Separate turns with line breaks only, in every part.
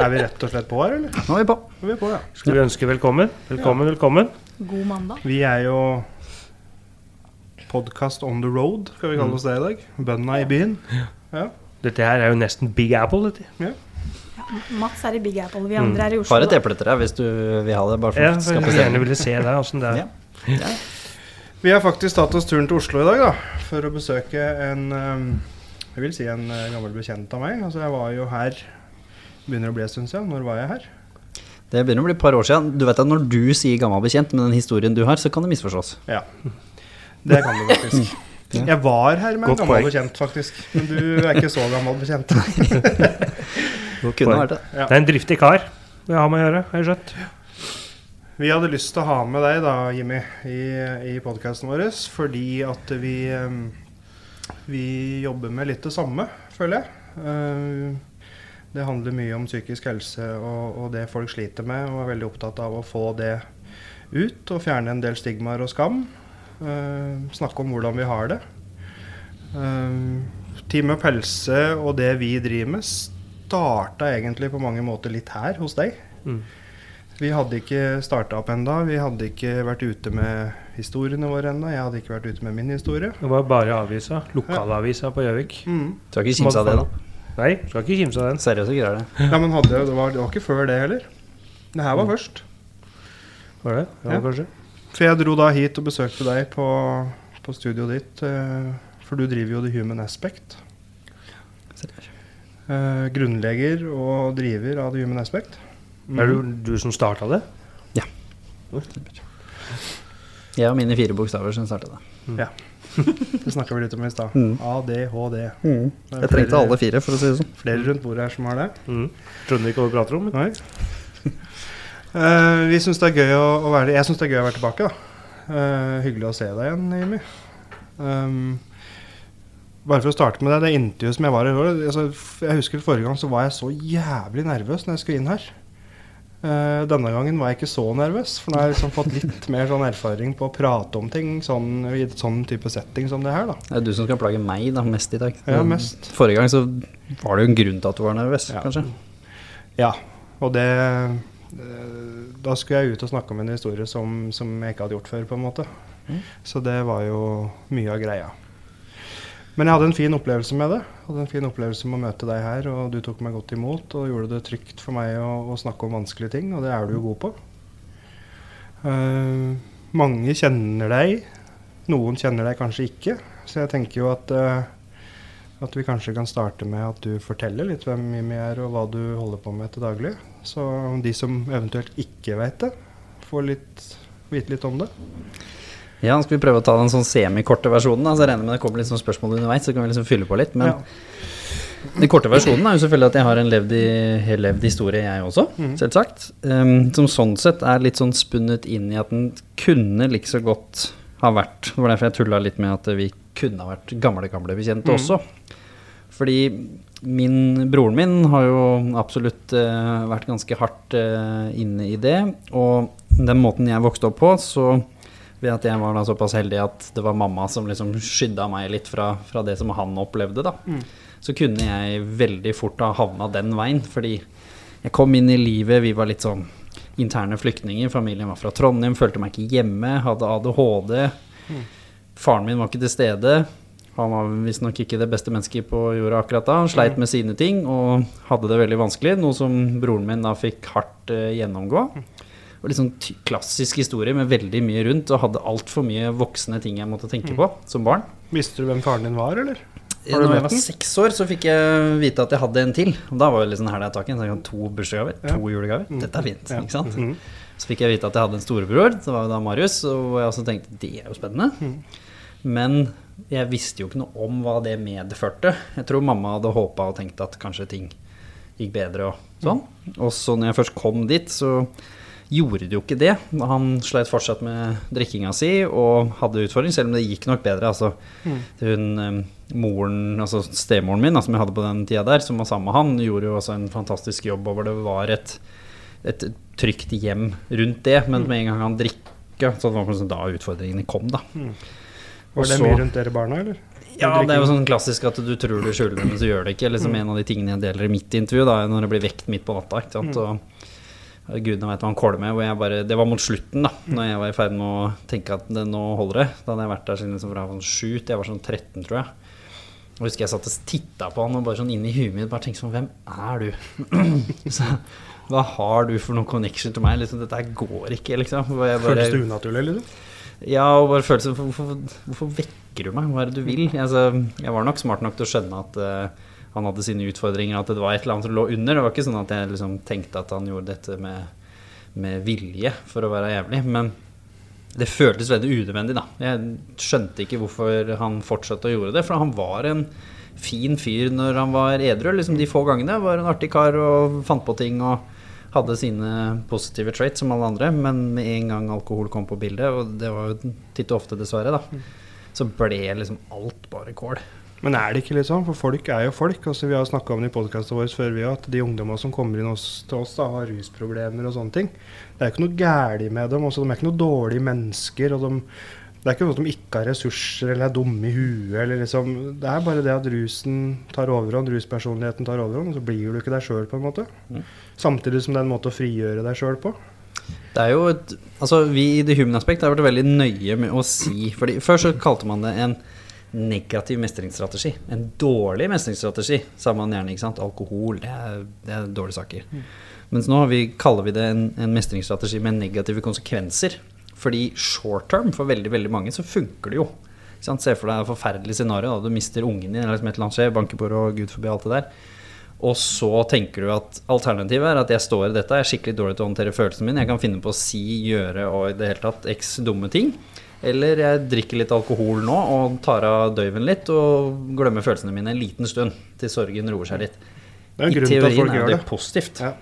Er vi rett og slett på her, eller?
Nå er vi på.
Er vi på, ja.
Skal vi ønske velkommen? Velkommen, velkommen.
God mandag.
Vi er jo podkast on the road, skal vi kalle oss det i dag. Bøndene i byen. Ja.
Dette her er jo nesten Big Apple, dette. Ja.
Mats er i Big Apple, vi andre er i Oslo.
Bare et eple til deg hvis du vil ha det. Bare for
Ja,
skape
jeg gjerne ville se deg åssen det er.
Ja.
Vi har faktisk tatt oss turen til Oslo i dag, da. For å besøke en um, Jeg vil si en uh, gammel bekjent av meg. Altså, jeg var jo her Begynner å bli en stund siden. Når var jeg her?
Det begynner å bli et par år siden. Du vet at Når du sier gammel bekjent med den historien du har, så kan det misforstås.
Ja. Det kan det faktisk. Jeg var her med en gammel bekjent, faktisk. Men du er ikke så gammel bekjent.
Det kunne vært det.
Ja.
Det er en driftig kar vi har med å gjøre, har jeg skjønt.
Vi hadde lyst til å ha med deg da, Jimmy, i, i podkasten vår fordi at vi, um, vi jobber med litt det samme, føler jeg. Uh, det handler mye om psykisk helse og, og det folk sliter med, og er veldig opptatt av å få det ut og fjerne en del stigmaer og skam. Uh, snakke om hvordan vi har det. Uh, Team Up Helse og det vi driver med, starta egentlig på mange måter litt her hos deg.
Mm.
Vi hadde ikke starta opp enda. Vi hadde ikke vært ute med historiene våre ennå. Jeg hadde ikke vært ute med min historie.
Det var bare avisa. Lokalavisa på Gjøvik.
Mm.
Skal ikke kimsa av det, da.
Nei, skal ikke kimse av den.
Seriøse greier, det.
Ja, men hadde, det, var, det var ikke før det heller. Det her var først.
Var det? Ja,
Ja.
kanskje.
For jeg dro da hit og besøkte deg på, på studioet ditt. eh, For du driver jo The Human Aspect. Eh, grunnlegger og driver av The Human Aspect.
Er det du som starta det? Ja.
Jeg og mine fire bokstaver som starta det.
Det snakka vi litt om i stad.
Mm.
ADHD. Mm.
Jeg trengte alle fire, for å si det sånn.
Flere rundt bordet her som har det.
Mm. Skjønner ikke hva du prater om.
Eh, vi syns det er gøy å, å være Jeg syns det er gøy å være tilbake. da. Uh, hyggelig å se deg igjen, Jimmy. Um, bare for å starte med det, det intervjuet som jeg var i altså, Jeg husker forrige gang så var jeg så jævlig nervøs når jeg skulle inn her. Eh, denne gangen var jeg ikke så nervøs, for nå har jeg liksom fått litt mer sånn erfaring på å prate om ting sånn, i et sånn type setting som det her. da.
Det er du som skal plage meg da, mest i dag.
Ja, mest.
Forrige gang så var det jo en grunn til at du var nervøs,
Ja.
kanskje.
Ja, og det eh, Da skulle jeg ut og snakke om en historie som, som jeg ikke hadde gjort før, på en måte.
Mm.
Så det var jo mye av greia. Men jeg hadde en fin opplevelse med det. Jeg hadde en fin opplevelse med å møte deg her, og du tok meg godt imot og gjorde det trygt for meg å, å snakke om vanskelige ting, og det er du jo god på. Uh, mange kjenner deg, noen kjenner deg kanskje ikke, så jeg tenker jo at uh, at vi kanskje kan starte med at du forteller litt hvem Mimi er, og hva du holder på med til daglig. Så de som eventuelt ikke vet det, får litt, vite litt om det.
Ja, skal vi prøve å ta den sånn semikorte versjonen? da? Så jeg regner med det kommer litt sånn spørsmål underveis, så kan vi liksom fylle på litt. Men
Ja.
den korte versjonen er jo selvfølgelig at jeg har en levd, i, helt levd historie, jeg også,
mm.
selvsagt. Um, som sånn sett er litt sånn spunnet inn i at den kunne like så godt ha vært Det var derfor jeg tulla litt med at vi kunne ha vært gamle, gamle bekjente
mm.
også. Fordi min, broren min har jo absolutt uh, vært ganske hardt uh, inne i det. Og den måten jeg vokste opp på, så ved at jeg var da såpass heldig at det var mamma som liksom skydda meg litt fra, fra det som han opplevde, da. Så kunne jeg veldig fort ha havna den veien, fordi jeg kom inn i livet, vi var litt sånn interne flyktninger. Familien var fra Trondheim, følte meg ikke hjemme, hadde ADHD. Faren min var ikke til stede. Han var visstnok ikke det beste mennesket på jorda akkurat da. Han sleit med sine ting og hadde det veldig vanskelig, noe som broren min da fikk hardt eh, gjennomgå. Var litt sånn klassisk historie med veldig mye rundt, og hadde altfor mye voksne ting jeg måtte tenke på som barn.
Visste du hvem faren din var, eller? Har
Når jeg var seks år, så fikk jeg vite at jeg hadde en til. Og da var det litt sånn her det er taket. Så jeg to bursdagsgaver,
Ja.
to julegaver.
Mm.
Dette er fint,
Ja.
ikke sant?
Mhm.
Så fikk jeg vite at jeg hadde en storebror, det var jo da Marius, og jeg også tenkte det er jo spennende.
Mm.
Men jeg visste jo ikke noe om hva det medførte. Jeg tror mamma hadde håpa og tenkt at kanskje ting gikk bedre og sånn. Og så når jeg først kom dit, så gjorde det jo ikke det. Han sleit fortsatt med drikkinga si og hadde utfordring, selv om det gikk nok bedre. Altså, hun eh, moren, altså stemoren min, som jeg hadde på den tida der, som var sammen med han, gjorde jo også en fantastisk jobb, og hvor det var et, et trygt hjem rundt det. Men med en gang han drikka, så var det da utfordringene kom, da.
Var det mye rundt dere barna, eller?
ja, det er jo sånn klassisk at du tror du skjuler det, men så gjør det ikke. Liksom En av de tingene jeg deler i mitt intervju, da, når det blir vekt midt på natta. Ikke sant? Og ja, gudene veit hva han kåler med. Hvor jeg bare, det var mot slutten, da Når jeg var i ferd med å tenke at det, nå holder det. Da hadde jeg vært der siden liksom fra sånn sju til jeg var sånn 13, tror jeg. Og husker jeg satt og titta på han og bare sånn inni huet mitt bare tenkte sånn Hvem er du? så, hva har du for noen connection til meg? Liksom, dette går ikke, liksom. Jeg bare-
Føltes det unaturlig, liksom?
ja, og bare følelsen hvorfor, hvorfor vekker du meg? Hva er det du vil? Altså, jeg var nok smart nok til å skjønne at eh, han hadde sine utfordringer, at det var et eller annet som lå under. Det var ikke sånn at jeg liksom tenkte at han gjorde dette med, med vilje for å være jævlig. Men det føltes veldig unødvendig, da. Jeg skjønte ikke hvorfor han fortsatte å gjøre det, for han var en fin fyr når han var edru. Liksom de få gangene var en artig kar og fant på ting og hadde sine positive traits som alle andre, men med en gang alkohol kom på bildet, og det var jo titt og ofte dessverre, da, så ble liksom alt bare kål.
Men er det ikke litt sånn? For folk er jo folk. Altså, vi har snakka om det i podkasten vår før, vi, at de ungdommene som kommer inn hos, til oss, da, har rusproblemer og sånne ting. Det er ikke noe galt med dem. Også, de er ikke noe dårlige mennesker. og de, Det er ikke sånn at de ikke har ressurser eller er dumme i huet. Eller liksom, det er bare det at rusen tar overhånd, ruspersonligheten tar overhånd, og så blir du ikke deg sjøl, på en måte.
Mm.
Samtidig som det er en måte å frigjøre deg sjøl på.
Det er jo et, altså Vi i The Human Aspect har vært veldig nøye med å si fordi Før så kalte man det en negativ mestringsstrategi. En dårlig mestringsstrategi, sa man gjerne. ikke sant? Alkohol, det er, det er dårlige saker. Mens nå har vi, kaller vi det en, en mestringsstrategi med negative konsekvenser. Fordi short term, for veldig veldig mange, så funker det jo. Se for deg et forferdelig scenario. Da. Du mister ungen din, eller som et eller annet skjer, banker på og gud forbi alt det der. Og så tenker du at alternativet er at jeg står i dette, jeg er skikkelig dårlig til å håndtere følelsene mine, jeg kan finne på å si, gjøre og i det hele tatt x dumme ting. Eller jeg drikker litt alkohol nå og tar av døyven litt og glemmer følelsene mine en liten stund til sorgen roer seg litt. I teorien
folk
er jo det positivt.
Ja.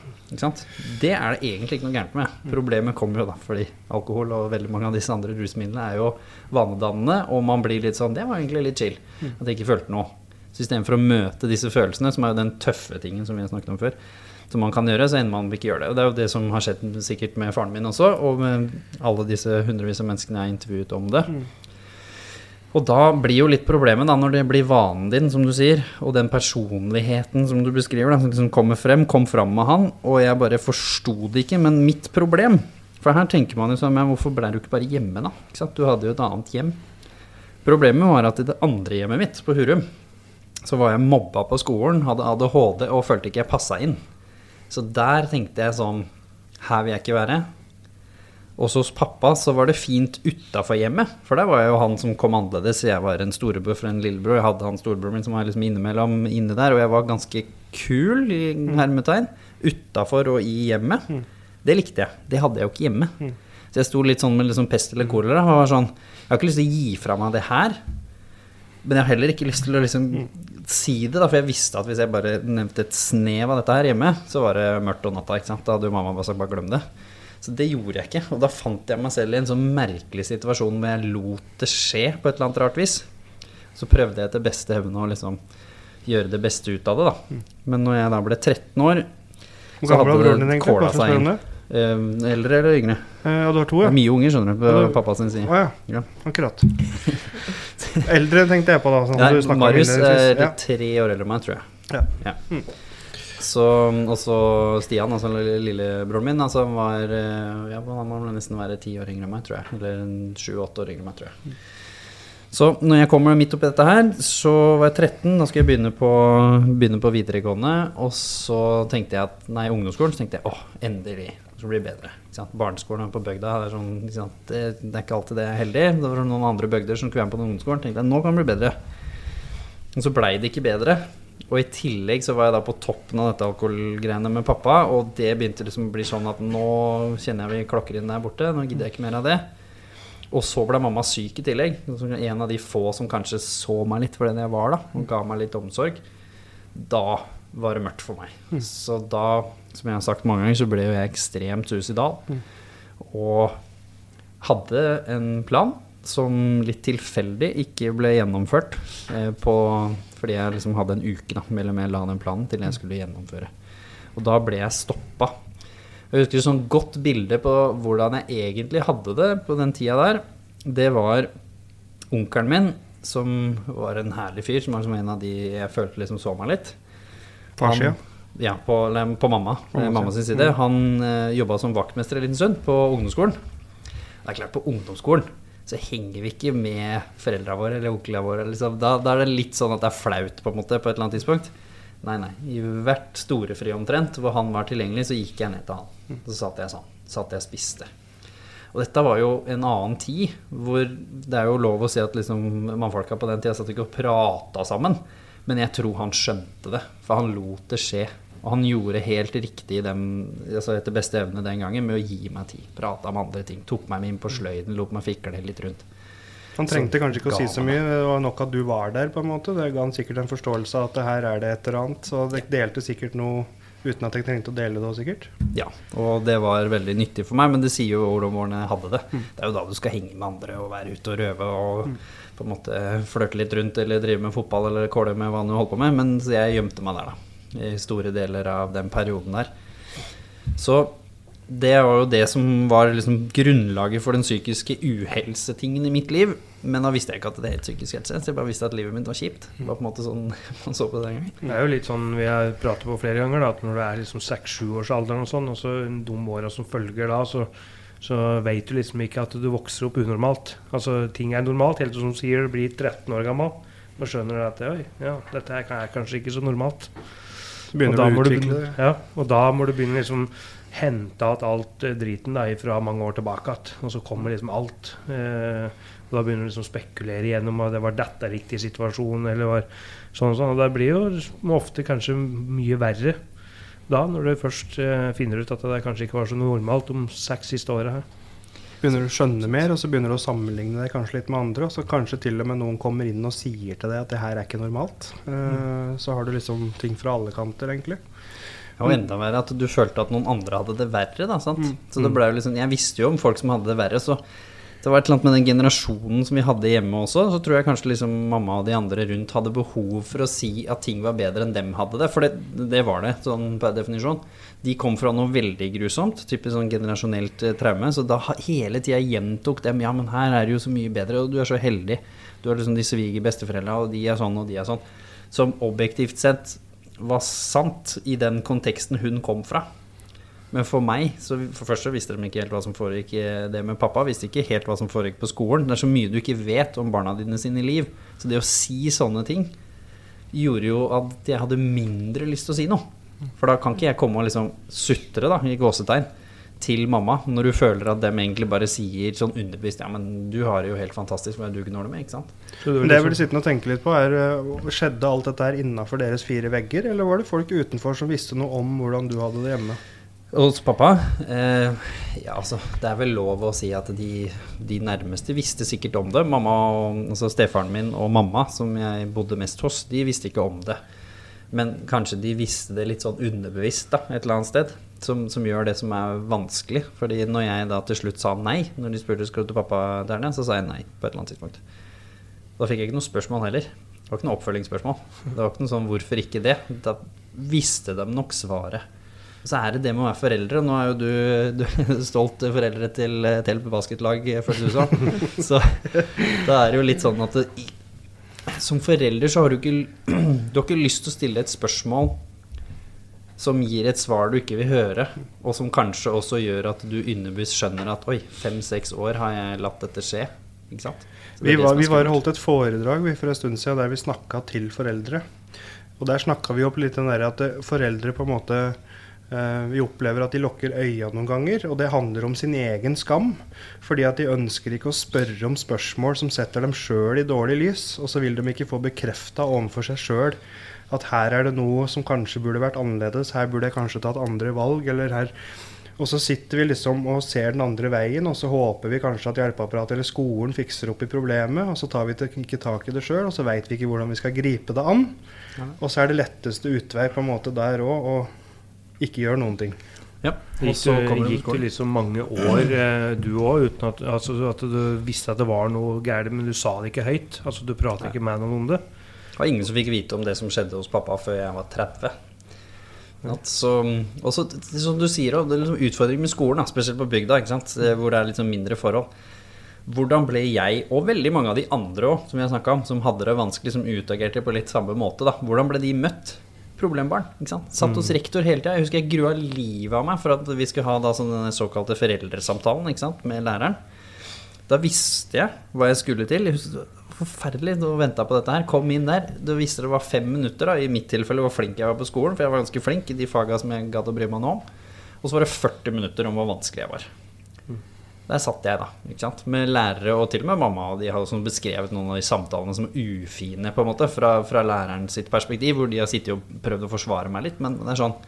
Det er det egentlig ikke noe gærent med. Problemet kommer jo da fordi alkohol og veldig mange av disse andre rusmidlene er jo vanedannende, og man blir litt sånn Det var egentlig litt chill. At jeg ikke følte noe. Så istedenfor å møte disse følelsene, som er jo den tøffe tingen som vi har snakket om før, som man kan gjøre, så ender man ikke gjøre det. Og det er jo det som har skjedd sikkert med faren min også, og med alle disse hundrevis av menneskene jeg har intervjuet om det. Og da blir jo litt problemet, da, når det blir vanen din, som du sier, og den personligheten som du beskriver, da, som liksom kommer frem, kom fram med han, og jeg bare forsto det ikke. Men mitt problem For her tenker man jo sånn, men hvorfor ble du ikke bare hjemme, da? Ikke sant? Du hadde jo et annet hjem. Problemet var at i det andre hjemmet mitt, på Hurum, så var jeg mobba på skolen, hadde ADHD og følte ikke jeg passa inn. Så der tenkte jeg sånn Her vil jeg ikke være. Også hos pappa så var det fint utafor hjemmet, for der var jeg jo han som kom annerledes. Jeg var en storebror for en lillebror. Jeg hadde han storebroren min som var liksom innimellom inne der, og jeg var ganske kul, i hermetegn, utafor og i hjemmet. Det likte jeg. Det hadde jeg jo ikke hjemme. Så jeg sto litt sånn med liksom pest eller kolera og var sånn Jeg har ikke lyst til å gi fra meg det her. Men jeg har heller ikke lyst til å liksom si det, da, for jeg visste at hvis jeg bare nevnte et snev av dette her hjemme, så var det mørkt om natta. ikke sant? Da hadde jo mamma bare sagt bare glem det. Så det gjorde jeg ikke. Og da fant jeg meg selv i en sånn merkelig situasjon hvor jeg lot det skje på et eller annet rart vis. Så prøvde jeg etter beste evne å liksom gjøre det beste ut av det, da. Men når jeg da ble 13 år, Så hadde det kåla seg inn. Eh, eldre eller yngre?
Eh, Ja, du har to, ja?
mye unger, skjønner du, på
Ja, du...
pappa sin side.
Å ja.
Ja.
Akkurat. Eldre tenkte jeg på da. Sånn,
ja,
du snakket om
Marius er
Ja.
tre år eldre enn meg, tror jeg.
Ja.
Så, og så Stian, altså lillebroren min, altså var eh, Ja, han må nesten være ti år yngre enn meg, tror jeg. Eller sju-åtte år yngre enn meg, tror jeg. Så når jeg kommer midt oppi dette her, så var jeg 13. Da skulle jeg begynne på, begynne på videregående. Og så tenkte jeg at Nei, ungdomsskolen. Så tenkte jeg åh, endelig. Som blir bedre. Barneskolen på bygda det er, sånn, ikke sant? Det, det er ikke alltid det er heldig. Det var noen andre bygder som skulle være med på den ungdomsskolen. Tenkte jeg nå kan det bli bedre. Men så blei det ikke bedre. Og i tillegg så var jeg da på toppen av dette alkoholgreiene med pappa, og det begynte liksom å bli sånn at nå kjenner jeg vi klokker inn der borte, nå gidder jeg ikke mer av det. Og så ble mamma syk i tillegg. En av de få som kanskje så meg litt for den jeg var, da, og ga meg litt omsorg. Da var det mørkt for meg. Så da, som jeg har sagt mange ganger, så ble jo jeg ekstremt suicidal. Og hadde en plan som litt tilfeldig ikke ble gjennomført. Eh, på, fordi jeg liksom hadde en uke da, mellom jeg la den planen til jeg skulle gjennomføre. Og da ble jeg stoppa. Jeg husker et sånn godt bilde på hvordan jeg egentlig hadde det på den tida der. Det var onkelen min, som var en herlig fyr, som var en av de jeg følte liksom så meg litt.
Farssida.
Ja, på, på mamma.
Mamma
eh, mamma sin side. Han eh, jobba som vaktmester en liten stund på ungdomsskolen. Det er klart, på ungdomsskolen så henger vi ikke med foreldra våre eller onklene våre. Liksom. Da, da er det litt sånn at det er flaut på en måte på et eller annet tidspunkt. Nei, nei. I hvert storefri omtrent hvor han var tilgjengelig, så gikk jeg ned til han. Så satt jeg sånn. Satt jeg og spiste. Og dette var jo en annen tid, hvor det er jo lov å si at liksom mannfolka på den tida satt ikke og prata sammen. Men jeg tror han skjønte det, for han lot det skje. Og han gjorde helt riktig den, altså etter beste evne den gangen med å gi meg tid. Prata om andre ting. Tok meg med inn på sløyden, lot meg fikle litt rundt.
Han trengte kanskje ikke å si så mye, det var nok at du var der. på en måte. Det ga han sikkert en forståelse av at det her er det et eller annet. Så dere delte sikkert noe uten at dere trengte å dele det òg, sikkert.
Ja, og det var veldig nyttig for meg, men det sier jo hvordan jeg hadde det. Det er jo da du skal henge med andre og være ute og røve og på en måte flørte litt rundt eller drive med fotball eller kåle med hva du holder på med, men jeg gjemte meg der, da. I store deler av den perioden der. Så det var jo det som var liksom grunnlaget for den psykiske uhelsetingen i mitt liv. Men da visste jeg ikke at det het psykisk helse, så jeg bare visste at livet mitt var kjipt. Det var på en måte sånn man så på det den gangen.
Det er jo litt sånn vi har pratet på flere ganger, da, at når du er liksom seks-sjuårsalderen og sånn, og så de åra som følger da, så, så vet du liksom ikke at du vokser opp unormalt. Altså ting er normalt, helt som du sier, du blir 13 år gammel. Da skjønner du at oi, ja, dette er kanskje ikke så normalt.
Begynner å
du
utvikle det.
Ja, og da må du begynne liksom hente at alt eh, driten da, fra mange år tilbake igjen. Og så kommer liksom alt. Eh, og da begynner du liksom å spekulere igjennom om det var dette riktig situasjon, eller var sånn og sånn. Og det blir jo ofte kanskje mye verre da, når du først eh, finner ut at det kanskje ikke var så normalt de seks siste åra her.
Begynner du å skjønne mer, og så begynner du å sammenligne deg kanskje litt med andre. Og så kanskje til og med noen kommer inn og sier til deg at det her er ikke normalt. Uh, Så har du liksom ting fra alle kanter, egentlig.
Ja, Og enda verre at du følte at noen andre hadde det verre. Da, sant?
Mm.
Så det ble jo liksom, Jeg visste jo om folk som hadde det verre, så det var et eller annet med den generasjonen som vi hadde hjemme også. Så tror jeg kanskje liksom mamma og de andre rundt hadde behov for å si at ting var bedre enn dem hadde det. For det, det var det, sånn per definisjon. De kom fra noe veldig grusomt, typisk sånn generasjonelt eh, traume. Så da hele tida gjentok dem ja, men her er det jo så mye bedre, og du er så heldig. Du har liksom de svige besteforeldra, og de er sånn, og de er sånn. Som objektivt sett var sant i den konteksten hun kom fra. Men for meg, så for først så visste de ikke helt hva som foregikk eh, det med pappa. Visste ikke helt hva som foregikk på skolen. Det er så mye du ikke vet om barna dine sine liv. Så det å si sånne ting gjorde jo at jeg hadde mindre lyst til å si noe. For da kan ikke jeg komme og liksom sutre, da, i gåsetegn, til mamma når du føler at dem egentlig bare sier sånn underbevisst Ja, men du har det jo helt fantastisk, hva er det du gnåler med? Ikke sant?
Det
Men det jeg vil
liksom,
sitte og tenke litt på, er eh, skjedde alt dette her innafor deres fire vegger, eller var det folk utenfor som visste noe om hvordan du hadde det hjemme?
Hos pappa? Eh, ja, altså, det er vel lov å si at de, de nærmeste visste sikkert om det. Mamma, og, altså Stefaren min og mamma, som jeg bodde mest hos, de visste ikke om det. Men kanskje de visste det litt sånn underbevisst da, et eller annet sted. Som, som gjør det som er vanskelig. Fordi når jeg da til slutt sa nei, når de spurte om du til pappa der nede, så sa jeg nei på et eller annet tidspunkt. Da fikk jeg ikke noe spørsmål heller. Det var ikke noe oppfølgingsspørsmål. Det var ikke noe sånn 'hvorfor ikke det?' Da visste de nok svaret. Så er det det med å være foreldre. Nå er jo du, du stolt foreldre til et helt basketlag, føles det som. Så da er det jo litt sånn at det, som forelder så har du ikke Du har ikke lyst til å stille et spørsmål som gir et svar du ikke vil høre, og som kanskje også gjør at du underbevisst skjønner at oi, fem-seks år har jeg latt dette skje. Ikke sant?
Vi var, vi var holdt et foredrag vi, for en stund siden der vi snakka til foreldre. Og der snakka vi opp litt den derre at eh, foreldre på en måte vi opplever at de lukker øya noen ganger, og det handler om sin egen skam. Fordi at de ønsker ikke å spørre om spørsmål som setter dem sjøl i dårlig lys. Og så vil de ikke få bekrefta overfor seg sjøl at her er det noe som kanskje burde vært annerledes, her burde jeg kanskje tatt andre valg, eller her og så sitter vi liksom og ser den andre veien, og så håper vi kanskje at hjelpeapparatet eller skolen fikser opp i problemet, og så tar vi ikke tak i det sjøl, og så veit vi ikke hvordan vi skal gripe det an. Og så er det letteste utvei på en måte der òg ikke gjør noen ting.
Ja, og så det
gikk det liksom mange år, eh, du òg, uten at, altså, at du visste at det var noe galt, men du sa det ikke høyt? Altså Du pratet ikke med noen om det?
Det var ingen som fikk vite om det som skjedde hos pappa før jeg var 30. At så, og så, som du sier, det er liksom utfordring med skolen, spesielt på bygda, ikke sant? Eh, hvor det er litt sånn mindre forhold. Hvordan ble jeg, og veldig mange av de andre også, som jeg om, som hadde det vanskelig, som utagerte på litt samme måte, da. Hvordan ble de møtt? Problembarn. ikke sant? Satt hos rektor hele tida. Jeg husker jeg grua livet av meg for at vi skulle ha da sånn denne såkalte foreldresamtalen ikke sant? med læreren. Da visste jeg hva jeg skulle til. Jeg husker, forferdelig å vente på dette her. Kom inn der. Da visste det var fem minutter, da, i mitt tilfelle, hvor flink jeg var på skolen. For jeg var ganske flink i de faga som jeg gadd å bry meg nå om. Og så var det 40 minutter om hvor vanskelig jeg var. Der satt jeg, da. ikke sant? Med lærere og til og med mamma. Og de har også beskrevet noen av de samtalene som ufine, på en måte, fra, fra læreren sitt perspektiv. Hvor de har sittet og prøvd å forsvare meg litt. Men det er sånn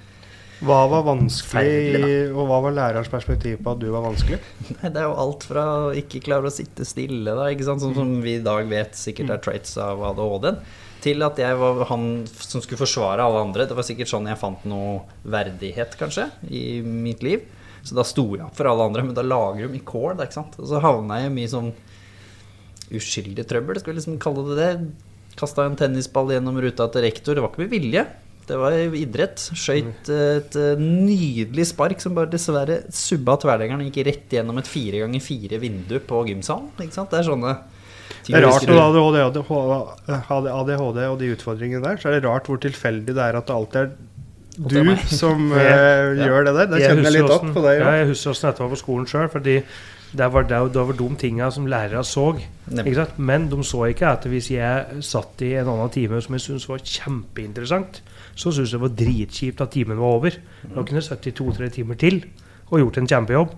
Hva var vanskelig, og hva var lærerens perspektiv på at du var vanskelig?
Nei, Det er jo alt fra å ikke klare å sitte stille, da, ikke sant? Sånn som vi i dag vet sikkert er traits av ADHD-en, til at jeg var han som skulle forsvare alle andre. Det var sikkert sånn jeg fant noe verdighet, kanskje, i mitt liv. Så da sto jeg opp for alle andre, men da lager de i kål, da, ikke sant. Og så havna jeg i mye sånn uskyldig trøbbel, skal vi liksom kalle det det. Kasta en tennisball gjennom ruta til rektor. Det var ikke med vilje. Det var idrett. Skøyt et eh, nydelig spark som bare dessverre subba tverrleggeren og gikk rett gjennom et fire ganger fire vindu på gymsalen. Ikke sant? Det er sånne
Det er rart når ADHD, ADHD, ADHD og de utfordringene der, så er det rart hvor tilfeldig det er at det alltid er du som
Ja.
eh, gjør det der. Det kjenner jeg litt opp på deg
ja, jeg husker åssen dette var på skolen sjøl. Fordi det var, det, det var de tinga som lærere så. Ikke sant? Men de så ikke at hvis jeg satt i en annen time som jeg syntes var kjempeinteressant, så syntes jeg det var dritkjipt at timen var over. Da kunne jeg sittet i to-tre timer til og gjort en kjempejobb.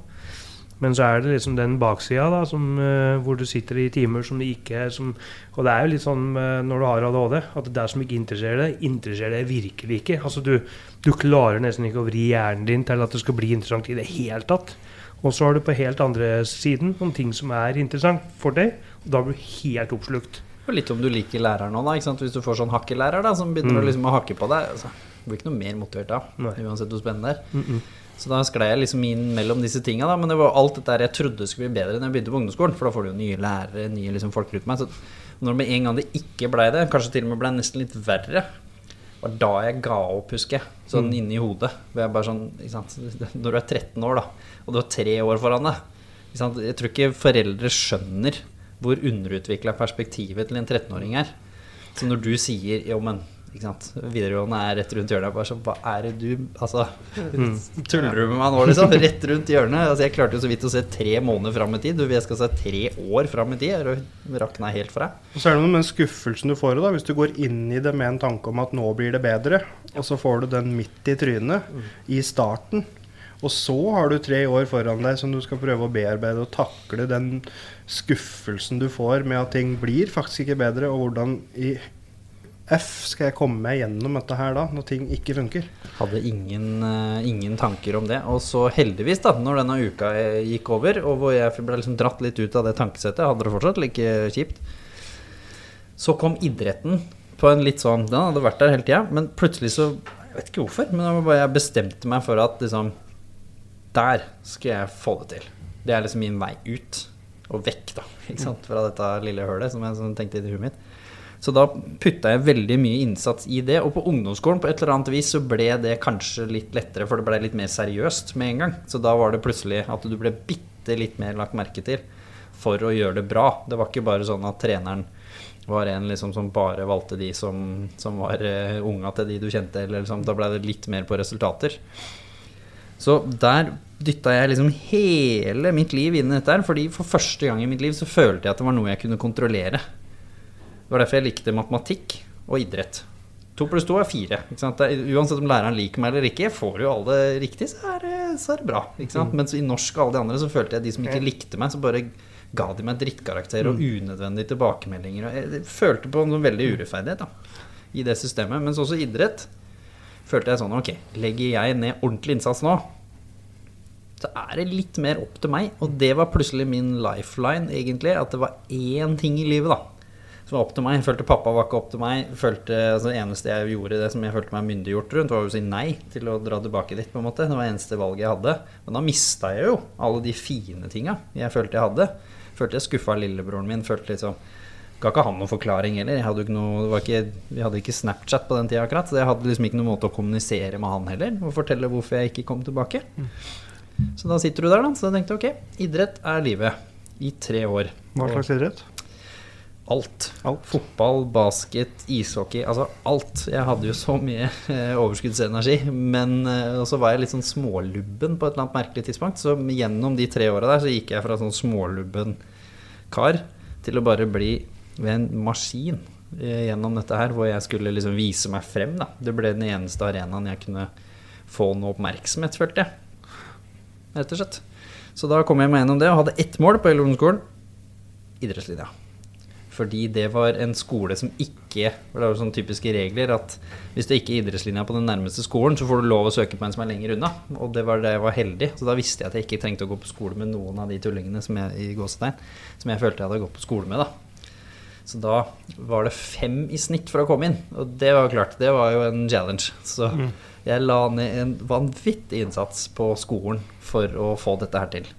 Men så er det liksom den baksida da, som, eh, hvor du sitter i timer som det ikke som, Og det er jo litt sånn eh, når du har ADHD, at det som ikke interesserer deg, interesserer deg virkelig ikke. Altså du, du klarer nesten ikke å vri hjernen din til at det skal bli interessant i det hele tatt. Og så har du på helt andre siden noen ting som er interessant for deg, og da blir du helt oppslukt.
Og litt om du liker læreren nå, da. Ikke sant? Hvis du får sånn hakkelærer da, som begynner
Mm.
å liksom å hakke på deg. Altså, du blir ikke noe mer motivert da, uansett hvor spennende det er.
Mm -mm.
Så da sklei jeg liksom inn mellom disse tinga. Men det var alt dette jeg trodde skulle bli bedre når jeg begynte på ungdomsskolen. For da får du jo nye lærere, nye liksom folk rundt meg. Så når med en gang det ikke blei det, kanskje til og med blei nesten litt verre, var da jeg ga opp, husker jeg. Sånn
Mm.
inni hodet. Hvor jeg bare sånn? Når du er 13 år, da, og du har tre år foran deg? Jeg tror ikke foreldre skjønner hvor underutvikla perspektivet til en 13-åring er. Så når du sier jo, men ikke sant? videregående er rett rundt hjørnet, bare sånn, hva er det du Altså, tuller du med meg nå, liksom? Rett rundt hjørnet? Altså, jeg klarte jo så vidt å se tre måneder fram i tid. Du, jeg skal se tre år fram i tid. Jeg rakna helt fra.
Og så er det noe med skuffelsen du får da, hvis du går inn i det med en tanke om at nå blir det bedre, og så får du den midt i trynet i starten. Og så har du tre år foran deg som du skal prøve å bearbeide og takle den skuffelsen du får med at ting blir faktisk ikke bedre, og hvordan i F skal jeg komme meg gjennom dette her da, når ting ikke funker.
Hadde ingen, eh, ingen tanker om det. Og så heldigvis, da, når denne uka eh, gikk over, og hvor jeg ble liksom dratt litt ut av det tankesettet, hadde det fortsatt like kjipt, så kom idretten på en litt sånn Den hadde vært der hele tida, men plutselig så Jeg vet ikke hvorfor, men jeg bestemte meg for at liksom Der skal jeg få det til. Det er liksom min vei ut. Og vekk, da. Ikke sant? Fra dette lille hølet som jeg som tenkte i huet mitt. Så da putta jeg veldig mye innsats i det. Og på ungdomsskolen på et eller annet vis så ble det kanskje litt lettere, for det ble litt mer seriøst med en gang. Så da var det plutselig at du ble bitte litt mer lagt merke til for å gjøre det bra. Det var ikke bare sånn at treneren var en liksom som bare valgte de som, som var uh, unga til de du kjente. Eller liksom, da ble det litt mer på resultater. Så der dytta jeg liksom hele mitt liv inn i dette her. Fordi for første gang i mitt liv så følte jeg at det var noe jeg kunne kontrollere. Det var derfor jeg likte matematikk og idrett. To pluss to er fire. Uansett om læreren liker meg eller ikke, får du alle riktig, så er det, så er det bra. Ikke sant? Mens i norsk og alle de andre så følte jeg de som ikke likte meg, så bare ga de meg drittkarakter og unødvendige tilbakemeldinger. Jeg følte på noe veldig urettferdighet da, i det systemet. Mens også idrett følte jeg sånn Ok, legger jeg ned ordentlig innsats nå, så er det litt mer opp til meg. Og det var plutselig min lifeline, egentlig. At det var én ting i livet, da. Som var opp til meg. Jeg følte pappa var ikke opp til meg. Følte, altså, det eneste jeg gjorde det som jeg følte meg myndiggjort rundt, var å si nei til å dra tilbake dit. på en måte Det var det eneste valget jeg hadde. Men da mista jeg jo alle de fine tinga jeg følte jeg hadde. Følte jeg skuffa lillebroren min. Følte liksom Ga ikke han noen forklaring heller. Jeg hadde ikke noe, ikke, vi hadde ikke Snapchat på den tida akkurat. Så jeg hadde liksom ikke noen måte å kommunisere med han heller. Og fortelle hvorfor jeg ikke kom tilbake. Så da sitter du der, da. Så jeg tenkte ok, idrett er livet. I tre år.
Hva slags idrett?
Alt. Fotball, basket, ishockey. Altså alt. Jeg hadde jo så mye eh, overskuddsenergi. Men eh, så var jeg litt sånn smålubben på et eller annet merkelig tidspunkt. Så gjennom de tre åra der så gikk jeg fra sånn smålubben kar til å bare bli ved en maskin eh, gjennom dette her, hvor jeg skulle liksom vise meg frem. Da. Det ble den eneste arenaen jeg kunne få noe oppmerksomhet, følte jeg. Rett og slett. Så da kom jeg meg gjennom det og hadde ett mål på hele ungdomsskolen. Idrettslinja. Fordi det var en skole som ikke for Det var jo sånne typiske regler at hvis du ikke er idrettslinja på den nærmeste skolen, så får du lov å søke på en som er lenger unna. Og det var det jeg var heldig. Så da visste jeg at jeg ikke trengte å gå på skole med noen av de tullingene som jeg, i gåsetegn, som jeg følte jeg hadde gått på skole med. da så da var det fem i snitt for å komme inn. Og det var jo klart, det var jo en challenge. Så jeg la ned en vanvittig innsats på skolen for å få dette her til.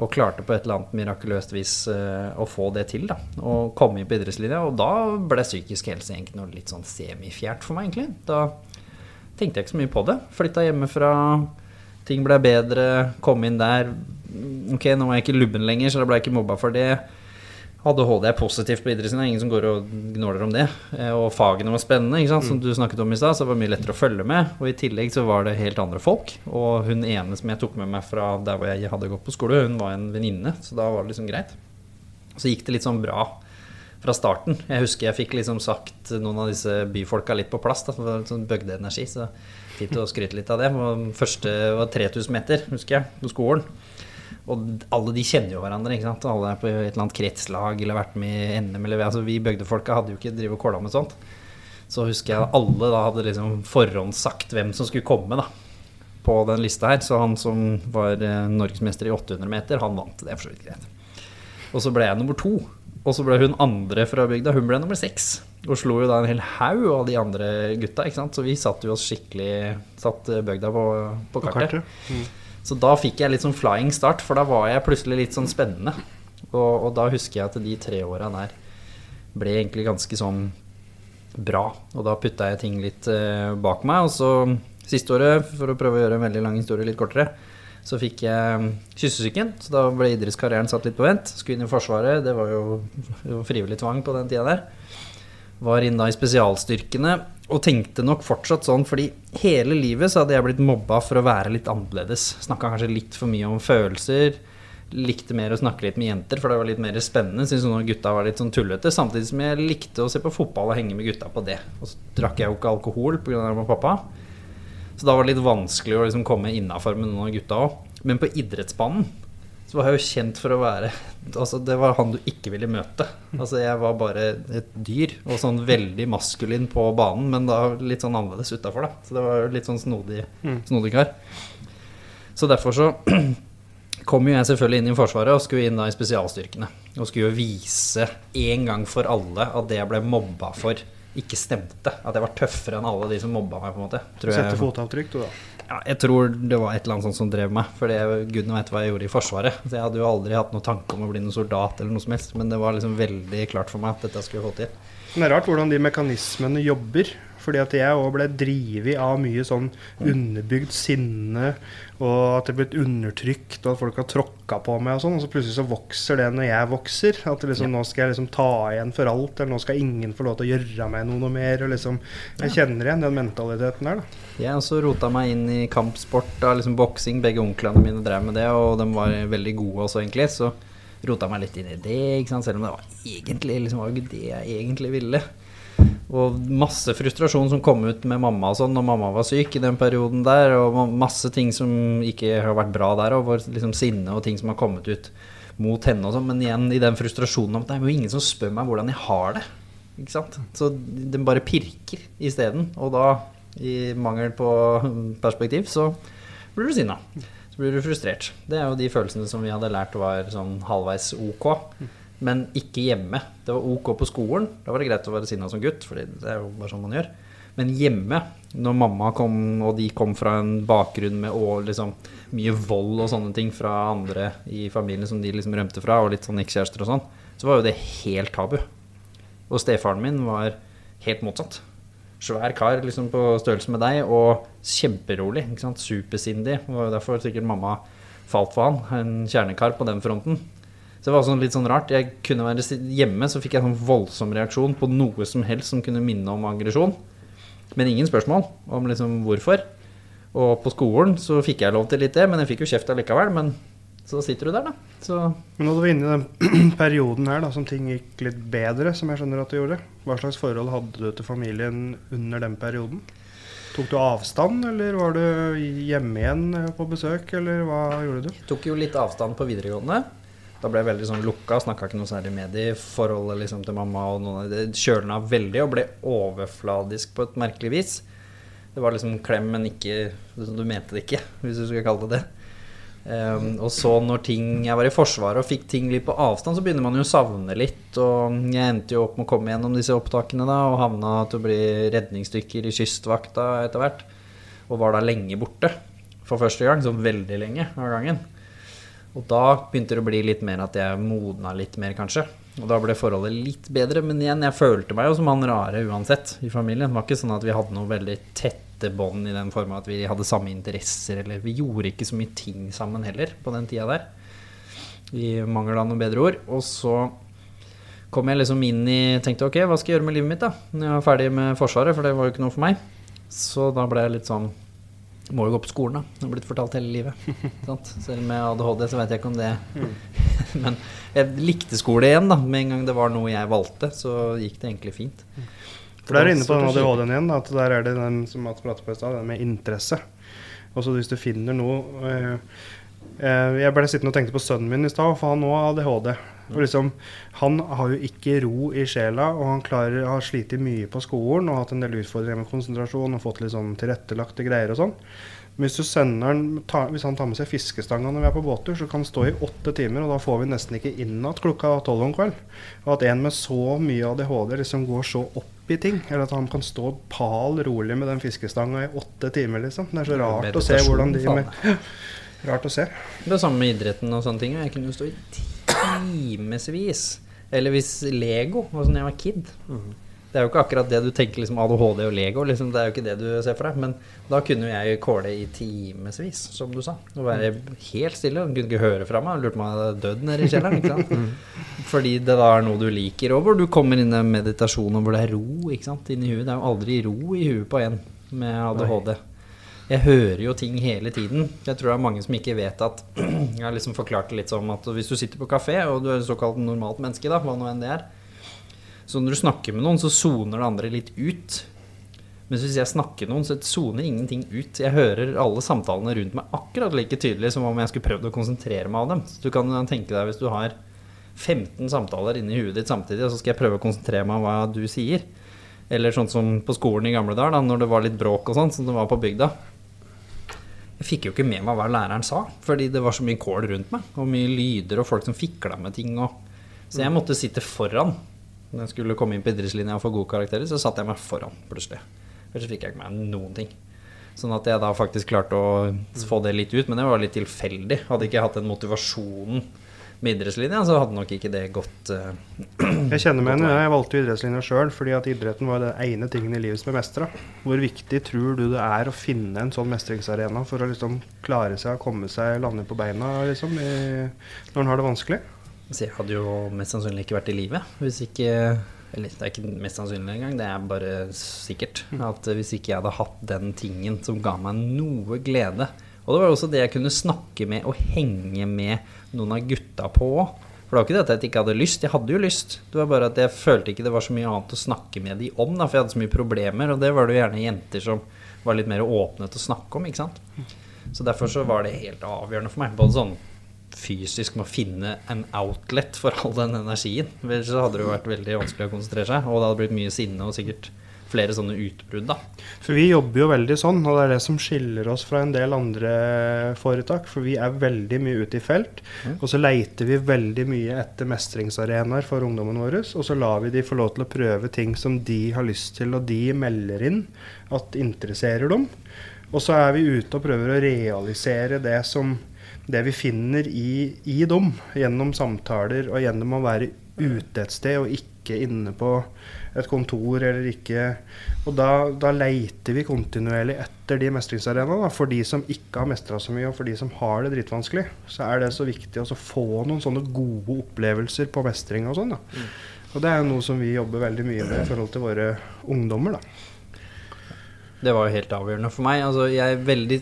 Og klarte på et eller annet mirakuløst vis eh, å få det til. da Og komme inn på idrettslinja. Og da ble psykisk helse egentlig noe litt sånn semifjert for meg, egentlig. Da tenkte jeg ikke så mye på det. Flytta hjemmefra. Ting ble bedre. Kom inn der. Ok, nå er jeg ikke lubben lenger, så da ble jeg ikke mobba for det. ADHD er positivt på idretten, det er ingen som går og gnåler om det. Eh, Og fagene var spennende, som du snakket om i stad, så det var mye lettere å følge med. Og i tillegg så var det helt andre folk. Og hun ene som jeg tok med meg fra der hvor jeg hadde gått på skole, hun var en venninne, så da var det liksom greit. Så gikk det litt sånn bra fra starten. Jeg husker jeg fikk liksom sagt noen av disse byfolka litt på plass. Da, for det var sånn bøgdeenergi, så fint å skryte litt av det. Første var 3000 meter, husker jeg, på skolen. Og alle de kjenner jo hverandre. ikke sant? Alle er på et eller annet kretslag eller vært med i NM. Eller, altså, vi bygdefolka hadde jo ikke drivet og kåla med sånt. Så husker jeg alle da hadde liksom forhåndssagt hvem som skulle komme da, på den lista her. Så han som var eh, norgesmester i 800 meter, han vant. Det er for så vidt greit. Og så ble jeg nummer to. Og så ble hun andre fra bygda, hun ble nummer seks. Og slo jo da en hel haug av de andre gutta. ikke sant? Så vi satte jo oss skikkelig Satt eh, bygda på, på
På
kartet.
kartet.
Så da fikk jeg litt sånn flying start, for da var jeg plutselig litt sånn spennende. Og, og da husker jeg at de tre åra der ble egentlig ganske sånn bra. Og da putta jeg ting litt eh, bak meg. Og så siste året, for å prøve å gjøre en veldig lang historie litt kortere, så fikk jeg kyssesyken. Så da ble idrettskarrieren satt litt på vent. Skulle inn i Forsvaret. Det var jo, jo frivillig tvang på den tida der. Var inne da i spesialstyrkene og tenkte nok fortsatt sånn, fordi hele livet så hadde jeg blitt mobba for å være litt annerledes. Snakka kanskje litt for mye om følelser. Likte mer å snakke litt med jenter, for det var litt mer spennende. Syntes noen gutta var litt sånn tullete. Samtidig som jeg likte å se på fotball og henge med gutta på det. Og så drakk jeg jo ikke alkohol pga. det med pappa. Så da var det litt vanskelig å liksom komme innafor med noen av gutta òg. Men på idrettsbanen så var jeg jo kjent for å være Altså, det var han du ikke ville møte. Altså, jeg var bare et dyr, og sånn veldig maskulin på banen, men da litt sånn annerledes utafor, da. Så det var jo litt sånn snodig, snodig kar. Så derfor så kom jo jeg selvfølgelig inn i Forsvaret og skulle inn da i spesialstyrkene. Og skulle jo vise en gang for alle at det jeg ble mobba for, ikke stemte. At jeg var tøffere enn alle de som mobba meg, på en måte. Tror
Sette fotavtrykk, du, da.
ja, jeg tror det var et eller annet sånt som drev meg. For gudene vet hva jeg gjorde i Forsvaret. Så jeg hadde jo aldri hatt noen tanke om å bli noen soldat eller noe som helst. Men det var liksom veldig klart for meg at dette skulle jeg få til.
Men det er rart hvordan de mekanismene jobber. Fordi at jeg òg ble drevet av mye sånn underbygd sinne, og at det ble undertrykt, og at folk har tråkka på meg og sånn. Og så plutselig så vokser det når jeg vokser. At liksom, ja. nå skal jeg liksom ta igjen for alt, eller nå skal ingen få lov til å gjøre meg noe, noe mer. Og liksom, jeg kjenner igjen den mentaliteten der, da.
Jeg også rota meg inn i kampsport, da, liksom boksing. Begge onklene mine drev med det, og de var veldig gode også, egentlig. Så rota meg litt inn i det, selv om det var egentlig liksom, var det jeg egentlig ville. Og masse frustrasjon som kom ut med mamma og sånn når mamma var syk i den perioden der. Og masse ting som ikke har vært bra der, og liksom sinne og ting som har kommet ut mot henne og sånn. Men igjen i den frustrasjonen om at det er jo ingen som spør meg hvordan jeg har det. Ikke sant? Så den bare pirker isteden. Og da, i mangel på perspektiv, så blir du sinna. Så blir du frustrert. Det er jo de følelsene som vi hadde lært var sånn halvveis ok. Men ikke hjemme. Det var ok på skolen. Da var det greit å være sinna som gutt, for det er jo bare sånn man gjør. Men hjemme, når mamma kom, og de kom fra en bakgrunn med og, liksom, mye vold og sånne ting fra andre i familien som de liksom rømte fra, og litt sånn ekskjærester og sånn, så var jo det helt tabu. Og stefaren min var helt motsatt. Svær kar liksom på størrelse med deg, og kjemperolig. ikke sant? Supersindig. Det derfor sikkert mamma falt for han. En kjernekar på den fronten. Så det var sånn litt sånn rart. Jeg kunne være hjemme, så fikk jeg sånn voldsom reaksjon på noe som helst som kunne minne om aggresjon. Men ingen spørsmål om liksom hvorfor. Og på skolen så fikk jeg lov til litt det, men jeg fikk jo kjeft allikevel. Men så sitter du der, da. Så
Men når du var inne i den perioden her da, som ting gikk litt bedre, som jeg skjønner at du gjorde, hva slags forhold hadde du til familien under den perioden? Tok du avstand, eller var du hjemme igjen på besøk, eller hva gjorde du?
tok jo litt avstand på videregående. Da ble jeg veldig sånn lukka, snakka ikke noe særlig med de forholdet liksom til mamma. og noen av det Kjølna veldig og ble overfladisk på et merkelig vis. Det var liksom klem, men ikke Du mente det ikke, hvis du skal kalle det det. Um, og så når ting Jeg var i Forsvaret og fikk ting litt på avstand, så begynner man jo å savne litt. Og jeg endte jo opp med å komme gjennom disse opptakene da, og havna til å bli redningsdykker i Kystvakta etter hvert. Og var da lenge borte for første gang, sånn veldig lenge av gangen. Og da begynte det å bli litt mer at jeg modna litt mer, kanskje. Og da ble forholdet litt bedre. Men igjen, jeg følte meg jo som han rare uansett i familien. Det var ikke sånn at vi hadde noe veldig tette bånd i den form at vi hadde samme interesser, eller vi gjorde ikke så mye ting sammen heller på den tida der. I mangel av noe bedre ord. Og så kom jeg liksom inn i Tenkte ok, hva skal jeg gjøre med livet mitt da? Når jeg var ferdig med Forsvaret, for det var jo ikke noe for meg. Så da ble jeg litt sånn må jo gå på skolen, da. Det har blitt fortalt hele livet. sant? Selv med ADHD så vet jeg ikke om det Men jeg likte skole igjen, da. Med en gang det var noe jeg valgte, så gikk det egentlig fint.
For der er inne på den ADHD-en igjen, da, at der er det den som Mats pratet på i stad, den med interesse. Også hvis du finner noe eh, Jeg ble sittende og tenkte på sønnen min i stad, for han òg har ADHD. Og liksom, han har jo ikke ro i sjela, og han klarer, har slitt mye på skolen og hatt en del utfordringer med konsentrasjon og fått litt sånn tilrettelagte greier og sånn. Men hvis, han, ta, hvis han tar med seg fiskestanga når vi er på båttur, så kan han stå i åtte timer, og da får vi nesten ikke inn igjen klokka tolv om kvelden. Og at en med så mye ADHD liksom går så opp i ting, eller at han kan stå pal rolig med den fiskestanga i åtte timer, liksom. Det er så rart å se hvordan de med, Rart å se.
Det samme med idretten og sånne ting. Jeg kunne jo stå i timevis. Eller hvis Lego, altså når jeg var kid. Det er jo ikke akkurat det du tenker liksom ADHD og Lego. Liksom, det er jo ikke det du ser for deg. Men da kunne jeg kåle i timevis, som du sa. Og være helt stille. Kunne ikke høre fra meg. Lurte på om jeg hadde dødd nede i kjelleren. Sant? Fordi det da er noe du liker. Og hvor du kommer inn i meditasjon og hvor det er ro ikke sant? inni huet. Det er jo aldri ro i huet på en med ADHD. Jeg hører jo ting hele tiden. Jeg tror det er mange som ikke vet at Jeg har liksom forklart det litt som at hvis du sitter på kafé, og du er et såkalt normalt menneske, da, hva nå enn det er, så når du snakker med noen, så soner det andre litt ut. Mens hvis jeg snakker med noen, så soner ingenting ut. Jeg hører alle samtalene rundt meg akkurat like tydelig som om jeg skulle prøvd å konsentrere meg av dem. Så du kan tenke deg hvis du har 15 samtaler inni huet ditt samtidig, og så skal jeg prøve å konsentrere meg om hva du sier. Eller sånn som på skolen i gamle dager, da, når det var litt bråk og sånn, som det var på bygda. Jeg fikk jo ikke med meg hva læreren sa, fordi det var så mye kål rundt meg. Og mye lyder og folk som fikla med ting. Og... Så jeg måtte sitte foran. Når jeg skulle komme inn på idrettslinja og få gode karakterer, så satte jeg meg foran plutselig. Ellers fikk jeg ikke med meg noen ting. Sånn at jeg da faktisk klarte å få det litt ut, men det var litt tilfeldig. Hadde ikke jeg hatt den motivasjonen med idrettslinja, så hadde nok ikke det gått uh,
Jeg kjenner meg igjen. Jeg valgte idrettslinja sjøl fordi at idretten var den ene tingen i livet som er mestra. Hvor viktig tror du det er å finne en sånn mestringsarena for å liksom klare seg, komme seg, lande på beina liksom, i, når en har det vanskelig?
Så jeg hadde jo mest sannsynlig ikke vært i live hvis ikke Eller det er ikke mest sannsynlig engang, det er bare sikkert. At hvis ikke jeg hadde hatt den tingen som ga meg noe glede Og det var også det jeg kunne snakke med og henge med noen av gutta på òg. For det var ikke det at jeg ikke hadde lyst, jeg hadde jo lyst. Det var bare at jeg følte ikke det var så mye annet å snakke med de om, da, for jeg hadde så mye problemer, og det var det jo gjerne jenter som var litt mer åpne til å snakke om, ikke sant. Så derfor så var det helt avgjørende for meg, både sånn fysisk med å finne en outlet for all den energien. Ellers så hadde det jo vært veldig vanskelig å konsentrere seg, og det hadde blitt mye sinne og sikkert flere sånne utbrudd, da.
For vi jobber jo veldig sånn, og det er det som skiller oss fra en del andre foretak. For vi er veldig mye ute i felt,
Mm.
og så leiter vi veldig mye etter mestringsarenaer for ungdommen vår. Og så lar vi de få lov til å prøve ting som de har lyst til, og de melder inn at interesserer dem. Og så er vi ute og prøver å realisere det som det vi finner i, i dem, gjennom samtaler og gjennom å være ute et sted og ikke inne på et kontor eller ikke Og da, da leiter vi kontinuerlig etter de mestringsarenaene. For de som ikke har mestra så mye, og for de som har det dritvanskelig, så er det så viktig å få noen sånne gode opplevelser på mestring og sånn. da. Og det er noe som vi jobber veldig mye med i forhold til våre ungdommer. da.
Det var jo helt avgjørende for meg. Altså, jeg er veldig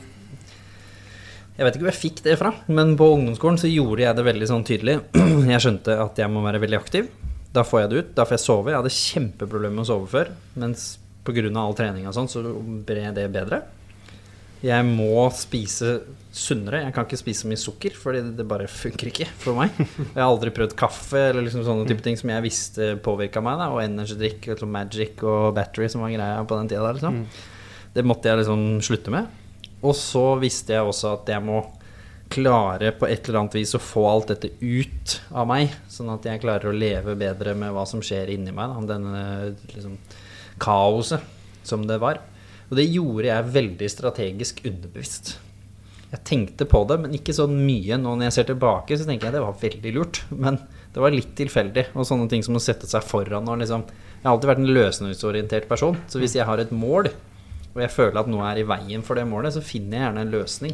Jeg vet ikke hvor jeg fikk det fra, men på ungdomsskolen så gjorde jeg det veldig sånn tydelig. Jeg skjønte at jeg må være veldig aktiv. Da får jeg det ut. Da får jeg sove. Jeg hadde kjempeproblemer med å sove før, mens pga. all trening og sånn, så ble det bedre. Jeg må spise sunnere. Jeg kan ikke spise så mye sukker, fordi det bare funker ikke for meg. Jeg har aldri prøvd kaffe eller liksom sånne type ting som jeg visste påvirka meg. Da, og energidrikk, liksom Magic og Battery, som var greia på den tida der. Liksom. Det måtte jeg liksom slutte med. Og så visste jeg også at jeg må klare på et eller annet vis å få alt dette ut av meg, sånn at jeg klarer å leve bedre med hva som skjer inni meg. Da, denne liksom, kaoset som det var. Og det gjorde jeg veldig strategisk underbevisst. Jeg tenkte på det, men ikke så mye. Nå når jeg ser tilbake, så tenker jeg det var veldig lurt. Men det var litt tilfeldig. Og sånne ting som å sette seg foran og liksom Jeg har alltid vært en løsningsorientert person. Så hvis jeg har et mål, og jeg føler at noe er i veien for det målet, så finner jeg gjerne en løsning.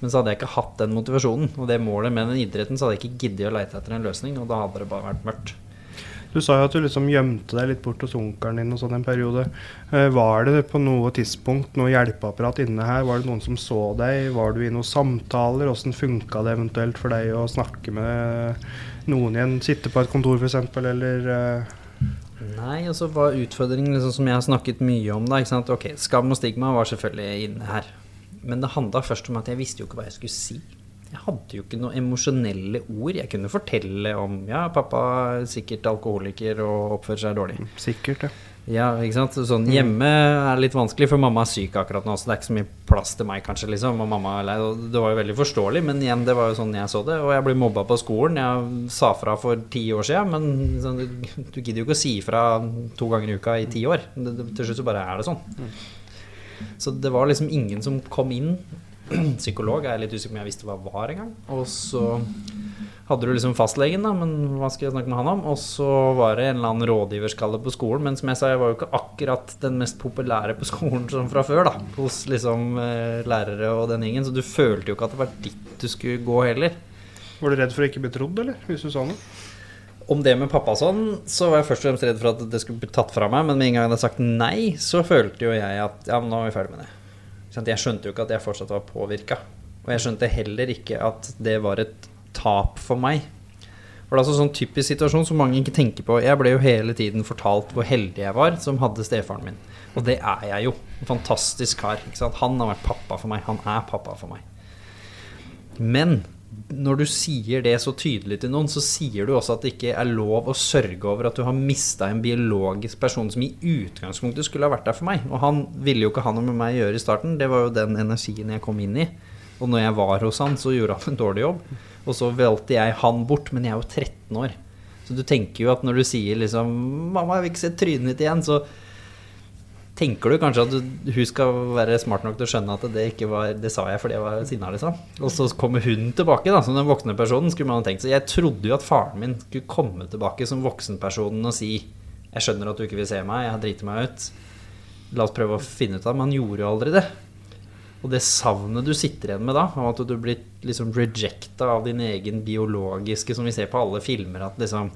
Men så hadde jeg ikke hatt den motivasjonen og det målet med den idretten, så hadde jeg ikke giddet å leite etter en løsning, og da hadde det bare vært mørkt.
Du sa jo at du liksom gjemte deg litt bort hos onkelen din og sånn en periode. Eh, var det på noe tidspunkt noe hjelpeapparat inne her? Var det noen som så deg? Var du i noen samtaler? Åssen funka det eventuelt for deg å snakke med noen igjen? Sitte på et kontor f.eks., eller eh,
Nei, og så var utfordringen liksom som jeg har snakket mye om da? Ok, skam og stigma var selvfølgelig inne her. Men det handla først om at jeg visste jo ikke hva jeg skulle si. Jeg hadde jo ikke noen emosjonelle ord. Jeg kunne fortelle om ja, pappa er sikkert alkoholiker og oppfører seg dårlig.
Sikkert, ja.
Ja, ikke sant. Sånn hjemme er litt vanskelig, for mamma er syk akkurat nå, så det er ikke så mye plass til meg, kanskje, liksom. Og mamma er lei. Det var jo veldig forståelig, men igjen, det var jo sånn jeg så det. Og jeg ble mobba på skolen. Jeg sa fra for ti år siden, men sånn, du, gidder jo ikke å si fra to ganger i uka i ti år. Til slutt så bare er det sånn. Så det var liksom ingen som kom inn. Psykolog er jeg litt usikker på om jeg visste hva var engang. Og så hadde du liksom fastlegen, da, men hva skal jeg snakke med han om? Og så var det en eller annen rådgiverskalle på skolen, men som jeg sa, jeg var jo ikke akkurat den mest populære på skolen som fra før, da. Hos liksom eh, lærere og den gjengen. Så du følte jo ikke at det var dit du skulle gå heller.
Var du redd for å ikke bli trodd, eller? Hvis du sa noe?
Om det med pappa sånn, så var jeg først og fremst redd for at det skulle bli tatt fra meg, men med en gang jeg hadde sagt nei, så følte jo jeg at ja, men nå er vi ferdig med det. Jeg skjønte jo ikke at jeg fortsatt var påvirka. Og jeg skjønte heller ikke at det var et tap for meg. For det er altså sånn typisk situasjon som mange ikke tenker på. Jeg ble jo hele tiden fortalt hvor heldig jeg var som hadde stefaren min. Og det er jeg jo. En fantastisk kar. Han har vært pappa for meg. Han er pappa for meg. Men når du sier det så tydelig til noen, så sier du også at det ikke er lov å sørge over at du har mista en biologisk person som i utgangspunktet skulle ha vært der for meg. Og han ville jo ikke ha noe med meg å gjøre i starten. Det var jo den energien jeg kom inn i. Og når jeg var hos han, så gjorde han en dårlig jobb. Og så valgte jeg han bort, men jeg er jo 13 år. Så du tenker jo at når du sier liksom 'Mamma, jeg vil ikke se trynet ditt igjen', så tenker du kanskje at du, hun skal være smart nok til å skjønne at det ikke var Det sa jeg fordi jeg var sinna, liksom. Og så kommer hun tilbake, da, som den voksne personen, skulle man ha tenkt. Så jeg trodde jo at faren min skulle komme tilbake som voksenpersonen og si 'Jeg skjønner at du ikke vil se meg, jeg driti meg ut'. La oss prøve å finne ut av det. Men han gjorde jo aldri det. Og det savnet du sitter igjen med da, av at du blir liksom rejecta av din egen biologiske, som vi ser på alle filmer, at liksom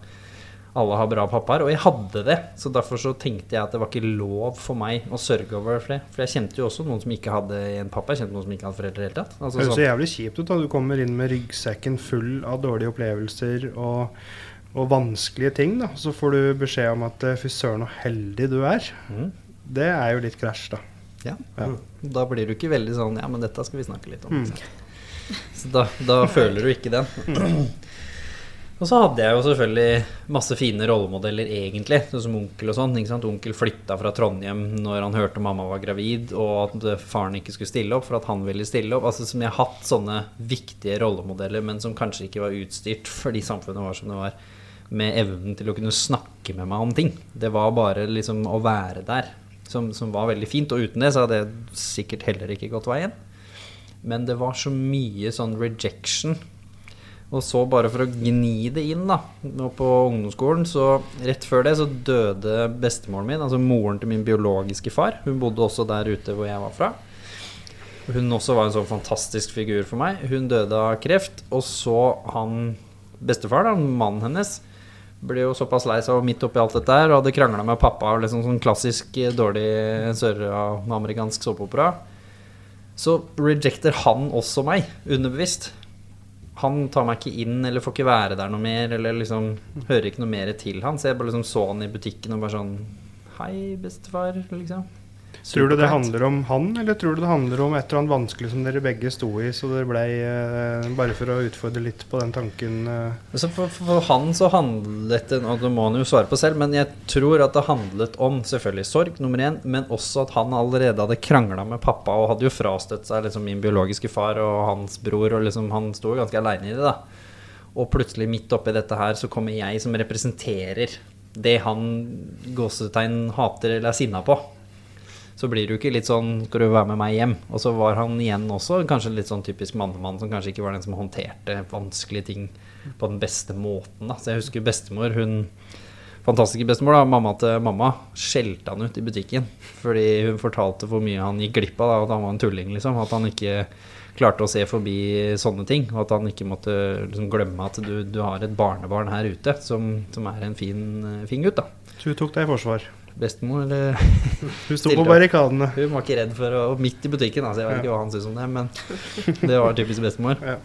alle har bra pappaer. Og jeg hadde det, så derfor så tenkte jeg at det var ikke lov for meg å sørge over det. For jeg kjente jo også noen som ikke hadde en pappa. Jeg kjente noen som ikke hadde foreldre i det hele tatt. Altså,
Det høres så
sånn,
jævlig kjipt ut da du kommer inn med ryggsekken full av dårlige opplevelser og, og vanskelige ting. da. Så får du beskjed om at eh, fy søren så heldig du er.
Mm.
Det er jo litt krasj, da.
ja.
Ja.
Da blir du ikke veldig sånn Ja, men dette skal vi snakke litt om.
Mm.
Så da, da føler du ikke den. Og så hadde jeg jo selvfølgelig masse fine rollemodeller, egentlig. Sånn som onkel og sånn. ikke sant? Onkel flytta fra Trondheim når han hørte mamma var gravid, og at faren ikke skulle stille opp for at han ville stille opp. Altså Som jeg har hatt sånne viktige rollemodeller, men som kanskje ikke var utstyrt fordi samfunnet var som det var, med evnen til å kunne snakke med meg om ting. Det var bare liksom å være der som, som var veldig fint. Og uten det så hadde jeg sikkert heller ikke gått veien. Men det var så mye sånn rejection og så bare for å gni det inn, da, nå på ungdomsskolen, så rett før det så døde bestemoren min, altså moren til min biologiske far. Hun bodde også der ute hvor jeg var fra. Hun også var en sånn fantastisk figur for meg. Hun døde av kreft. Og så han bestefar, da, mannen hennes, ble jo såpass lei seg og midt oppi alt dette her og hadde krangla med pappa. og Liksom sånn klassisk eh, dårlig søramerikansk såpeopera. Så rejecter han også meg, underbevisst han tar meg ikke inn eller får ikke være der noe mer. Eller liksom hører ikke noe mer til han. Så jeg bare liksom så han i butikken og bare sånn Hei, bestefar, liksom.
Tror du det handler om han, eller tror du det handler om et eller annet vanskelig som dere begge sto i, så det blei eh, Bare for å utfordre litt på den tanken eh,
Så for, for, for han så handlet det Og det må han jo svare på selv, men jeg tror at det handlet om selvfølgelig sorg, nummer én, men også at han allerede hadde krangla med pappa og hadde jo frastøtt seg liksom min biologiske far og hans bror, og liksom han sto ganske aleine i det, da. Og plutselig, midt oppi dette her, så kommer jeg som representerer det han gåsetegn hater eller er sinna på. Så blir du ikke litt sånn Skal du være med meg hjem? Og så var han igjen også kanskje litt sånn typisk mannemann som kanskje ikke var den som håndterte vanskelige ting på den beste måten. Da. Så jeg husker bestemor, hun fantastiske bestemor, da, mamma til mamma, skjelte han ut i butikken. Fordi hun fortalte hvor mye han gikk glipp av, da, at han var en tulling, liksom. At han ikke klarte å se forbi sånne ting. Og at han ikke måtte liksom, glemme at du, du har et barnebarn her ute som, som er en fin, fin gutt, da.
Så hun tok deg i forsvar.
Bestemor eller
Hun sto på barrikadene.
Hun var ikke redd for å Midt i butikken, altså. Jeg vet ikke hva han syns om det, men det var typisk bestemor.
Ja.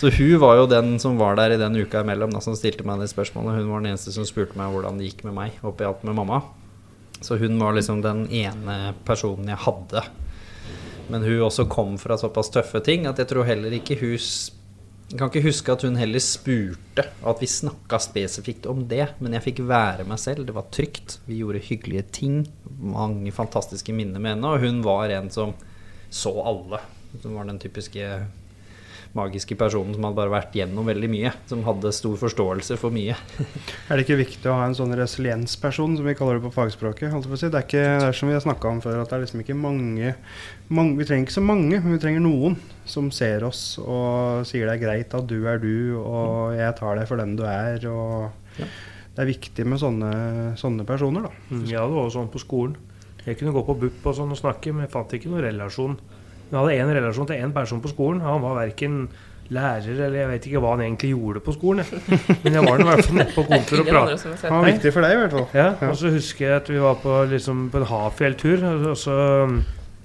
Så hun var jo den som var der i den uka imellom, da, som stilte meg det spørsmålet. Hun var den eneste som spurte meg hvordan det gikk med meg oppi alt med mamma. Så hun var liksom den ene personen jeg hadde. Men hun også kom fra såpass tøffe ting at jeg tror heller ikke hun Jeg kan ikke huske at hun heller spurte, og at vi snakka spesifikt om det. Men jeg fikk være meg selv. Det var trygt. Vi gjorde hyggelige ting. Mange fantastiske minner med henne. Og hun var en som så alle. Som var den typiske magiske personen som hadde bare vært gjennom veldig mye. Som hadde stor forståelse for mye.
Er det ikke viktig å ha en sånn resiliensperson, som vi kaller det på fagspråket? holdt på å si? Det er ikke det er som vi har snakka om før, at det er liksom ikke mange, mange Vi trenger ikke så mange, men vi trenger noen som ser oss og sier det er greit at du er du, og jeg tar deg for den du er. og
Ja.
Det er viktig med sånne, sånne personer, da.
Mm, Ja, det var jo sånn på skolen. Jeg kunne gå på BUP og sånn og snakke, men jeg fant ikke noen relasjon. Jeg hadde én relasjon til én person på skolen. Han var verken lærer eller jeg vet ikke hva han egentlig gjorde på skolen. jeg. Men jeg var i hvert fall nede på kontoret og pratet.
Han var viktig for deg, i hvert fall.
Ja, og så husker jeg at vi var på, liksom, på en Hafjell-tur, og så,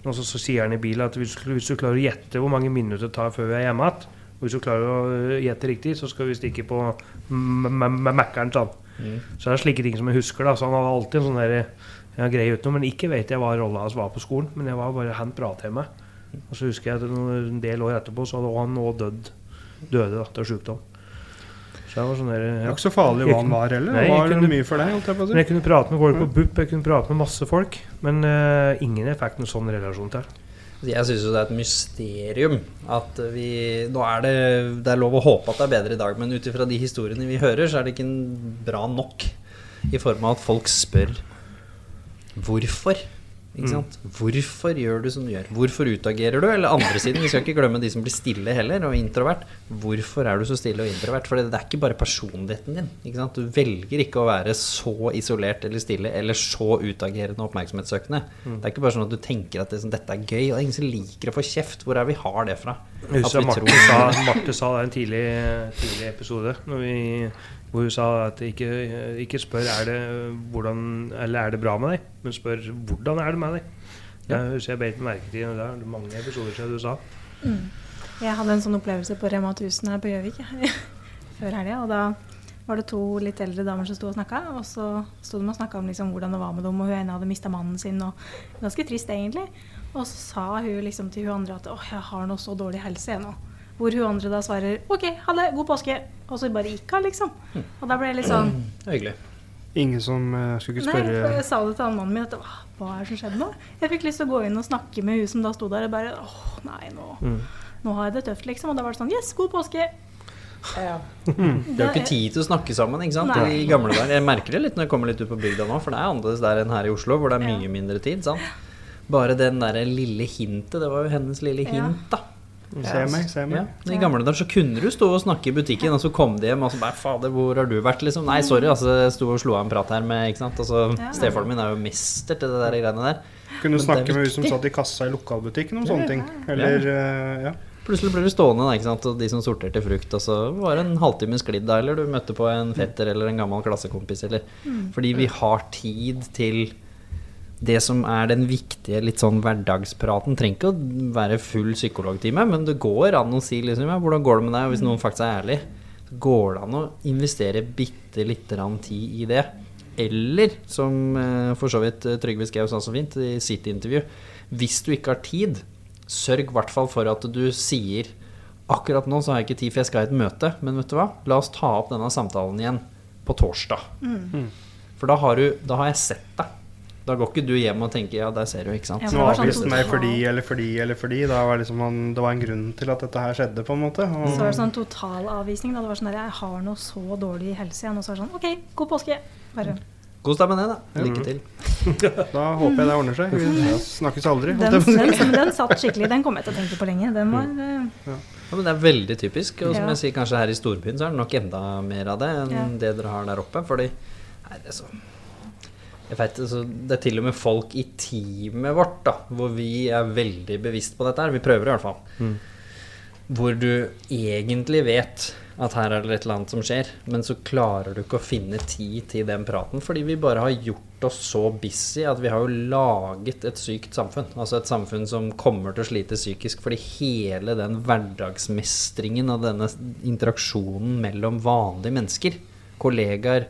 og så, så sier han i bilen at hvis, hvis du klarer å gjette hvor mange minutter det tar før vi er hjemme igjen, og hvis du klarer å øh, gjette riktig, så skal vi stikke på Mækkern. Sånn. Så det er slike ting som jeg husker. da Så han hadde alltid en sånn der, ja, greie utenom. Men ikke vet jeg hva rolla hans var på skolen. Men jeg var bare han pratet med. Og så husker jeg at en del år etterpå så hadde han òg dødd. Døde da, til sjukdom. Så jeg var sånn der,
Det var ikke så farlig hva han var heller.
Nei,
Det var
kunne-
mye for deg, holdt jeg på å
Men jeg kunne prate med folk på BUP, jeg kunne prate med masse folk. Men uh, ingen jeg fikk noen sånn relasjon til.
Jeg syns jo det er et mysterium at vi Nå er det, det er lov å håpe at det er bedre i dag, men ut ifra de historiene vi hører, så er det ikke bra nok. I form av at folk spør hvorfor. Sant? Hvorfor gjør du som du gjør? Hvorfor utagerer du? Eller andre siden, vi skal ikke glemme de som blir stille heller, og introvert. Hvorfor er du så stille og introvert? For det er ikke bare personligheten din. Du velger ikke å være så isolert eller stille eller så utagerende og oppmerksomhetssøkende. Det er ikke bare sånn at du tenker at det, sånn, dette er gøy, og det er ingen som liker å få kjeft. Hvor er vi har det fra?
Jeg
At
husker Marte sa, Marte sa det i en tidlig, tidlig episode, når vi Hvor hun sa at ikke, ikke spør er det, hvordan, eller er det bra med deg, men spør hvordan er det med deg. Det husker jeg beit merke til. Det er mange episoder siden du sa.
Jeg hadde en sånn opplevelse på Rema 1000 her på Gjøvik før helga. Og da var det to litt eldre damer som sto og snakka. Og så sto de og snakka om liksom hvordan det var med dem, og hun ene hadde mista mannen sin. og Ganske trist, egentlig. Og så sa hun liksom til hun andre at åh, jeg har nå så dårlig helse jeg nå. Hvor hun andre da svarer OK, ha det, god påske. Og så bare gikk hun, liksom. Og da ble jeg litt sånn
er hyggelig.
Ingen som uh, skulle ikke spørre Nei,
jeg sa det til han mannen min at hva, er det som skjedde nå? Jeg fikk lyst til å gå inn og snakke med hun som da sto der og bare åh, nei, nå, nå har jeg det tøft, liksom. Og da var det sånn yes, god påske.
Det er jo ikke tid til å snakke sammen ikke sant?
Nei.
i gamle dager. Jeg merker det litt når jeg kommer litt ut på bygda nå, for det er annerledes der enn her i Oslo, hvor det er
Ja.
mye mindre tid. sant? Bare den derre lille hintet, det var jo hennes lille hint, da.
Se meg, se
Ja.
meg.
I gamle dager så kunne du stå og snakke i butikken, og så kom de hjem og så bare 'Fader, hvor har du vært?' liksom. 'Nei, sorry, altså, jeg sto og slo av en prat her med Ikke sant. Og så
Ja.
Stefaren min er jo mester til det der greiene der.
Kunne
du
snakke med hun som satt i kassa i lokalbutikken om sånne ting. Eller eh, ja.
Plutselig ble du stående, da, ikke sant? og de som sorterte frukt, og så var det en halvtime sklidd da, eller du møtte på en fetter eller en gammel klassekompis, eller Fordi vi har tid til det som er den viktige litt sånn hverdagspraten. Trenger ikke å være full psykologtime, men det går an å si liksom ja, 'Hvordan går det med deg?' Hvis noen faktisk er ærlig, så går det an å investere bitte lite grann tid i det. Eller, som eh, for så vidt eh, Trygve Skau sa så fint i sitt intervju, hvis du ikke har tid, sørg i hvert fall for at du sier Akkurat nå så har jeg ikke tid, for jeg skal i et møte. Men vet du hva? La oss ta opp denne samtalen igjen på torsdag. For da har, du, da har jeg sett deg. Da går ikke du hjem og tenker ja, der ser du, ikke sant.
Ja,
Nå
avviste var sånn
meg fordi eller fordi eller fordi. Da var liksom man, det var en grunn til at dette her skjedde, på en måte. Og,
Så var det sånn totalavvisning. Da. Det var sånn der, jeg har noe så dårlig helse igjen. Og så er det sånn OK, god påske. Bare.
Kos deg med det, da. Lykke til.
Da håper jeg det ordner seg. Vi snakkes aldri.
Den, den, den satt skikkelig. Den kom jeg til å tenke på lenge. Den var ja.
Ja, men Det er veldig typisk. Og som
Ja.
jeg sier, kanskje her i storbyen så er det nok enda mer av det enn
Ja.
det dere har der oppe. Fordi nei, det er så jeg vet, altså, Det er til og med folk i teamet vårt da, hvor vi er veldig bevisst på dette. her Vi prøver i hvert fall. Hvor du egentlig vet at her er det et eller annet som skjer, men så klarer du ikke å finne tid til den praten fordi vi bare har gjort oss så busy at vi har jo laget et sykt samfunn. Altså et samfunn som kommer til å slite psykisk fordi hele den hverdagsmestringen og denne interaksjonen mellom vanlige mennesker, kollegaer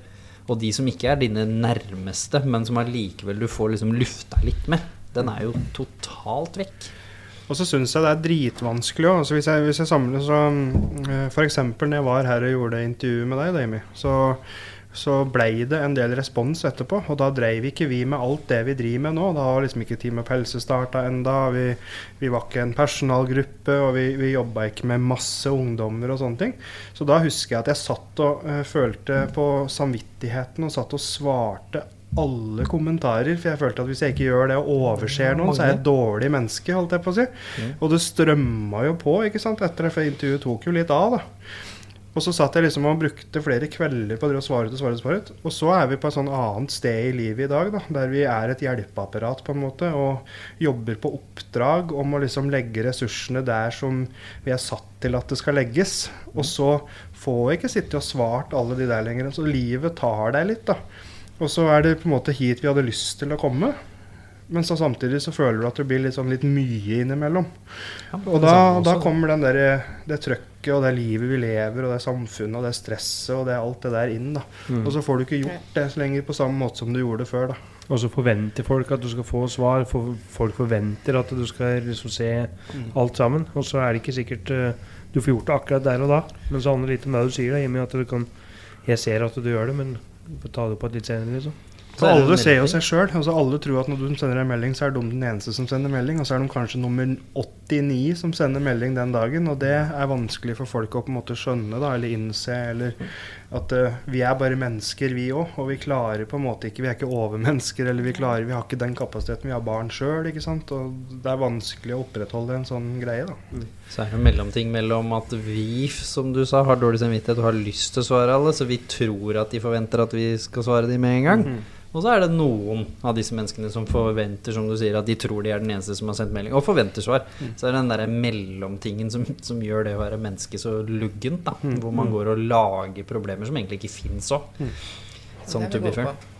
og de som ikke er dine nærmeste, men som allikevel du får liksom lufta litt med, den er jo totalt vekk.
Og så syns jeg det er dritvanskelig òg. Altså hvis, jeg- hvis jeg samler så uh, F.eks. når jeg var her og gjorde intervju med deg, Dami, så, så blei det en del respons etterpå. Og da dreiv ikke vi med alt det vi driver med nå. Da var liksom ikke Team Up Helse starta enda. Vi, vi var ikke en personalgruppe, og vi, vi jobba ikke med masse ungdommer og sånne ting. Så da husker jeg at jeg satt og uh, følte på samvittigheten og satt og svarte alle kommentarer, for jeg følte at hvis jeg ikke gjør det og overser noen, så er jeg et dårlig menneske, holdt jeg på å si. Og det strømma jo på, ikke sant, etter det, for intervjuet tok jo litt av, da. Og så satt jeg liksom og brukte flere kvelder på å svare ut og svare ut. svare ut. Og så er vi på et sånn annet sted i livet i dag, da, der vi er et hjelpeapparat på en måte, og jobber på oppdrag om å liksom legge ressursene der som vi er satt til at det skal legges. Og så får jeg ikke sitte og svart alle de der lenger. Så livet tar deg litt, da. Og så er det på en måte hit vi hadde lyst til å komme. Men så samtidig så føler du at det blir litt, sånn litt mye innimellom. Og da, da kommer den der, det trøkket og det livet vi lever, og det samfunnet og det stresset og det, alt det der inn. da. Og så får du ikke gjort det så lenger på samme måte som du gjorde det før. da.
Og så forventer folk at du skal få svar. For folk forventer at du skal liksom se alt sammen. Og så er det ikke sikkert uh, du får gjort det akkurat der og da. Men så handler det litt om det du sier. Da, i og med at du kan Jeg ser at du gjør det, men du får ta det på et litt senere, liksom.
Så alle ser jo seg sjøl. Altså alle tror at når du sender en melding, så er de den eneste som sender melding. Og så er de kanskje nummer 89 som sender melding den dagen. Og det er vanskelig for folk å på en måte skjønne da, eller innse. Eller at uh, vi er bare mennesker, vi òg. Og vi klarer på en måte ikke Vi er ikke overmennesker, eller vi klarer Vi har ikke den kapasiteten. Vi har barn sjøl, ikke sant. Og det er vanskelig å opprettholde en sånn greie, da.
Så er det en mellomting mellom at vi, som du sa, har dårlig samvittighet og har lyst til å svare alle, så vi tror at de forventer at vi skal svare dem med en gang. Og så er det noen av disse menneskene som forventer, som du sier, at de tror de er den eneste som har sendt melding, og forventer svar. Så er det den derre mellomtingen som, som gjør det å være menneske så luggent, da. Hvor man går og lager problemer som egentlig ikke fins òg. Sånn
Det er
to be
gode
fair.
på.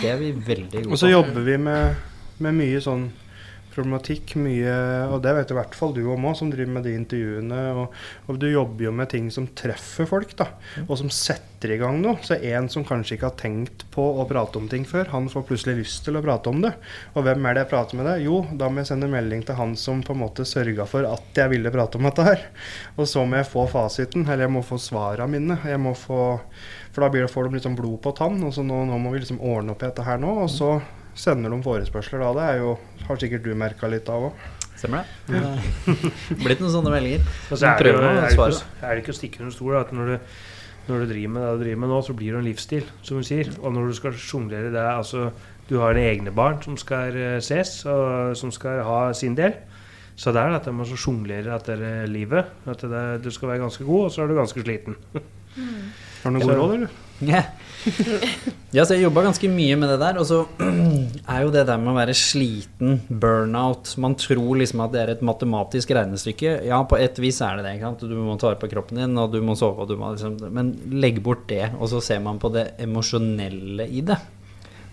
Det er vi veldig
Og så jobber vi med, med mye sånn problematikk, mye Og det vet i hvert fall du om òg, som driver med de intervjuene. Og, og du jobber jo med ting som treffer folk, da. Og som setter i gang noe. Så en som kanskje ikke har tenkt på å prate om ting før, han får plutselig lyst til å prate om det. Og hvem er det jeg prater med det? Jo, da må jeg sende melding til han som på en måte sørga for at jeg ville prate om dette her. Og så må jeg få fasiten, eller jeg må få svara mine. Jeg må få For da blir det, får de liksom blod på tann. Og så nå, nå må vi liksom ordne opp i dette her nå. Og så sender de forespørsler da. Det er jo, har sikkert du merka litt av òg.
Stemmer det? Det Blitt noen sånne meldinger.
Så er det, jo, er, det ikke, er det ikke å stikke under stol at når du, når du driver med det du driver med nå, så blir det en livsstil, som hun sier. Og når du skal sjonglere det altså, Du har dine egne barn som skal eh, ses, og som skal ha sin del. Så det er dette med å sjonglere etter eh, livet. At det, du skal være ganske god, og så er du ganske sliten.
Har du noen gode råd, eller?
Ja. Ja, så jeg jobba ganske mye med det der. Og så er jo det der med å være sliten, burnout Man tror liksom at det er et matematisk regnestykke. Ja, på et vis er det det. ikke sant? Du må ta vare på kroppen din, og du må sove, og du må liksom Men legg bort det, og så ser man på det emosjonelle i det.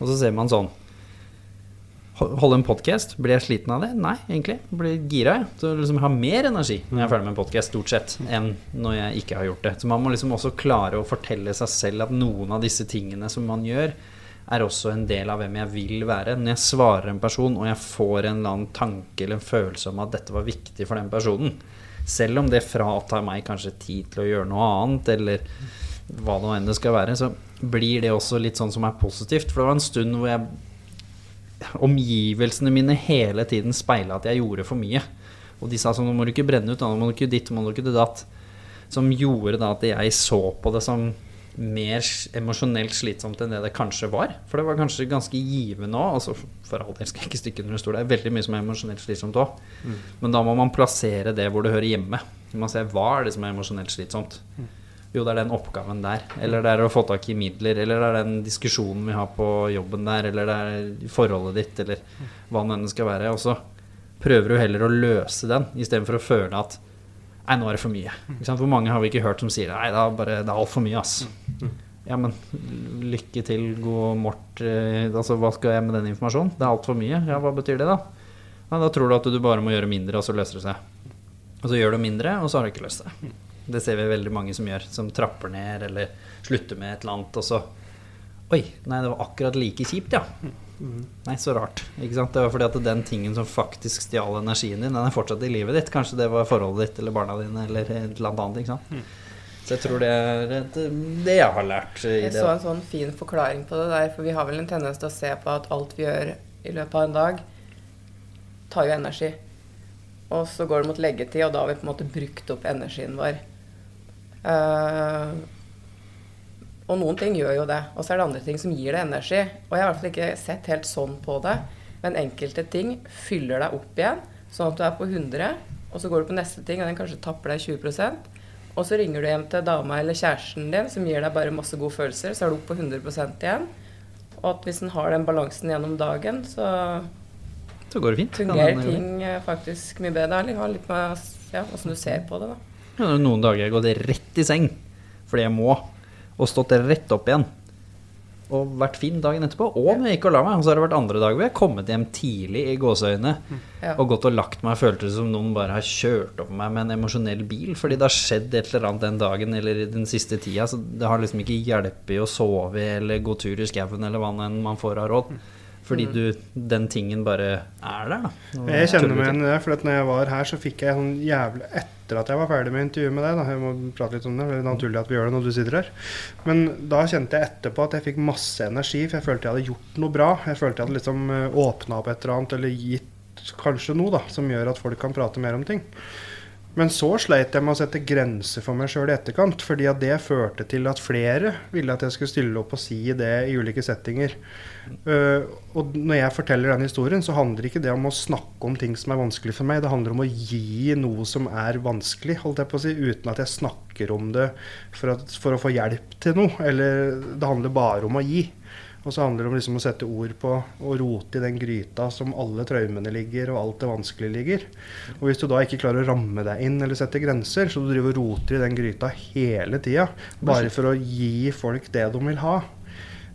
Og så ser man sånn Holde en podkast, blir jeg sliten av det? Nei, egentlig. Blir gira, jeg. Så liksom jeg har mer energi når jeg er ferdig med en podkast, stort sett, enn når jeg ikke har gjort det. Så man må liksom også klare å fortelle seg selv at noen av disse tingene som man gjør, er også en del av hvem jeg vil være. Når jeg svarer en person, og jeg får en eller annen tanke eller en følelse om at dette var viktig for den personen, selv om det fratar meg kanskje tid til å gjøre noe annet, eller hva det nå enn det skal være, så blir det også litt sånn som er positivt. For det var en stund hvor jeg omgivelsene mine hele tiden speila at jeg gjorde for mye. Og de sa sånn Nå må du ikke brenne ut, nå må du ikke ditt, nå må du ikke det datt. Som gjorde da at jeg så på det som mer emosjonelt slitsomt enn det det kanskje var. For det var kanskje ganske givende òg. Altså, for all del skal jeg ikke stikke under en stol. Det er veldig mye som er emosjonelt slitsomt òg. Men da må man plassere det hvor det hører hjemme. Man ser hva er det som er emosjonelt slitsomt. Jo, det er den oppgaven der. Eller det er å få tak i midler. Eller det er den diskusjonen vi har på jobben der. Eller det er forholdet ditt, eller hva nå enn skal være. Og så prøver du heller å løse den, istedenfor å føle at Nei, nå er det for mye. Hvor mange har vi ikke hørt som sier Nei, det er, bare, det er altfor mye, ass. Ja, men lykke til, god mort. eh, Altså, hva skal jeg med den informasjonen? Det er altfor mye. Ja, hva betyr det, da? Nei, da tror du at du bare må gjøre mindre, og så løser det seg. Og så gjør du mindre, og så har du ikke løst det. Det ser vi veldig mange som gjør, som trapper ned eller slutter med et eller annet, og så Oi, nei, det var akkurat like kjipt, ja. Nei, så rart. Ikke sant? Det var fordi at den tingen som faktisk stjal energien din, den er fortsatt i livet ditt. Kanskje det var forholdet ditt eller barna dine eller et eller annet ikke sant? Så jeg tror det er et, det jeg har lært i
Jeg
det.
så en sånn fin forklaring på det der, for vi har vel en tendens til å se på at alt vi gjør i løpet av en dag, tar jo energi. Og så går det mot leggetid, og da har vi på en måte brukt opp energien vår. Eh, og noen ting gjør jo det. Og så er det andre ting som gir deg energi. Og jeg har i hvert fall ikke sett helt sånn på det. Men enkelte ting fyller deg opp igjen, sånn at du er på 100, og så går du på neste ting, og den kanskje tapper deg 20 og så ringer du hjem til dama eller kjæresten din som gir deg bare masse gode følelser, så er du oppe på 100 igjen. Og at hvis en har den balansen gjennom dagen, så
Så går det fint.
Fungerer ting eh, faktisk mye bedre. Det har litt med ja, åssen du ser på det, da.
Noen dager jeg har gått rett i seng fordi jeg må, og stått rett opp igjen. Og vært fin dagen etterpå. Og når jeg gikk og la meg. Og så har det vært andre dager hvor jeg har kommet hjem tidlig i gåseøyne
Ja.
og gått og lagt meg Følte det som noen bare har kjørt opp meg med en emosjonell bil. Fordi det har skjedd et eller annet den dagen eller i den siste tida. Så det har liksom ikke hjulpet å sove eller gå tur i skauen eller hva enn man får av råd. Fordi du, den tingen bare er der, da.
Jeg kjenner meg igjen i det, for at når jeg var her, så fikk jeg sånn jævlig Etter at jeg var ferdig med intervjuet med deg, da, jeg må prate litt om det, det er naturlig at vi gjør det når du sitter her, men da kjente jeg etterpå at jeg fikk masse energi, for jeg følte jeg hadde gjort noe bra. Jeg følte jeg hadde liksom åpna opp et eller annet, eller gitt kanskje noe da, som gjør at folk kan prate mer om ting. Men så sleit jeg med å sette grenser for meg sjøl i etterkant, fordi at det førte til at flere ville at jeg skulle stille opp og si det i ulike settinger. Uh, og når jeg forteller den historien, så handler ikke det om å snakke om ting som er vanskelig for meg. Det handler om å gi noe som er vanskelig, holdt jeg på å si, uten at jeg snakker om det for, at, for å få hjelp til noe. Eller det handler bare om å gi. Og så handler det om liksom å sette ord på og rote i den gryta som alle traumene ligger, og alt det vanskelige ligger. Og hvis du da ikke klarer å ramme deg inn eller sette grenser, så du driver og roter i den gryta hele tida, bare for å gi folk det de vil ha,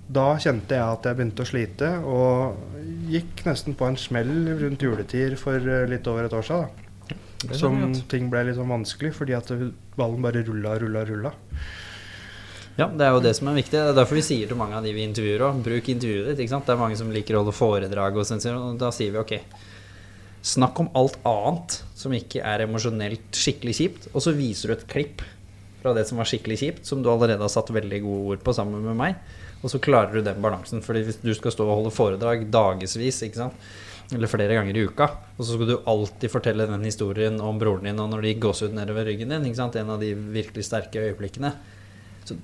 da kjente jeg at jeg begynte å slite, og gikk nesten på en smell rundt juletider for eh, litt over et år siden. Da. Som ting ble litt sånn vanskelig, fordi at ballen bare rulla, rulla, rulla.
Ja, det er jo det som er viktig. Det er derfor vi sier til mange av de vi intervjuer òg, bruk intervjuet ditt. ikke sant? Det er mange som liker å holde foredrag, og, sånt, og da sier vi ok, snakk om alt annet som ikke er emosjonelt skikkelig kjipt, og så viser du et klipp fra det som var skikkelig kjipt, som du allerede har satt veldig gode ord på sammen med meg, og så klarer du den balansen. Fordi hvis du skal stå og holde foredrag dagevis, ikke sant, eller flere ganger i uka, og så skal du alltid fortelle den historien om broren din og når de gikk gåsehud nedover ryggen din, ikke sant, en av de virkelig sterke øyeblikkene. Så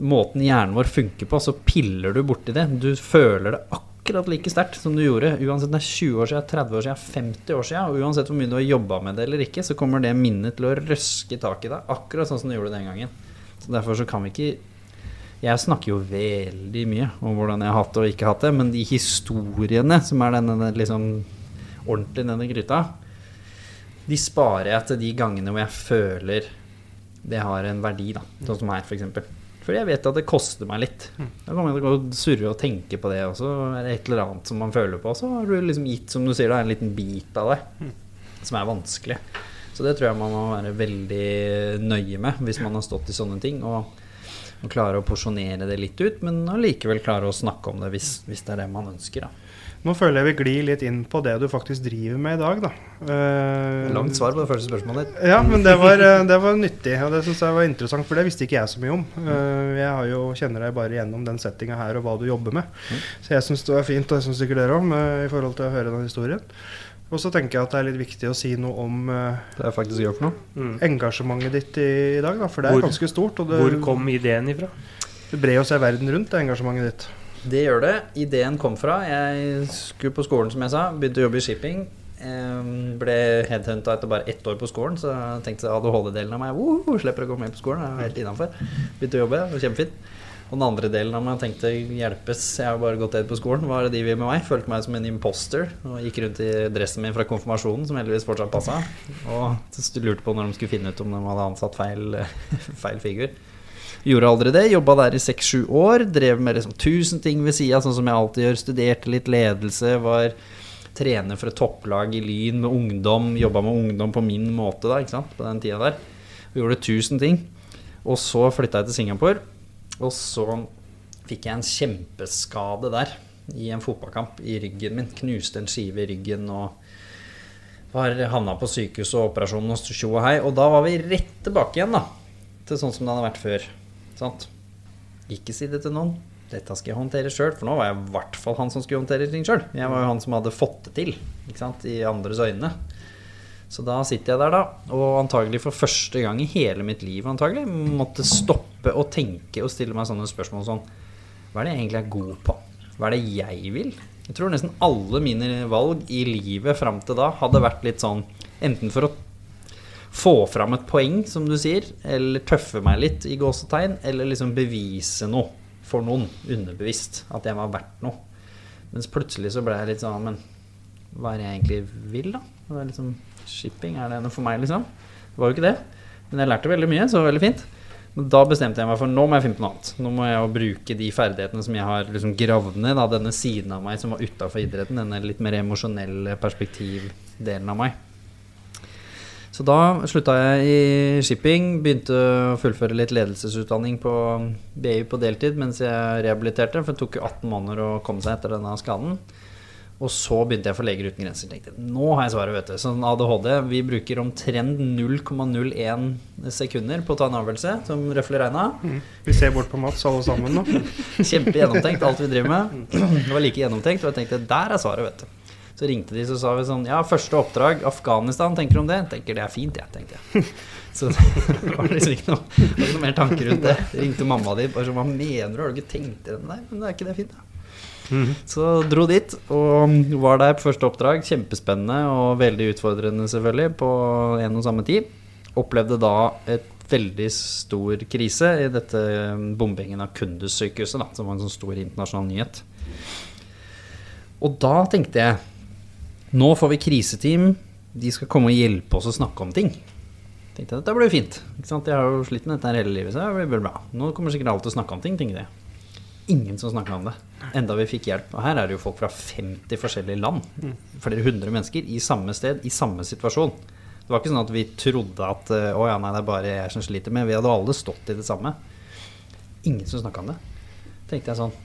måten hjernen vår funker på, så piller du borti det. Du føler det akkurat like sterkt som du gjorde uansett om det er 20 år siden, 30 år siden, 50 år siden. Og uansett hvor mye du har jobba med det eller ikke, så kommer det minnet til å røske tak i deg, akkurat sånn som du gjorde den gangen. Så derfor så kan vi ikke Jeg snakker jo veldig mye om hvordan jeg har hatt det og ikke hatt det, men de historiene som er denne liksom ordentlig denne gryta, de sparer jeg til de gangene hvor jeg føler det har en verdi, da. Sånn som her, f.eks. For jeg vet at det koster meg litt. Da kommer jeg til å surre og tenke på det, og så er det et eller annet som man føler på. Så har du liksom gitt, som du sier, da, en liten bit av det som er vanskelig. Så det tror jeg man må være veldig nøye med hvis man har stått i sånne ting. Og, og klare å porsjonere det litt ut, men allikevel klare å snakke om det hvis, hvis det er det man ønsker. da.
Nå føler jeg vi glir litt inn på det du faktisk driver med i dag, da. Uh,
Langt svar på det første spørsmålet ditt.
Ja, men det var, eh, det var nyttig, og det syns jeg var interessant, for det visste ikke jeg så mye om. Uh, jeg har jo, kjenner deg bare gjennom den settinga her og hva du jobber med. Mm. Så jeg syns det var fint, og jeg syns sikkert dere òg, i forhold til å høre den historien. Og så tenker jeg at det er litt viktig å si noe om
Det faktisk gjør for noe.
Mm. engasjementet ditt i, i, dag, da, for det er hvor, ganske stort.
Det, hvor kom ideen ifra?
Det brer jo seg verden rundt, det engasjementet ditt.
Det gjør det. Ideen kom fra Jeg skulle på skolen, som jeg sa. Begynte å jobbe i shipping. ble headhunta etter bare ett år på skolen, så jeg tenkte ADHD-delen av meg uh, slipper å gå med på skolen. Jeg er helt innafor. Begynte å jobbe, det var kjempefint. Og den andre delen av meg tenkte hjelpes, jeg har bare gått ned på skolen. Hva er det de vil med meg? Følte meg som en imposter. Og gikk rundt i dressen min fra konfirmasjonen, som heldigvis fortsatt passa. Og lurte på når de skulle finne ut om de hadde ansatt feil, feil figur. Gjorde aldri det. Jobba der i seks-sju år. Drev med liksom tusen ting ved sida, sånn som jeg alltid gjør. Studerte litt ledelse. Var trener for et topplag i Lyn med ungdom. Jobba med ungdom på min måte da, ikke sant? på den tida der. Og gjorde tusen ting. Og så flytta jeg til Singapore. Og så fikk jeg en kjempeskade der i en fotballkamp i ryggen min. Knuste en skive i ryggen og var havna på sykehus og operasjonen og tjo og hei. Og da var vi rett tilbake igjen da til sånn som det hadde vært før. Sant? Ikke si det til noen. Dette skal jeg håndtere sjøl. For nå var jeg i hvert fall han som skulle håndtere ting sjøl. Jeg var jo han som hadde fått det til ikke sant? i andres øyne. Så da sitter jeg der, da, og antagelig for første gang i hele mitt liv antagelig måtte stoppe og tenke og stille meg sånne spørsmål sånn Hva er det jeg egentlig er god på? Hva er det jeg vil? Jeg tror nesten alle mine valg i livet fram til da hadde vært litt sånn enten for å få fram et poeng, som du sier, eller tøffe meg litt i gåsetegn, eller liksom bevise noe for noen underbevisst. At jeg var verdt noe. Mens plutselig så ble jeg litt sånn Men hva er det jeg egentlig vil, da? Det er liksom, shipping, er det noe for meg, liksom? Det var jo ikke det. Men jeg lærte veldig mye, så det var veldig fint. Men da bestemte jeg meg for nå må jeg finne på noe annet. Nå må jeg jo bruke de ferdighetene som jeg har liksom gravd ned, da, denne siden av meg som var utafor idretten, denne litt mer emosjonelle perspektivdelen av meg. Så da slutta jeg i shipping, begynte å fullføre litt ledelsesutdanning på BI på deltid mens jeg rehabiliterte, for det tok jo 18 måneder å komme seg etter denne skaden. Og så begynte jeg for Leger uten grenser. Tenkte, nå har jeg svaret, vet du. Sånn ADHD, vi bruker omtrent 0,01 sekunder på å ta en avgjørelse, som røffelig regna.
Mm. Vi ser bort på Mats alle sammen nå.
Kjempegjennomtenkt, alt vi driver med. Det var like gjennomtenkt, og jeg tenkte der er svaret, vet du. Så ringte de så sa vi sånn Ja, første oppdrag, Afghanistan, tenker du om det? Tenker det er fint, jeg, tenkte jeg. Så det var liksom ikke noe, ikke noe mer tanker rundt det. De ringte mamma di bare sånn Hva mener du, har du ikke tenkt det? Nei, men det er ikke det fint, da? Mm. Så dro dit og var der på første oppdrag. Kjempespennende og veldig utfordrende, selvfølgelig, på en og samme tid. Opplevde da et veldig stor krise i dette eh, bombingen av Kunduz-sykehuset, som var en sånn stor internasjonal nyhet. Og da tenkte jeg nå får vi kriseteam, de skal komme og hjelpe oss å snakke om ting. Tenkte jeg, Dette blir jo fint. Jeg har jo slitt med dette hele livet, så det blir bra. Nå kommer sikkert alle til å snakke om ting, tenkte jeg. Ingen som snakka om det. Enda vi fikk hjelp. Og her er det jo folk fra 50 forskjellige land. Flere hundre mennesker i samme sted, i samme situasjon. Det var ikke sånn at vi trodde at eh, å ja, nei, det er bare jeg som sliter med. Vi hadde alle stått i det samme. Ingen som snakka om det. Tenkte jeg sånn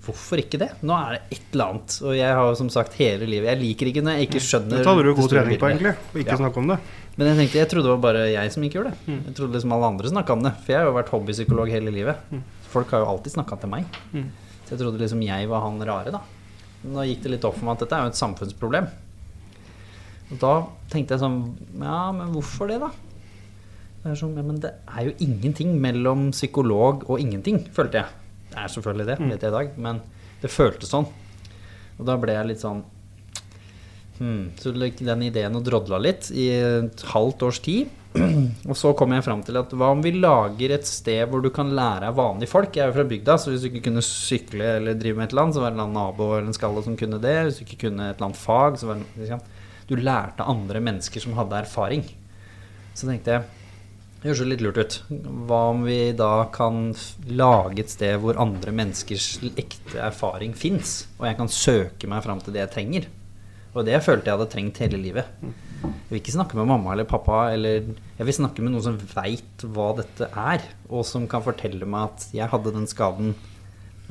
Hvorfor ikke det? Nå er det et eller annet. Og jeg har som sagt hele livet Jeg liker ikke når jeg ikke skjønner
Dette hadde du god trening på, egentlig. Å ikke
Ja.
snakke om det.
Men jeg tenkte, jeg trodde det var bare jeg som ikke gjorde det. Jeg trodde liksom alle andre snakka om det. For jeg har jo vært hobbypsykolog hele livet. Folk har jo alltid snakka til meg. Så jeg trodde liksom jeg var han rare, da. Men da gikk det litt opp for meg at dette er jo et samfunnsproblem. Og da tenkte jeg sånn Ja, men hvorfor det, da? Det er, sånn, ja, men det er jo ingenting mellom psykolog og ingenting, følte jeg. Det er selvfølgelig det, vet jeg i dag, men det føltes sånn. Og da ble jeg litt sånn Hmm. Så den ideen og drodla litt i et halvt års tid. Og så kom jeg fram til at hva om vi lager et sted hvor du kan lære av vanlige folk? Jeg er jo fra bygda, så hvis du ikke kunne sykle eller drive med et eller annet, så var det en eller annen nabo eller en skalle som kunne det. Hvis du ikke kunne et eller annet fag, så var det Du lærte andre mennesker som hadde erfaring. Så tenkte jeg det høres litt lurt ut. Hva om vi da kan lage et sted hvor andre menneskers ekte erfaring fins, og jeg kan søke meg fram til det jeg trenger? Og det følte jeg hadde trengt hele livet. Jeg vil ikke snakke med mamma eller pappa, eller jeg vil snakke med noen som veit hva dette er, og som kan fortelle meg at jeg hadde den skaden.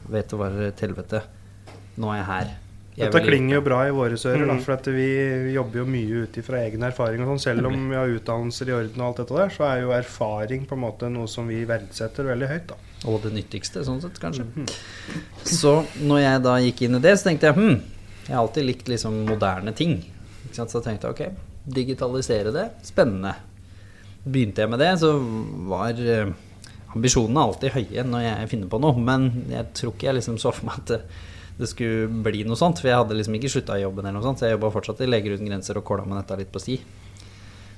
Vet du hva, til helvete. Nå er jeg her.
Dette
vil-
klinger jo bra i våre ører, da,
Mm.
for at vi jobber jo mye ut ifra egen erfaring. og sånn. Selv om vi har utdannelser i orden, og alt dette der, så er jo erfaring på en måte noe som vi verdsetter veldig høyt. da.
Og det nyttigste, sånn sett, kanskje. Så når jeg da gikk inn i det, så tenkte jeg hm, jeg har alltid likt liksom moderne ting. Ikke sant? Så tenkte jeg ok, digitalisere det, spennende. Begynte jeg med det, så var eh, ambisjonene alltid høye når jeg finner på noe. Men jeg tror ikke jeg liksom så for meg at det, skulle bli noe sånt. For jeg hadde liksom ikke slutta i jobben, eller noe sånt, så jeg jobba fortsatt i Leger uten grenser og kåla med dette litt på sti.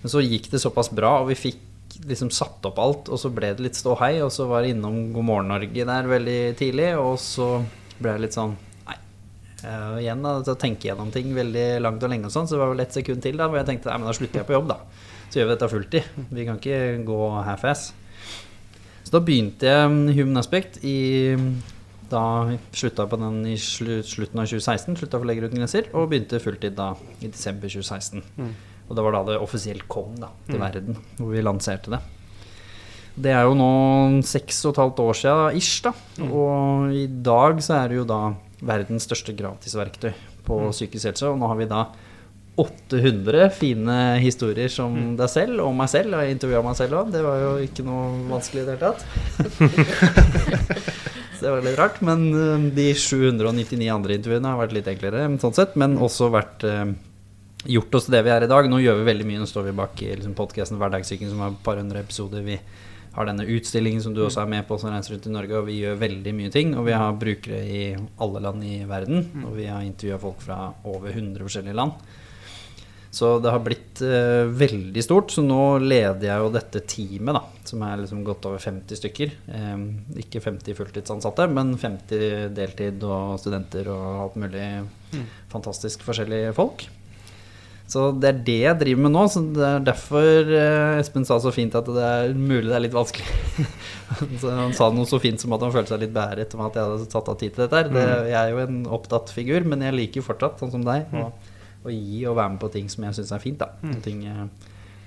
Men så gikk det såpass bra, og vi fikk liksom satt opp alt, og så ble det litt ståhei, og så var jeg innom God morgen Norge der veldig tidlig, og så ble jeg litt sånn Nei. eh, igjen da, tenke gjennom ting veldig langt og lenge og sånn, så det var vel ett sekund til da, hvor jeg tenkte nei, men da slutter jeg på jobb, da. Så gjør vi dette fulltid. Vi kan ikke gå half-ass. Så da begynte jeg Human Aspect i da slutta på den i slutten av 2016, slutta for Leger uten grenser, og begynte fulltid da i desember 2016. Og det var da det offisielt kom da, til verden, hvor vi lanserte det. Det er jo nå seks og et halvt år siden ish, da. Og i dag så er det jo da verdens største gratisverktøy på psykisk helse. Og nå har vi da 800 fine historier som deg selv og meg selv. Og jeg intervjua meg selv òg. Det var jo ikke noe vanskelig i det hele tatt. Det var litt rart. Men eh, de 799 andre intervjuene har vært litt enklere, sånn sett. Men også vært eh, gjort oss det vi er i dag. Nå gjør vi veldig mye. Nå står vi bak i liksom, podkasten Hverdagssyken, som har et par hundre episoder. Vi har denne utstillingen som du også er med på, som reiser rundt i Norge. Og vi gjør veldig mye ting. Og vi har brukere i alle land i verden. Og vi har intervjua folk fra over 100 forskjellige land. Så det har blitt eh, veldig stort. Så nå leder jeg jo dette teamet, da, som er liksom godt over 50 stykker. Eh, ikke 50 fulltidsansatte, men 50 deltid og studenter og alt mulig fantastisk forskjellige folk. Så det er det jeg driver med nå. Så det er derfor eh, Espen sa så fint at det er mulig det er litt vanskelig. han sa noe så fint som at han følte seg litt beæret om at jeg hadde tatt av tid til dette her. Det, jeg er jo en opptatt figur, men jeg liker fortsatt, sånn som deg, å, å gi og være med på ting som jeg syns er fint. da mm. ting jeg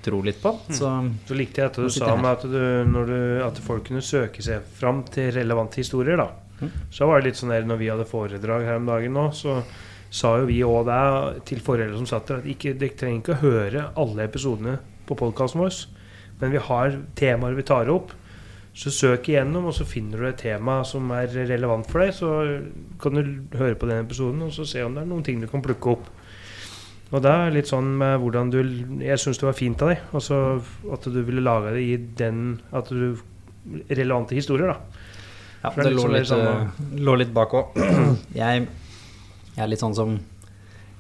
tror litt på. Så
Så likte jeg at du sa med at, du, når du, at folk kunne søke seg fram til relevante historier. da
Mm.
Så var det litt sånn der når vi hadde foredrag her om dagen nå, så sa jo vi òg det til foreldre som satt der, at ikke, dere trenger ikke å høre alle episodene på podkasten vår, men vi har temaer vi tar opp. Så søk igjennom, og så finner du et tema som er relevant for deg. Så kan du høre på den episoden og så se om det er noen ting du kan plukke opp. Og det er litt sånn med hvordan du Jeg syns det var fint av deg. Altså at du ville lage det i den At du Relevante historier, da.
Ja,
det
det lå
sånn
litt, eh, lå litt bak òg. Jeg, jeg er litt sånn som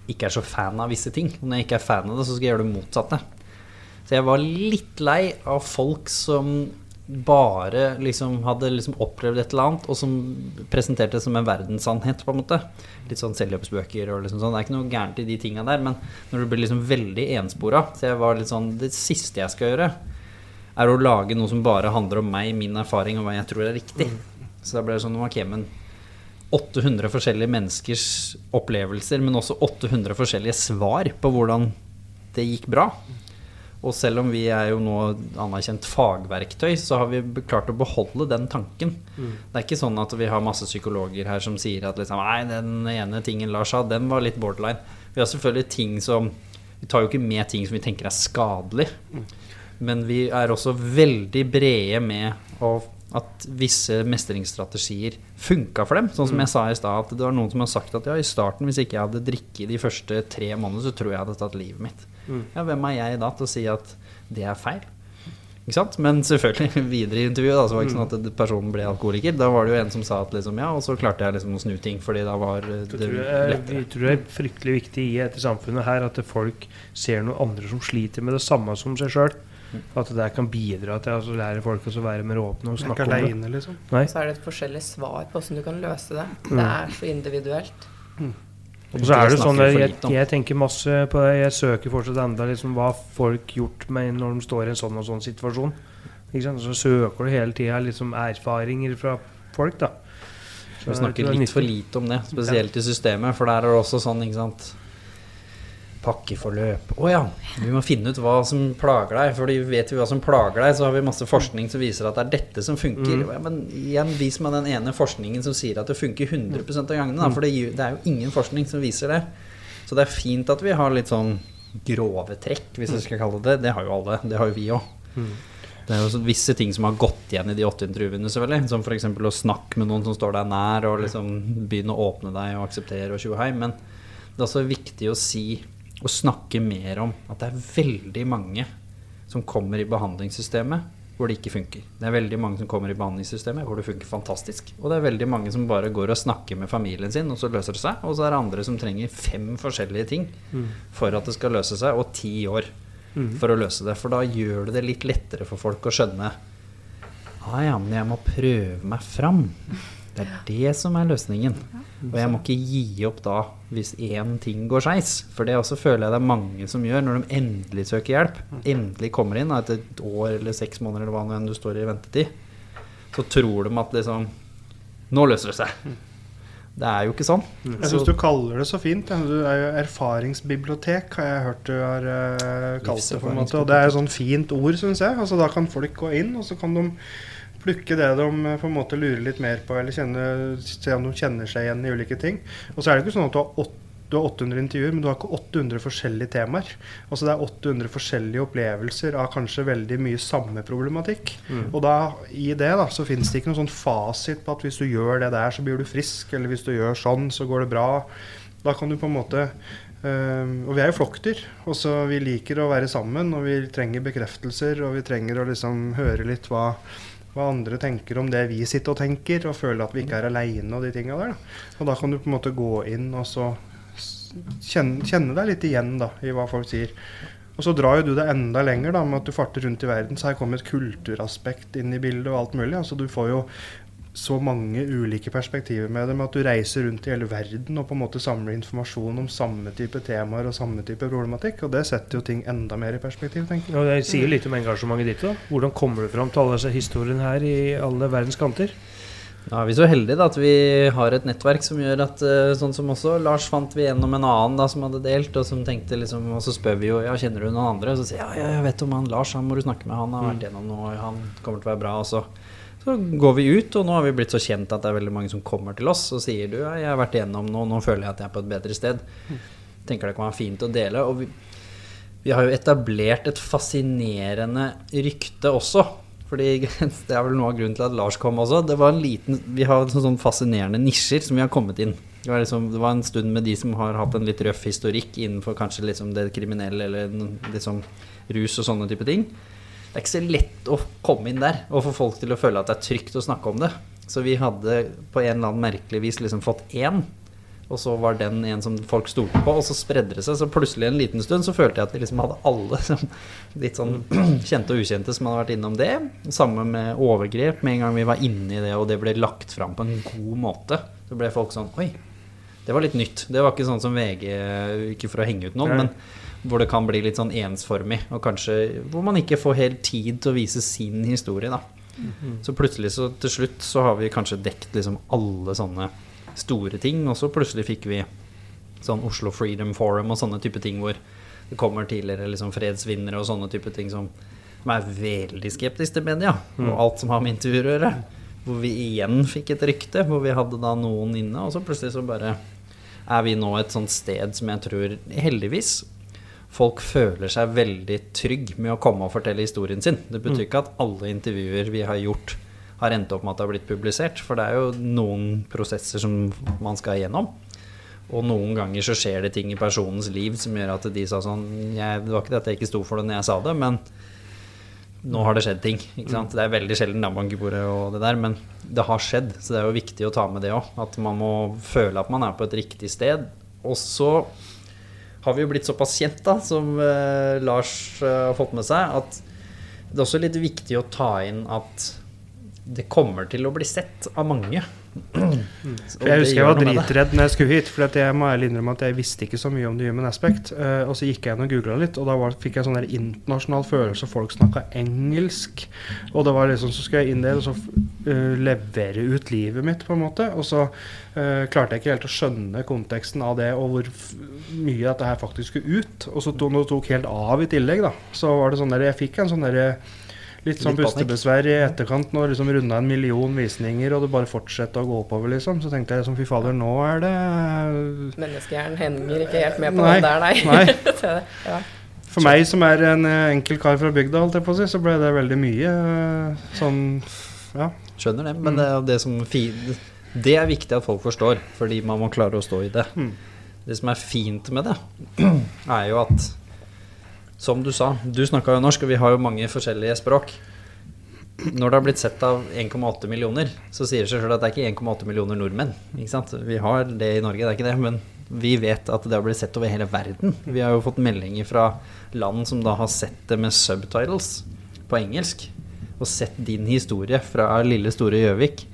ikke er så fan av visse ting. Når jeg ikke er fan av det, så skal jeg gjøre det motsatte. Så jeg var litt lei av folk som bare liksom hadde liksom opplevd et eller annet, og som presenterte det som en verdenssannhet, på en måte. Litt sånn selvhjelpsbøker og liksom sånn. Det er ikke noe gærent i de tinga der, men når du blir liksom veldig enspora Så jeg var litt sånn Det siste jeg skal gjøre, er å lage noe som bare handler om meg, min erfaring og hva jeg tror er riktig. Så da ble det sånn Ok, men 800 forskjellige menneskers opplevelser, men også 800 forskjellige svar på hvordan det gikk bra. Og selv om vi er jo nå anerkjent fagverktøy, så har vi klart å beholde den tanken. Det er ikke sånn at vi har masse psykologer her som sier at liksom, nei, den ene tingen Lars sa, den var litt borderline. Vi har selvfølgelig ting som Vi tar jo ikke med ting som vi tenker er skadelig. Men vi er også veldig brede med å, at visse mestringsstrategier funka for dem. Sånn som jeg sa i stad, at det var noen som har sagt at ja, i starten, hvis ikke jeg hadde drikket de første tre månedene, så tror jeg jeg hadde tatt livet mitt. Ja, hvem er jeg da til å si at det er feil? Ikke sant? Men selvfølgelig, videre i intervjuet da, så var det ikke sånn at personen ble alkoholiker. Da var det jo en som sa at liksom, ja, og så klarte jeg liksom å snu ting, fordi da var eh, det lettere.
jeg tror det er fryktelig viktig i dette samfunnet her at folk ser noen andre som sliter med det samme som seg sjøl. At det kan bidra til å lære folk å være mer åpne og snakke om det.
aleine, liksom.
Nei.
Så er det et forskjellig svar på hvordan du kan løse det.
Mm.
Det er så individuelt.
Og så er det sånn jeg, jeg tenker masse på det. Jeg søker fortsatt enda liksom hva folk gjort med når de står i en sånn og sånn situasjon. Ikke sant? Så søker du hele tida liksom erfaringer fra folk, da. Så
Vi snakker
er
litt for lite om det, spesielt i systemet, for der er det også sånn, ikke sant Pakkeforløp. Å ja, vi må finne ut hva som plager deg. For vet vi hva som plager deg, så har vi masse forskning som viser at det er dette som funker.
Mm.
Ja, men igjen, vis meg den ene forskningen som sier at det funker 100 av gangene. Da, for det, det er jo ingen forskning som viser det. Så det er fint at vi har litt sånn grove trekk, hvis vi skal kalle det det. Det har jo alle. Det har jo vi òg. Det er jo visse ting som har gått igjen i de åtte intervjuene, selvfølgelig. Som f.eks. å snakke med noen som står deg nær, og liksom begynne å åpne deg og akseptere og tjohei. Men det er også viktig å si og snakke mer om at det er veldig mange som kommer i behandlingssystemet hvor det ikke funker. Det er veldig mange som kommer i behandlingssystemet hvor det funker fantastisk. Og det er veldig mange som bare går og snakker med familien sin, og så løser det seg. Og så er det andre som trenger fem forskjellige ting for at det skal løse seg, og ti år for å løse det. For da gjør det det litt lettere for folk å skjønne ah, ja, men jeg må prøve meg fram. Det er det som er løsningen. Og jeg må ikke gi opp da hvis én ting går skeis. For det også føler jeg det er mange som gjør når de endelig søker hjelp. Endelig kommer inn etter et år eller seks måneder eller hva nå enn du står i ventetid. Så tror de at liksom Nå løser det seg. Det er jo ikke sånn.
Jeg syns du kaller det så fint. Du er jo erfaringsbibliotek, har jeg hørt du har eh, kalt det. på en måte Og det er et sånn fint ord, syns jeg. Altså, da kan folk gå inn, og så kan de plukke det de eh, på en måte lurer litt mer på, eller kjenne, se om de kjenner seg igjen i ulike ting. Og så er det ikke sånn at du har, 8 du har 800 intervjuer, men du har ikke 800 forskjellige temaer. Altså det er 800 forskjellige opplevelser av kanskje veldig mye samme problematikk. Og da, i det da, så finnes det ikke noen sånn fasit på at hvis du gjør det der, så blir du frisk, eller hvis du gjør sånn, så går det bra. Da kan du på en måte øhm, Og vi er jo flokkdyr. Og så vi liker å være sammen, og vi trenger bekreftelser, og vi trenger å liksom høre litt hva, hva andre tenker om det vi sitter og tenker, og føle at vi ikke er aleine og de tinga der. Da. Og da kan du på en måte gå inn og så kjenne, kjenne deg litt igjen da, i hva folk sier. Og så drar jo du det enda lenger da, med at du farter rundt i verden. Så her kommer et kulturaspekt inn i bildet og alt mulig. Altså du får jo så mange ulike perspektiver med det, med at du reiser rundt i hele verden og på en måte samler informasjon om samme type temaer og samme type problematikk. Og det setter jo ting enda mer i perspektiv, tenker jeg.
Og det sier litt om engasjementet ditt. da. Hvordan kommer du fram til alle disse historiene her i alle verdens kanter?
Da er vi så heldige da, at vi har et nettverk som gjør at eh, sånn som også Lars fant vi gjennom en annen da, som hadde delt, og som tenkte liksom Og så spør vi jo ja, kjenner du noen andre, og så sier jeg ja, ja, jeg vet om han Lars, han må du snakke med, han har vært gjennom noe, han kommer til å være bra. Og så, så går vi ut, og nå har vi blitt så kjent at det er veldig mange som kommer til oss og sier du jeg har vært igjennom noe, nå føler jeg at jeg er på et bedre sted. Tenker det kan være fint å dele. og vi vi har jo etablert et fascinerende rykte også. Fordi Det er vel noe av grunnen til at Lars kom også. Det var en liten, Vi har sånn, sånn fascinerende nisjer som vi har kommet inn. Det var, liksom, det var en stund med de som har hatt en litt røff historikk innenfor kanskje liksom det kriminelle eller liksom rus og sånne type ting. Det er ikke så lett å komme inn der og få folk til å føle at det er trygt å snakke om det. Så vi hadde på en eller annen merkelig vis liksom fått én. Og så var den en som folk stolte på, og så spredde det seg. Så plutselig en liten stund så følte jeg at vi liksom hadde alle som, litt sånn kjente og ukjente som hadde vært innom det. Samme med overgrep. Med en gang vi var inne i det, og det ble lagt fram på en god måte, så ble folk sånn Oi, det var litt nytt. Det var ikke sånn som VG, ikke for å henge ut noen, men hvor det kan bli litt sånn ensformig, og kanskje hvor man ikke får helt tid til å vise sin historie, da. Så plutselig så til slutt så har vi kanskje dekt liksom alle sånne store ting, og så plutselig fikk vi sånn Oslo Freedom Forum og sånne type ting hvor det kommer tidligere liksom fredsvinnere og sånne type ting som, som er veldig skeptiske til media og alt som har med intervjuer å gjøre. Hvor vi igjen fikk et rykte, hvor vi hadde da noen inne, og så plutselig så bare er vi nå et sånt sted som jeg tror, heldigvis, folk føler seg veldig trygg med å komme og fortelle historien sin. Det betyr ikke at alle intervjuer vi har gjort, har endt opp med at det har blitt publisert. For det er jo noen prosesser som man skal igjennom. Og noen ganger så skjer det ting i personens liv som gjør at de sa sånn jeg, Det var ikke det at jeg ikke sto for det når jeg sa det, men nå har det skjedd ting. Ikke sant? Det er veldig sjelden da bankebordet og det der, men det har skjedd. Så det er jo viktig å ta med det òg. At man må føle at man er på et riktig sted. Og så har vi jo blitt såpass kjent, da, som eh, Lars eh, har fått med seg, at det er også litt viktig å ta inn at det kommer til å bli sett av mange.
For jeg husker jeg var dritredd når jeg skulle hit, for jeg må ærlig innrømme at jeg visste ikke så mye om det Human Aspect. Uh, og så gikk jeg inn og googla litt, og da var, fikk jeg sånn internasjonal følelse. Folk snakka engelsk. Og det var liksom, så skulle jeg inn der og så eh, levere ut livet mitt, på en måte. Og så uh, klarte jeg ikke helt å skjønne konteksten av det, og hvor mye dette her faktisk skulle ut. Og så tok det tok helt av i tillegg, da, så var det sånn der Jeg fikk en sånn derre Litt sånn pustebesvær i etterkant når liksom runda en million visninger, og det bare fortsetter å gå oppover, liksom. Så tenkte jeg liksom, fy fader, nå er det
Menneskehjernen henger ikke helt med på
Nei,
den der, nei.
nei.
Ja.
For meg som er en eh, enkel kar fra bygda, holdt jeg på å si, så ble det veldig mye eh, sånn Ja.
Skjønner det, men det er det som Det er viktig at folk forstår, fordi man må klare å stå i det.
Mm.
Det som er fint med det, er jo at Som du sa, du snakka jo norsk, og vi har jo mange forskjellige språk. Når det har blitt sett av 1,8 millioner, så sier det seg sjøl at det er ikke 1,8 millioner nordmenn. Ikke sant? Vi har det i Norge, det er ikke det, men vi vet at det har blitt sett over hele verden. Vi har jo fått meldinger fra land som da har sett det med subtitles på engelsk, og sett din historie fra lille, store Gjøvik,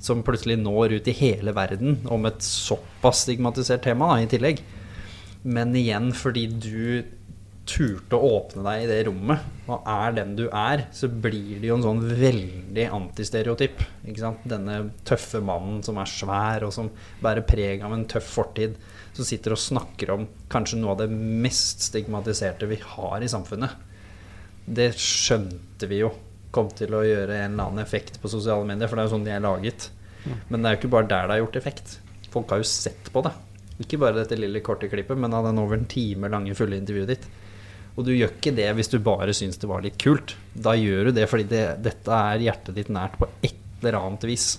som plutselig når ut i hele verden om et såpass stigmatisert tema da, i tillegg. Men igjen, fordi du turte å åpne deg i det rommet, og er den du er, så blir det jo en sånn veldig antistereotyp. Ikke sant? Denne tøffe mannen som er svær, og som bærer preg av en tøff fortid, som sitter og snakker om kanskje noe av det mest stigmatiserte vi har i samfunnet. Det skjønte vi jo kom til å gjøre en eller annen effekt på sosiale medier, for det er jo sånn de er laget. Men det er jo ikke bare der det har gjort effekt. Folk har jo sett på det. Ikke bare dette lille korte klippet, men av den over en time lange fulle intervjuet ditt. Og du gjør ikke det hvis du bare syns det var litt kult. Da gjør du det fordi det, dette er hjertet ditt nært på et eller annet vis.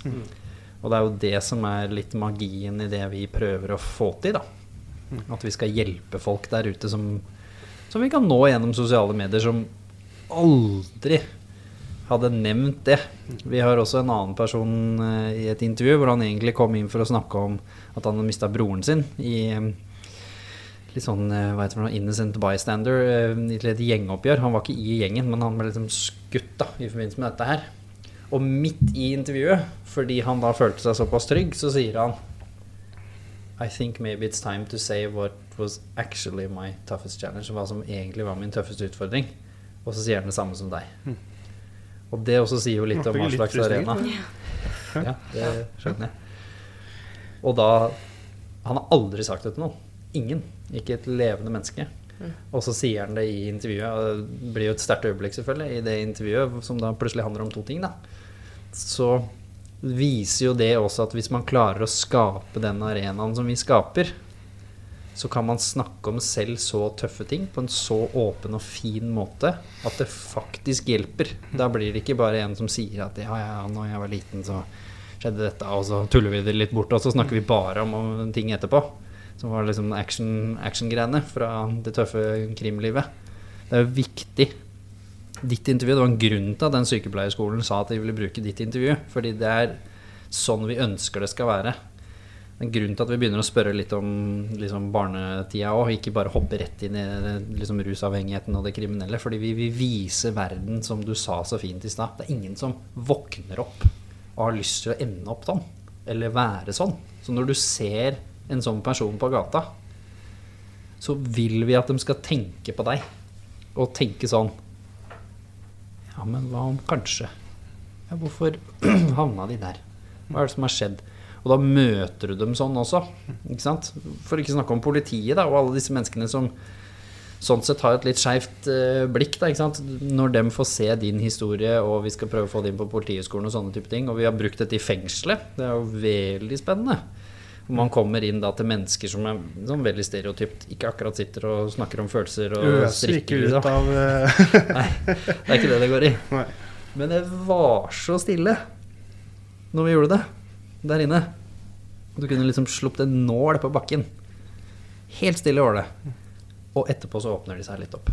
Og det er jo det som er litt magien i det vi prøver å få til, da. At vi skal hjelpe folk der ute som, som vi kan nå gjennom sosiale medier, som aldri hadde nevnt det. Vi har også en annen person eh, i et intervju hvor han egentlig kom inn for å snakke om at han hadde mista broren sin i eh, litt sånn eh, hva heter det, innocent bystander i et gjengoppgjør. Han var ikke i gjengen, men han ble liksom skutt da, i forbindelse med dette her. Og midt i intervjuet, fordi han da følte seg såpass trygg, så sier han I think maybe it's time to say what was actually my toughest challenge. Hva som egentlig var min tøffeste utfordring. Og så sier han det samme som deg. Og det også sier jo litt om hva slags arena. Ja, det skjønner jeg. Og da Han har aldri sagt det til noen. Ingen. Ikke et levende menneske. Og så sier han det i intervjuet. Det blir jo et sterkt øyeblikk, selvfølgelig, i det intervjuet, som da plutselig handler om to ting, da. Så viser jo det også at hvis man klarer å skape den arenaen som vi skaper, så kan man snakke om selv så tøffe ting på en så åpen og fin måte at det faktisk hjelper. Da blir det ikke bare en som sier at ja, ja, når jeg var liten, så skjedde dette, og så tuller vi det litt bort, og så snakker vi bare om, ting etterpå. Som var liksom action- action-greiene fra det tøffe krimlivet. Det er jo viktig. Ditt intervju, det var en grunn til at den sykepleierskolen sa at de ville bruke ditt intervju. Fordi det er sånn vi ønsker det skal være. Det er en grunn til at vi begynner å spørre litt om liksom, barnetida òg, ikke bare hoppe rett inn i liksom, rusavhengigheten og det kriminelle. Fordi vi vil vise verden, som du sa så fint i stad. Det er ingen som våkner opp og har lyst til å ende opp sånn. Eller være sånn. Så når du ser en sånn person på gata, så vil vi at de skal tenke på deg. Og tenke sånn Ja, men hva om kanskje? Ja, hvorfor havna de der? Hva er det som har skjedd? Og da møter du dem sånn også. Ikke sant? For ikke snakke om politiet da, og alle disse menneskene som sånn sett har et litt skeivt uh, blikk. Da, ikke sant? Når de får se din historie, og vi skal prøve å få det inn på Politihøgskolen og sånne type ting, og vi har brukt dette i fengselet, det er jo veldig spennende. Og man kommer inn da til mennesker som er sånn veldig stereotypt, ikke akkurat sitter og snakker om følelser og
Øser ikke
strikker.
ut
liksom.
av eh,
Nei, det er ikke det det går i.
Nei.
Men det var så stille når vi gjorde det der inne. Du kunne liksom sluppet en nål på bakken. Helt stille var det. Og etterpå så åpner de seg litt opp.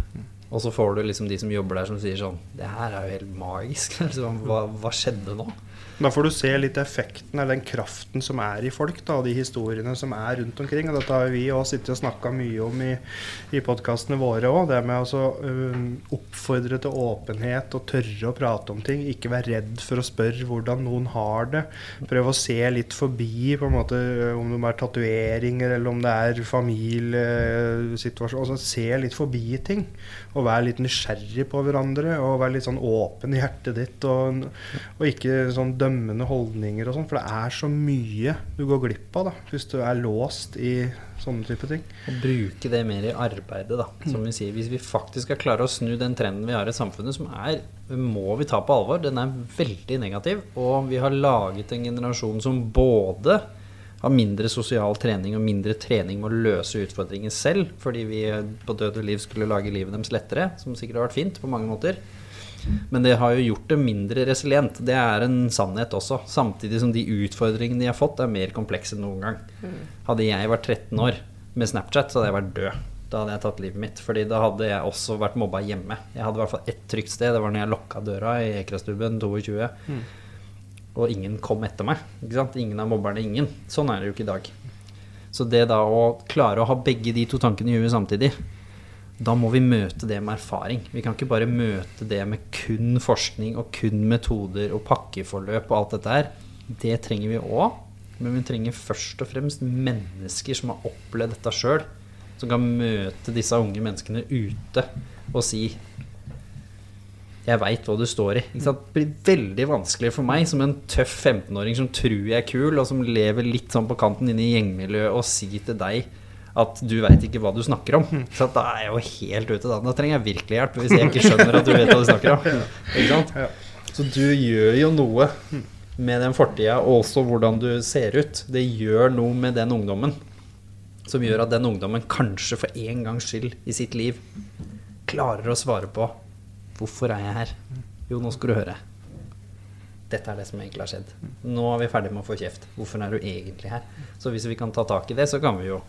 Og så får du liksom de som jobber der som sier sånn Det her er jo helt magisk. Liksom, hva, hva skjedde nå?
Da får du se litt effekten, eller den kraften som er i folk, da, og de historiene som er rundt omkring. Og dette har vi òg sittet og snakka mye om i, i podkastene våre òg. Det med å altså, um, oppfordre til åpenhet og tørre å prate om ting. Ikke være redd for å spørre hvordan noen har det. Prøve å se litt forbi på en måte om det er tatoveringer eller om det er familiesituasjon. Altså se litt forbi ting. Og være litt nysgjerrig på hverandre. Og være litt sånn åpen i hjertet ditt. Og, og ikke sånn dømmende holdninger og sånn. For det er så mye du går glipp av da, hvis du er låst i sånne type ting.
Og bruke det mer i arbeidet, da. Som vi sier, hvis vi faktisk skal klare å snu den trenden vi har i samfunnet, som er må vi ta på alvor. Den er veldig negativ. Og vi har laget en generasjon som både har mindre sosial trening og mindre trening med å løse utfordringer selv, fordi vi på død og liv skulle lage livet deres lettere, som sikkert har vært fint på mange måter. Men det har jo gjort det mindre resilient. Det er en sannhet også. Samtidig som de utfordringene de har fått, er mer komplekse enn noen gang. Hadde jeg vært 13 år med Snapchat, så hadde jeg vært død. Da hadde jeg tatt livet mitt. Fordi da hadde jeg også vært mobba hjemme. Jeg hadde i hvert fall ett trygt sted. Det var når jeg lokka døra i Ekrastuben 22. Og ingen kom etter meg. Ingen av mobberne. Ingen. Sånn er det jo ikke i dag. Så det da å klare å ha begge de to tankene i huet samtidig, da må vi møte det med erfaring. Vi kan ikke bare møte det med kun forskning og kun metoder og pakkeforløp og alt dette her. Det trenger vi òg, men vi trenger først og fremst mennesker som har opplevd dette sjøl. Som kan møte disse unge menneskene ute og si jeg veit hva du står i. Det blir veldig vanskelig for meg som en tøff 15-åring som tror jeg er kul, og som lever litt sånn på kanten inne i gjengmiljøet, og si til deg at du veit ikke hva du snakker om. Så da er jeg jo helt ute. Da Da trenger jeg virkelig hjelp, hvis jeg ikke skjønner at du vet hva du snakker om. Ikke sant? Så du gjør jo noe med den fortida, og også hvordan du ser ut. Det gjør noe med den ungdommen. Som gjør at den ungdommen kanskje for en gangs skyld i sitt liv klarer å svare på Hvorfor er jeg her? Jo, nå skal du høre. Dette er det som egentlig har skjedd. Nå er vi ferdig med å få kjeft. Hvorfor er du egentlig her? Så hvis vi kan ta tak i det, så kan vi jo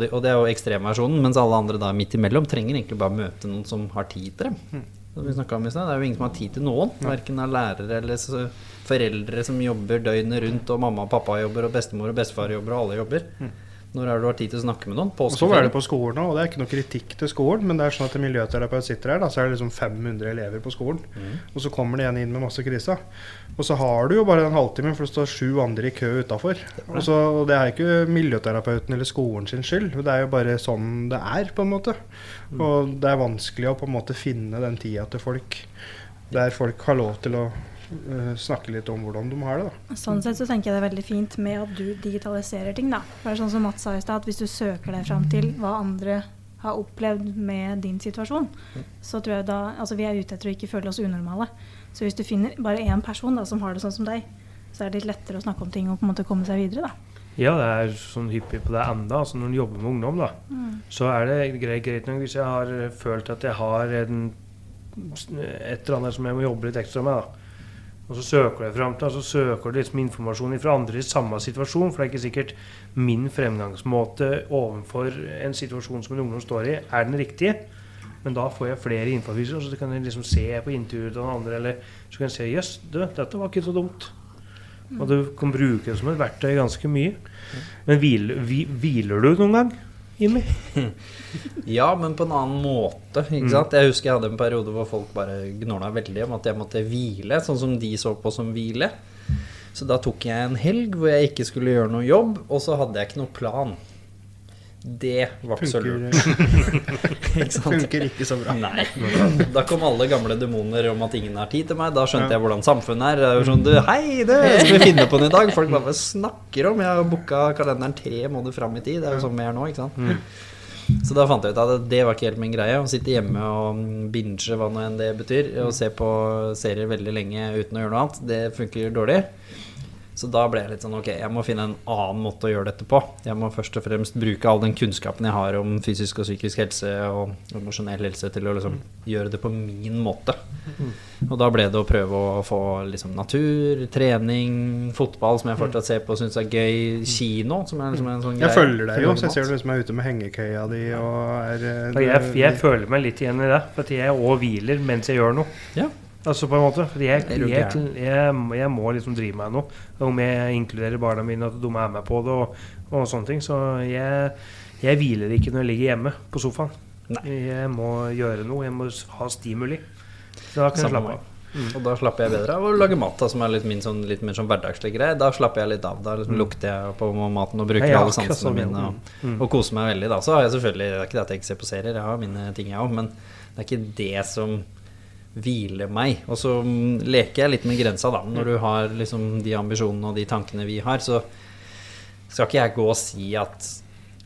det. Og det er jo ekstremversjonen, mens alle andre da midt imellom trenger egentlig bare møte noen som har tid til dem. Som vi om i sted, Det er jo ingen som har tid til noen. Verken av lærere eller foreldre som jobber døgnet rundt, og mamma og pappa jobber, og bestemor og bestefar jobber, og alle jobber. Når har du har tid til å snakke med noen?
Og så er det på skolen òg, det er ikke noe kritikk til skolen, men det er sånn at en miljøterapeut sitter her, da, så er det liksom 500 elever på skolen. Og så kommer det en inn med masse krisa. Og så har du jo bare en halvtime, for det står sju andre i kø utafor. Og, og det er ikke miljøterapeuten eller skolen sin skyld, det er jo bare sånn det er, på en måte. Og det er vanskelig å på en måte finne den tida til folk der folk har lov til å snakke litt om hvordan de har det. da.
Sånn sett så tenker jeg det er veldig fint med at du digitaliserer ting. da. For det er sånn som Mats sa i stad, at Hvis du søker deg fram til hva andre har opplevd med din situasjon, så tror jeg da Altså vi er ute etter å ikke føle oss unormale. Så hvis du finner bare én person da, som har det sånn som deg, så er det litt lettere å snakke om ting og på en måte komme seg videre. da.
Ja, det er sånn hyppig på det enda. Altså når en jobber med ungdom, da, så er det greit, greit nok hvis jeg har eh, følt at jeg har en, et eller annet som jeg må jobbe litt ekstra med. da. Og så søker du fram til, så søker du liksom informasjon fra andre i samme situasjon. For det er ikke sikkert min fremgangsmåte overfor en situasjon som en ungdom står i, er den riktige. Men da får jeg flere innfallsviser, så kan jeg liksom se på intervjuet til den andre, eller så kan jeg se jøss, du, dette var ikke så dumt. Og du kan bruke det som et verktøy ganske mye. Men hviler, hviler du noen gang, Jimmy?
Ja, men på en annen måte. Ikke
Mm.
sant? Jeg husker jeg hadde en periode hvor folk bare gnåla veldig om at jeg måtte hvile, sånn som de så på som hvile. Så da tok jeg en helg hvor jeg ikke skulle gjøre noe jobb, og så hadde jeg ikke noe plan. Det var ikke så lurt. Ikke
funker ikke så bra.
Nei. Da kom alle gamle demoner om at ingen har tid til meg. Da skjønte jeg hvordan samfunnet er. Sånn, du, Hei, det skal vi finne på den i dag? Folk bare snakker om. Jeg har booka kalenderen tre måneder fram i tid. Det er jo sånn vi er nå, ikke sant. Så da fant jeg ut at det var ikke helt min greie. Å sitte hjemme og binge, hva nå enn det betyr, og se på serier veldig lenge uten å gjøre noe annet, det funker dårlig. Så da ble jeg litt sånn ok, jeg må finne en annen måte å gjøre dette på. Jeg må først og fremst bruke all den kunnskapen jeg har om fysisk og psykisk helse og emosjonell helse til å liksom gjøre det på min måte. Og da ble det å prøve å få liksom natur, trening, fotball som jeg fortsatt ser på og syns er gøy, kino som er liksom en sånn greie.
Jeg følger deg jo, så jeg ser du liksom er ute med hengekøya di og er eh,
jeg, jeg føler meg litt igjen i det. For at jeg òg hviler mens jeg gjør noe.
Ja.
Altså på en måte jeg, jeg, jeg, jeg må liksom drive meg noe. Om jeg inkluderer barna mine, at de er med på det og, og sånne ting. Så jeg, jeg hviler ikke når jeg ligger hjemme på sofaen.
Nei.
Jeg må gjøre noe. Jeg må ha stimuli. Så da kan jeg slappe
av.
av.
Og da slapper jeg bedre av å lage mat, da, som er litt, min, sånn, litt mer sånn hverdagslig greie. Da slapper jeg litt av. Da liksom lukter jeg på maten og bruker
ja,
alle sansene mine og,
Mm.
og koser meg veldig. Da. Så har jeg selvfølgelig Det er ikke det at jeg ikke ser på serier, jeg har mine ting, jeg òg, men det er ikke det som hviler meg. Og så mm, leker jeg litt med grensa, da. Når du har liksom de ambisjonene og de tankene vi har, så skal ikke jeg gå og si at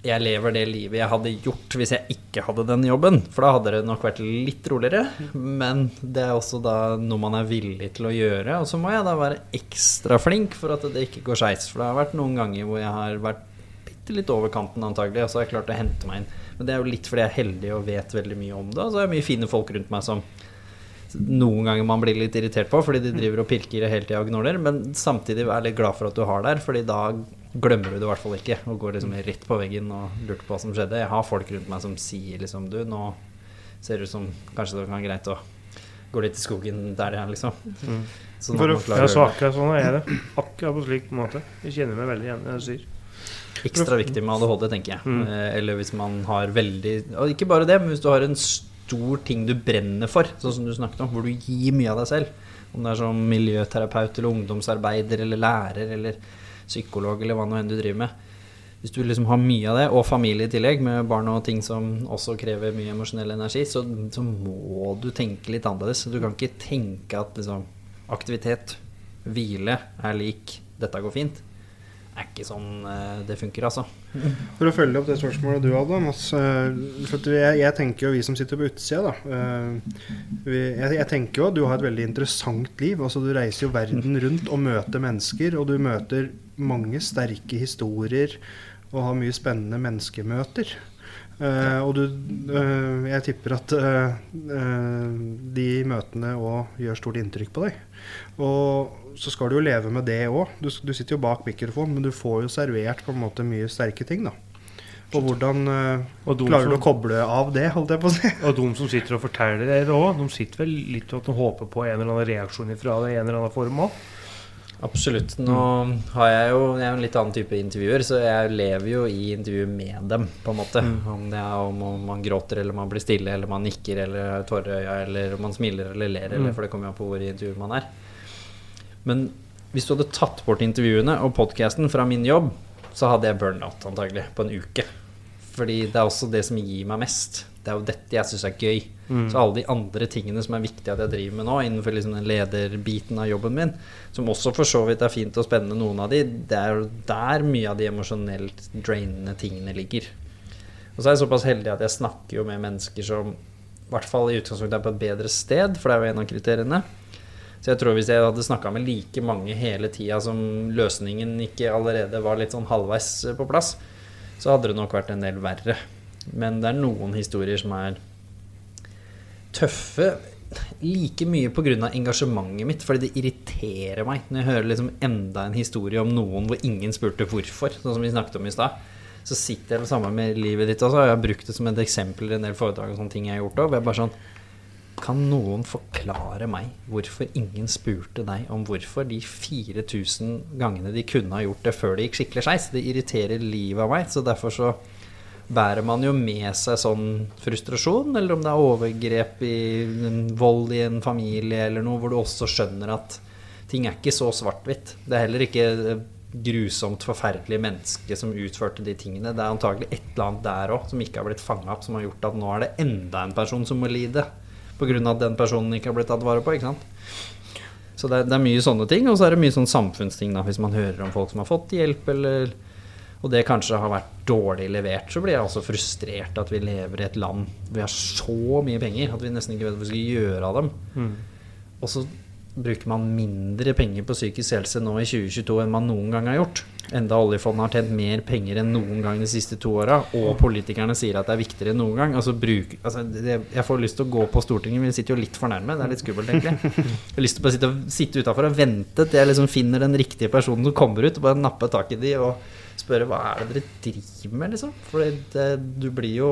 jeg lever det livet jeg hadde gjort hvis jeg ikke hadde den jobben. For da hadde det nok vært litt roligere. Men det er også da noe man er villig til å gjøre. Og så må jeg da være ekstra flink for at det ikke går skeis. For det har vært noen ganger hvor jeg har vært bitte litt over kanten antagelig, og så har jeg klart å hente meg inn. Men det er jo litt fordi jeg er heldig og vet veldig mye om det. Og så er det mye fine folk rundt meg som noen ganger man blir litt irritert på fordi de driver og pirker hele tida og gnåler, men samtidig er litt glad for at du har der, fordi da glemmer du det i hvert fall ikke og går liksom rett på veggen og lurer på hva som skjedde. Jeg har folk rundt meg som sier liksom Du, nå ser det ut som kanskje det kan være greit å gå litt i skogen der igjen, liksom. Sånn
For
at
å-
man klarer
Ja, så akkurat sånn er det. Akkurat på slik måte. Jeg kjenner meg veldig igjen i det du sier.
Ekstra viktig med ADHD, tenker jeg.
Mm.
Eh, Eller hvis man har veldig Og ikke bare det, men hvis du har en stor ting du brenner for, sånn som du snakket om, hvor du gir mye av deg selv. Om det er som miljøterapeut eller ungdomsarbeider eller lærer eller psykolog eller hva nå enn du driver med. Hvis du liksom har mye av det, og familie i tillegg, med barn og ting som også krever mye emosjonell energi, så, så må du tenke litt annerledes. Du kan ikke tenke at liksom, aktivitet, hvile, er lik 'dette går fint'. Er ikke sånn eh, det funker, altså.
For å følge opp det spørsmålet du hadde, Mats. eh, jeg, jeg tenker jo vi som sitter på utsida, da. eh, Vi, jeg, jeg tenker jo at du har et veldig interessant liv. Altså Du reiser jo verden rundt og møter mennesker, og du møter mange sterke historier og har mye spennende menneskemøter. Eh, og du uh, Jeg tipper at uh, de møtene òg gjør stort inntrykk på deg. Og så skal du jo leve med det òg. Du, du sitter jo bak mikrofonen, men du får jo servert på en måte mye sterke ting, da. Og hvordan
Og klarer
klarer du å koble av det, holdt jeg på å si?
Og de som sitter og forteller det òg, de sitter vel litt og håper på en eller annen reaksjon fra det i en eller annen form òg.
Absolutt. Nå har jeg jo Jeg er en litt annen type intervjuer, så jeg lever jo i intervjuet med dem, på en måte. Om det er om om man gråter, eller man blir stille, eller man nikker, eller har tårer i øya, eller om man smiler eller ler, eller,
Mm.
for det kommer jo an på hvor i intervjuet man er. Men hvis du hadde tatt bort intervjuene og podkasten fra min jobb, så hadde jeg burnout antagelig på en uke. Fordi det er også det som gir meg mest. Det er jo dette jeg syns er gøy.
Mm.
Så alle de andre tingene som er viktig at jeg driver med nå, innenfor liksom den lederbiten av jobben min, som også for så vidt er fint og spennende, noen av de, det er jo der mye av de emosjonelt drainende tingene ligger. Og så er jeg såpass heldig at jeg snakker jo med mennesker som i hvert fall i utgangspunktet er på et bedre sted, for det er jo en av kriteriene. Så jeg tror hvis jeg hadde snakka med like mange hele tida som løsningen ikke allerede var litt sånn halvveis på plass, så hadde det nok vært en del verre. Men det er noen historier som er tøffe like mye pga. engasjementet mitt, fordi det irriterer meg når jeg hører liksom enda en historie om noen hvor ingen spurte hvorfor, sånn som vi snakket om i stad. Så sitter jeg sammen med livet ditt, og så har jeg brukt det som et eksempel i en del foredrag og sånne ting jeg har gjort òg. Sånn Kan noen forklare meg hvorfor ingen spurte deg om hvorfor de 4000 gangene de kunne ha gjort det før det gikk skikkelig skeis? Det irriterer livet av meg, så derfor så bærer man jo med seg sånn frustrasjon, eller om det er overgrep i vold i en familie eller noe, hvor du også skjønner at ting er ikke så svart-hvitt. Det er heller ikke grusomt forferdelige menneske som utførte de tingene. Det er antagelig et eller annet der òg som ikke har blitt fanga opp, som har gjort at nå er det enda en person som må lide pga. at den personen ikke har blitt tatt vare på. ikke sant? Så det er, det er mye sånne ting, og så er det mye sånn samfunnsting da, hvis man hører om folk som har fått hjelp, eller og det kanskje har vært dårlig levert, så blir jeg også frustrert at vi lever i et land hvor vi har så mye penger at vi nesten ikke vet hva vi skal gjøre av dem. Og så bruker man mindre penger på psykisk helse nå i 2022 enn man noen gang har gjort. Enda oljefondet har tjent mer penger enn noen gang de siste to åra, og politikerne sier at det er viktigere enn noen gang. Altså, bruk, altså, det, jeg får lyst til å gå på Stortinget, men vi sitter jo litt for nærme. Det er litt skummelt, egentlig. Jeg har lyst til å sitte, sitte utafor og vente til jeg liksom finner den riktige personen som kommer ut, og bare nappe tak i de og spørre hva er det dere driver med, liksom? For du blir jo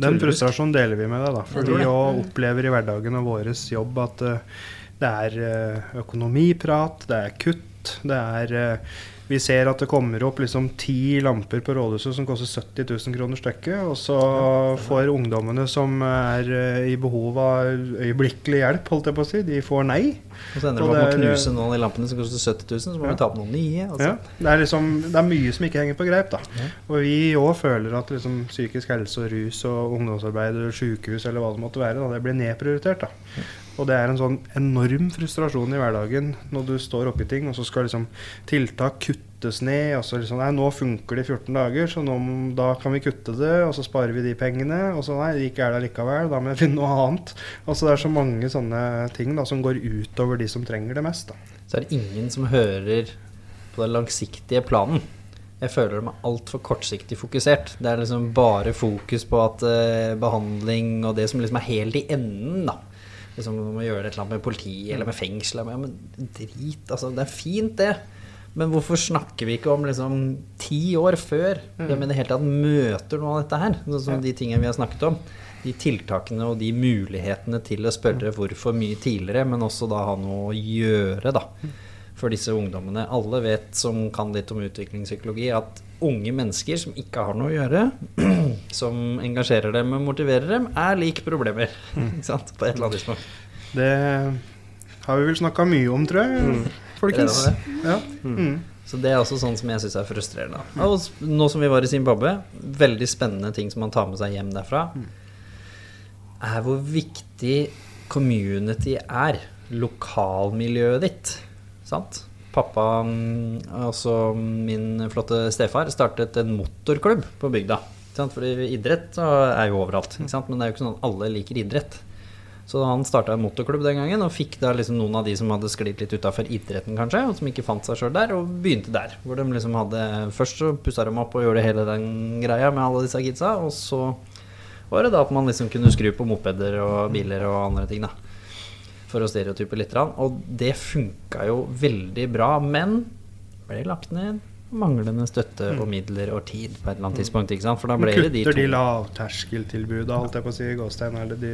Den frustrasjonen deler vi med deg, da. For vi òg opplever i hverdagen og vår jobb at uh, det er eh, økonomiprat, det er kutt, det er eh, Vi ser at det kommer opp liksom ti lamper på rådhuset som koster 70 000 kroner stykket, og så får ungdommene som er eh, i behov av øyeblikkelig hjelp, holdt jeg på å si, de får nei.
Og så ender det med å knuse noen av de lampene som koster 70 000, så må
Ja.
vi ta opp noen nye. Altså.
Ja, det, er liksom, det er mye som ikke henger på greip. da.
Ja.
Og vi òg føler at liksom, psykisk helse og rus og ungdomsarbeid og sykehus eller hva det måtte være, da, det blir nedprioritert. da. Og det er en sånn enorm frustrasjon i hverdagen når du står oppi ting, og så skal liksom tiltak kuttes ned. og så liksom, nei, Nå funker det i 14 dager, så nå, da kan vi kutte det, og så sparer vi de pengene. Og så nei, ikke er det likevel, da må jeg finne noe annet. Altså Det er så mange sånne ting da, som går utover de som trenger det mest. da.
Så er det ingen som hører på den langsiktige planen. Jeg føler meg altfor kortsiktig fokusert. Det er liksom bare fokus på at eh, behandling og det som liksom er helt i enden, da. Liksom man må gjøre et eller annet med politi eller med fengsel. Ja, men drit, altså. Det er fint, det. Men hvorfor snakker vi ikke om liksom ti år før vi i det hele tatt møter noe av dette her? Sånn som de tingene vi har snakket om. De tiltakene og de mulighetene til å spørre hvorfor mye tidligere, men også da ha noe å gjøre, da. For disse ungdommene. Alle vet som kan litt om utviklingspsykologi, at unge mennesker som ikke har noe å gjøre, som engasjerer dem og motiverer dem, er lik problemer. Ikke sant? På et eller annet tidspunkt.
Det har vi vel snakka mye om, tror jeg, folkens.
Er det
Ja. Mm.
Så det er også sånn som jeg syns er frustrerende. Og nå som vi var i Zimbabwe, veldig spennende ting som man tar med seg hjem derfra, er hvor viktig community er. Lokalmiljøet ditt. Sant? Pappa, mm, altså min flotte stefar, startet en motorklubb på bygda. Fordi idrett er jo overalt, men det er jo ikke sånn at alle liker idrett. Så han starta en motorklubb den gangen, og fikk da liksom noen av de som hadde sklidd litt utafor idretten, kanskje, og som ikke fant seg sjøl der, og begynte der. Hvor de liksom hadde Først så pussa de opp og gjorde hele den greia med alle disse kidsa, og så var det da at man liksom kunne skru på mopeder og biler og andre ting, da. For å stereotype litt. Og det funka jo veldig bra, men ble lagt ned manglende støtte og midler og tid på et eller annet tidspunkt. ikke sant? For da ble det de
kutter de lavterskeltilbuda, holdt jeg på å si, gåstein, eller de,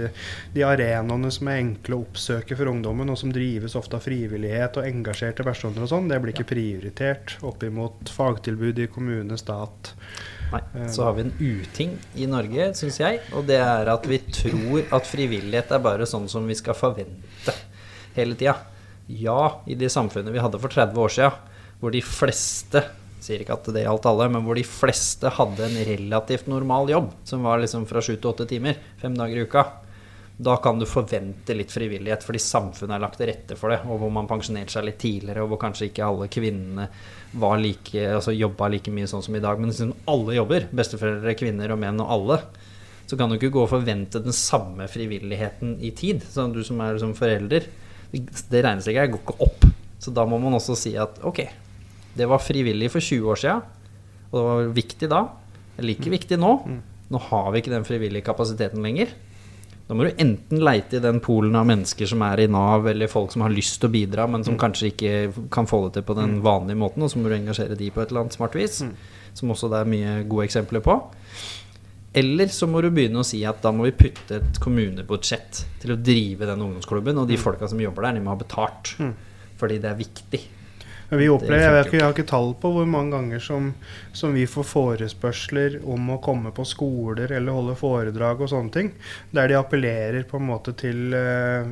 de arenaene som er enkle å oppsøke for ungdommen, og som drives ofte av frivillighet og engasjerte personer og sånn, det blir ikke prioritert opp imot fagtilbud i kommune, stat.
Nei, så har vi en uting i Norge, syns jeg. Og det er at vi tror at frivillighet er bare sånn som vi skal forvente hele tida. Ja, i det samfunnet vi hadde for 30 år sia, hvor de fleste sier ikke at det gjaldt alle, men hvor de fleste hadde en relativt normal jobb, som var liksom fra sju til åtte timer, fem dager i uka. Da kan du forvente litt frivillighet, fordi samfunnet er lagt til rette for det. Og hvor man pensjonerte seg litt tidligere, og hvor kanskje ikke alle kvinnene var like, altså jobba like mye sånn som i dag. Men liksom alle jobber, besteforeldre, kvinner og menn og alle. Så kan du ikke gå og forvente den samme frivilligheten i tid. Så du som er som forelder, det regnestykket går ikke opp. Så da må man også si at ok, det var frivillig for 20 år sia, og det var viktig da. Det er like viktig nå. Nå har vi ikke den frivillige kapasiteten lenger. Da må du enten leite i den polen av mennesker som er i Nav, eller folk som har lyst til å bidra, men som kanskje ikke kan få det til på den vanlige måten, og så må du engasjere de på et eller annet smart vis. Som også det er mye gode eksempler på. Eller så må du begynne å si at da må vi putte et kommunebudsjett til å drive den ungdomsklubben, og de folka som jobber der, de må ha betalt.
Mm.
Fordi det er viktig.
Men vi opplever, jeg, ikke, jeg har ikke tall på hvor mange ganger som, som vi får forespørsler om å komme på skoler eller holde foredrag og sånne ting, der de appellerer på en måte til uh,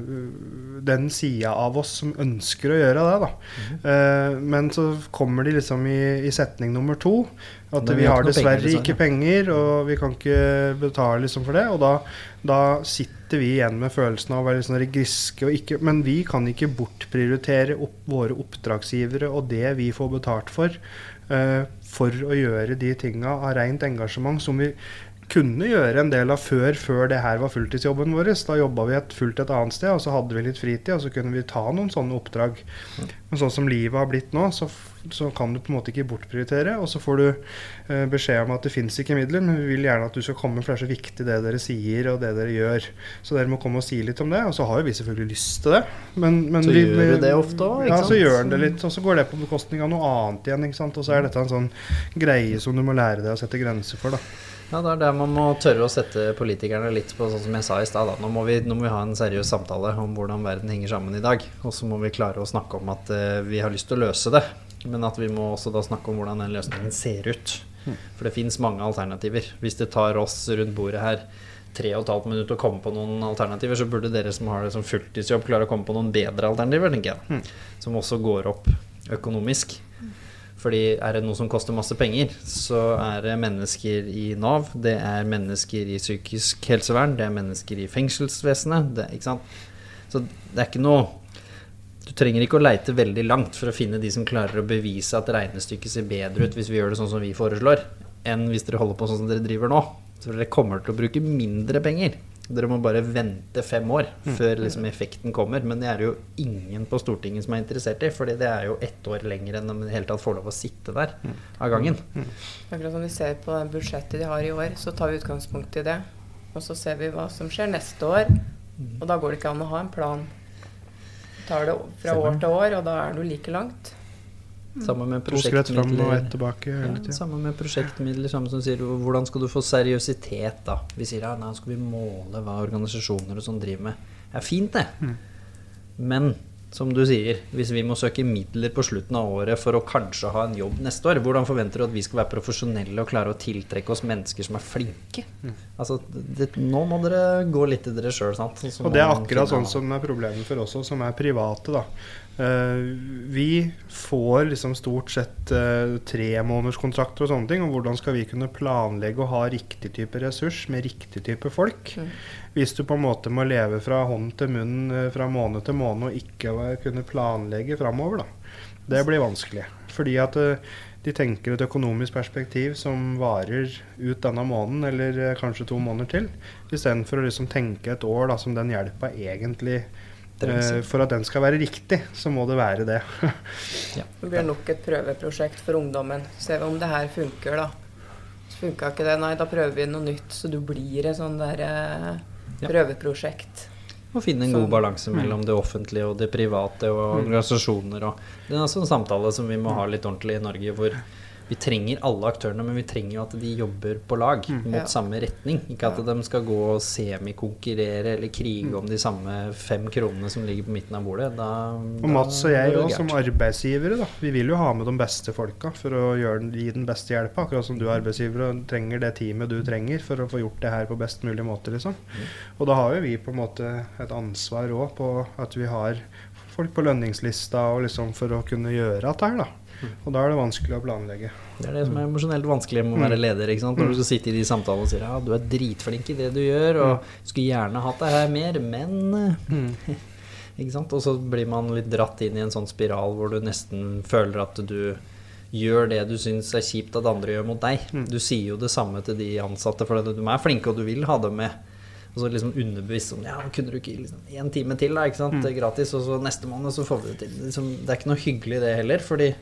den sida av oss som ønsker å gjøre det. da.
Mm
-hmm. uh, men så kommer de liksom i, i setning nummer to. At vi
har
dessverre
penger,
ikke penger, og vi kan ikke betale liksom for det. Og da, da sitter vi igjen med følelsen av å være sånn griske. Og ikke, men vi kan ikke bortprioritere opp, våre oppdragsgivere og det vi får betalt for, uh, for å gjøre de tinga av rent engasjement som vi kunne gjøre en del av før, før det her var fulltidsjobben vår. Da jobba vi et fullt et annet sted, og så hadde vi litt fritid, og så kunne vi ta noen sånne oppdrag. Men sånn som livet har blitt nå, så, så kan du på en måte ikke bortprioritere. Og så får du eh, beskjed om at det fins ikke midler, men vi vil gjerne at du skal komme, for det er så viktig det dere sier og det dere gjør. Så dere må komme og si litt om det. Og så har jo vi selvfølgelig lyst til det. Men, men
Så
vi,
gjør du det ofte også, ikke
Ja, så gjør en det litt. Og så går det på bekostning av noe annet igjen. ikke sant? Og så er dette en sånn greie som du må lære deg å sette grenser for. da.
Ja, det er der man må tørre å sette politikerne litt på sånn som jeg sa i stad. Nå, må vi- nå må vi ha en seriøs samtale om hvordan verden henger sammen i dag. Og så må vi klare å snakke om at eh, vi har lyst til å løse det. Men at vi må også da snakke om hvordan den løsningen ser ut. For det fins mange alternativer. Hvis det tar oss rundt bordet her tre og et halvt minutt å komme på noen alternativer, så burde dere som har det som fulltidsjobb, klare å komme på noen bedre alternativer, tenker jeg. Som også går opp økonomisk. Fordi er det noe som koster masse penger, så er det mennesker i Nav, det er mennesker i psykisk helsevern, det er mennesker i fengselsvesenet. Det, ikke sant? Så det er ikke noe Du trenger ikke å leite veldig langt for å finne de som klarer å bevise at regnestykket ser bedre ut hvis vi gjør det sånn som vi foreslår, enn hvis dere holder på sånn som dere driver nå. Så dere kommer til å bruke mindre penger. Dere må bare vente fem år før liksom effekten kommer. Men det er det jo ingen på Stortinget som er interessert i, fordi det er jo ett år lenger enn de i det hele tatt får lov å sitte der av gangen.
Akkurat som vi ser på budsjettet de har i år, så tar vi utgangspunkt i det. Og så ser vi hva som skjer neste år. Og da går det ikke an å ha en plan. Tar det fra år til år, og da er du like langt.
Samme med prosjektmidler.
tilbake.
Ja, samme med prosjektmidler, samme som sier hvordan skal du få seriøsitet, da? Vi sier ja, nå skal vi måle hva organisasjoner og sånn driver med. Det er fint, det.
Mm.
Men som du sier, hvis vi må søke midler på slutten av året for å kanskje ha en jobb neste år, hvordan forventer du at vi skal være profesjonelle og klare å tiltrekke oss mennesker som er flinke?
Mm.
Altså, det, nå må dere gå litt til dere sjøl, sant?
Og det er akkurat sånn som er problemet for oss også, som er private. da. Eh, vi får liksom stort sett uh, tremånederskontrakter og sånne ting. Og hvordan skal vi kunne planlegge å ha riktig type ressurs med riktig type folk?
Mm.
Hvis du på en måte må leve fra hånd til munn eh, fra måned til måned og ikke eh, kunne planlegge framover, da. Det blir vanskelig. Fordi at eh, de tenker et økonomisk perspektiv som varer ut denne måneden, eller eh, kanskje to måneder til. Istedenfor å liksom tenke et år da, som den hjelpa egentlig
Trengs.
Eh, For at den skal være riktig, så må det være det.
Det blir nok et prøveprosjekt for ungdommen. Se om det her funker, da. Så funka ikke det, nei, da prøver vi noe nytt. Så du blir et sånn der eh,
Ja.
prøveprosjekt.
Å finne en
så,
god balanse mellom det offentlige og det private og organisasjoner. Og det er også en samtale som vi må ha litt ordentlig i Norge, hvor vi trenger alle aktørene, men vi trenger jo at de jobber på lag mot
Ja.
samme retning. Ikke at de skal gå og semikonkurrere eller krige om de samme fem kronene som ligger på midten av bordet. Da,
Og Mats og jeg òg, som arbeidsgivere, da. Vi vil jo ha med de beste folka for å gjøre, gi den beste hjelpa. Akkurat som du er arbeidsgiver og trenger det teamet du trenger for å få gjort det her på best mulig måte, liksom.
Mm.
Og da har jo vi på en måte et ansvar òg på at vi har folk på lønningslista og liksom for å kunne gjøre dette her, da.
Mm.
Og da er det vanskelig å planlegge.
Det er det som er emosjonelt vanskelig med å være leder. ikke sant? Når du skal sitte i de samtalene og sier ja, du er dritflink i det du gjør, og skulle gjerne hatt deg her mer, men Ikke sant? Og så blir man litt dratt inn i en sånn spiral hvor du nesten føler at du gjør det du syns er kjipt at andre gjør mot deg. Du sier jo det samme til de ansatte, for de er flinke, og du vil ha dem med. Og så liksom underbevisst sånn Ja, kunne du ikke liksom én time til, da? Ikke sant? Gratis, og så neste måned så får vi det til. Liksom, det er ikke noe hyggelig, det heller. fordi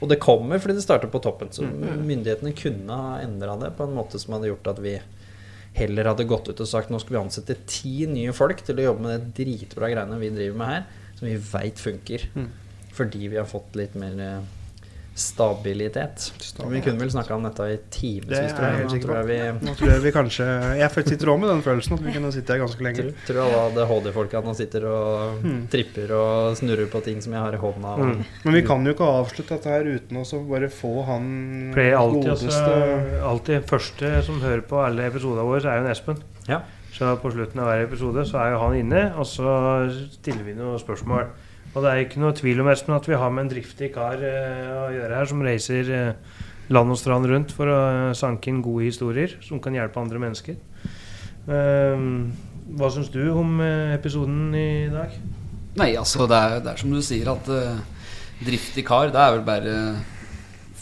og det kommer fordi det starter på toppen. Så myndighetene kunne ha endra det på en måte som hadde gjort at vi heller hadde gått ut og sagt nå skal vi ansette ti nye folk til å jobbe med det dritbra greiene vi driver med her, som vi veit funker. Fordi vi har fått litt mer eh, stabilitet. Vi kunne vel snakka om dette i
Det
timevis,
er
tror
jeg
jeg.
helt
Nå tror jeg vi
Nå tror jeg vi kanskje Jeg sitter også med den følelsen at vi kunne sitte her ganske lenge.
tror, tror alle ADHD-folka nå sitter og
Mm.
tripper og snurrer på ting som jeg har i hånda.
Mm.
Men vi kan jo ikke avslutte dette her uten å bare få han
alltid,
godeste
altså, alltid første som hører på alle episodene våre, er jo en Espen.
Ja.
Så på slutten av hver episode så er jo han inne, og så stiller vi noen spørsmål. Og det er ikke noe tvil om Espen, at vi har med en driftig kar eh, å gjøre her, som reiser eh, land og strand rundt for å eh, sanke inn gode historier som kan hjelpe andre mennesker. Hva syns du om episoden i dag?
Nei, altså det er, det er som du sier at uh, driftig kar, det er vel bare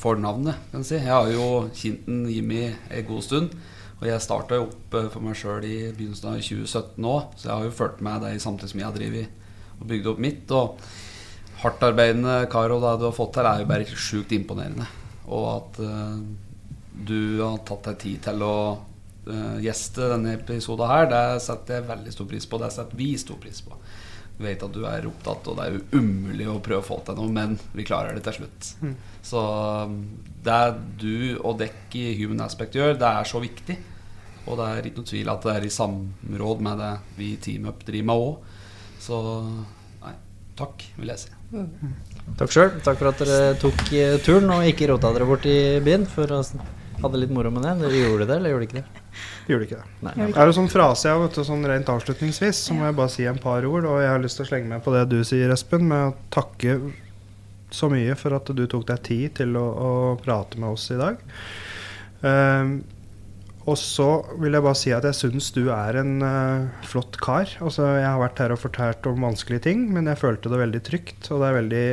fornavnet, kan du si. Jeg har jo kjent Jimmy en god stund. Og jeg starta jo opp for meg sjøl i begynnelsen av 2017 òg, så jeg har jo fulgt med deg samtidig som jeg har drevet og bygde opp mitt. Og hardtarbeidende kar og det du har fått her, er jo bare sjukt imponerende. Og at uh, du har tatt deg tid til å uh, gjeste denne episoden her, det setter jeg veldig stor pris på. Det setter vi stor pris på. Vi vet at du er opptatt, og det er jo umulig å prøve å få til noe, men vi klarer det til slutt.
Mm.
Så um, det du og dekk i Human Aspect gjør, det er så viktig. Og det er ikke noe tvil at det er i samråd med det vi i Team Up driver med òg. Så nei, takk, vil jeg si.
Takk sjøl. Takk for at dere tok eh, turen og ikke rota dere bort i byen. For å hadde litt moro med det. Dere gjorde det, eller gjorde ikke det?
Gjorde ikke det.
Nei.
Det er jo sånn frase jeg, vet du, sånn rent avslutningsvis, så må jeg bare si en par ord. Og jeg har lyst til å slenge meg på det du sier, Espen, med å takke så mye for at du tok deg tid til å, å prate med oss i dag. Ehm, og så vil jeg bare si at jeg syns du er en uh, flott kar. Altså, jeg har vært her og fortalt om vanskelige ting, men jeg følte det veldig trygt. Og det er veldig,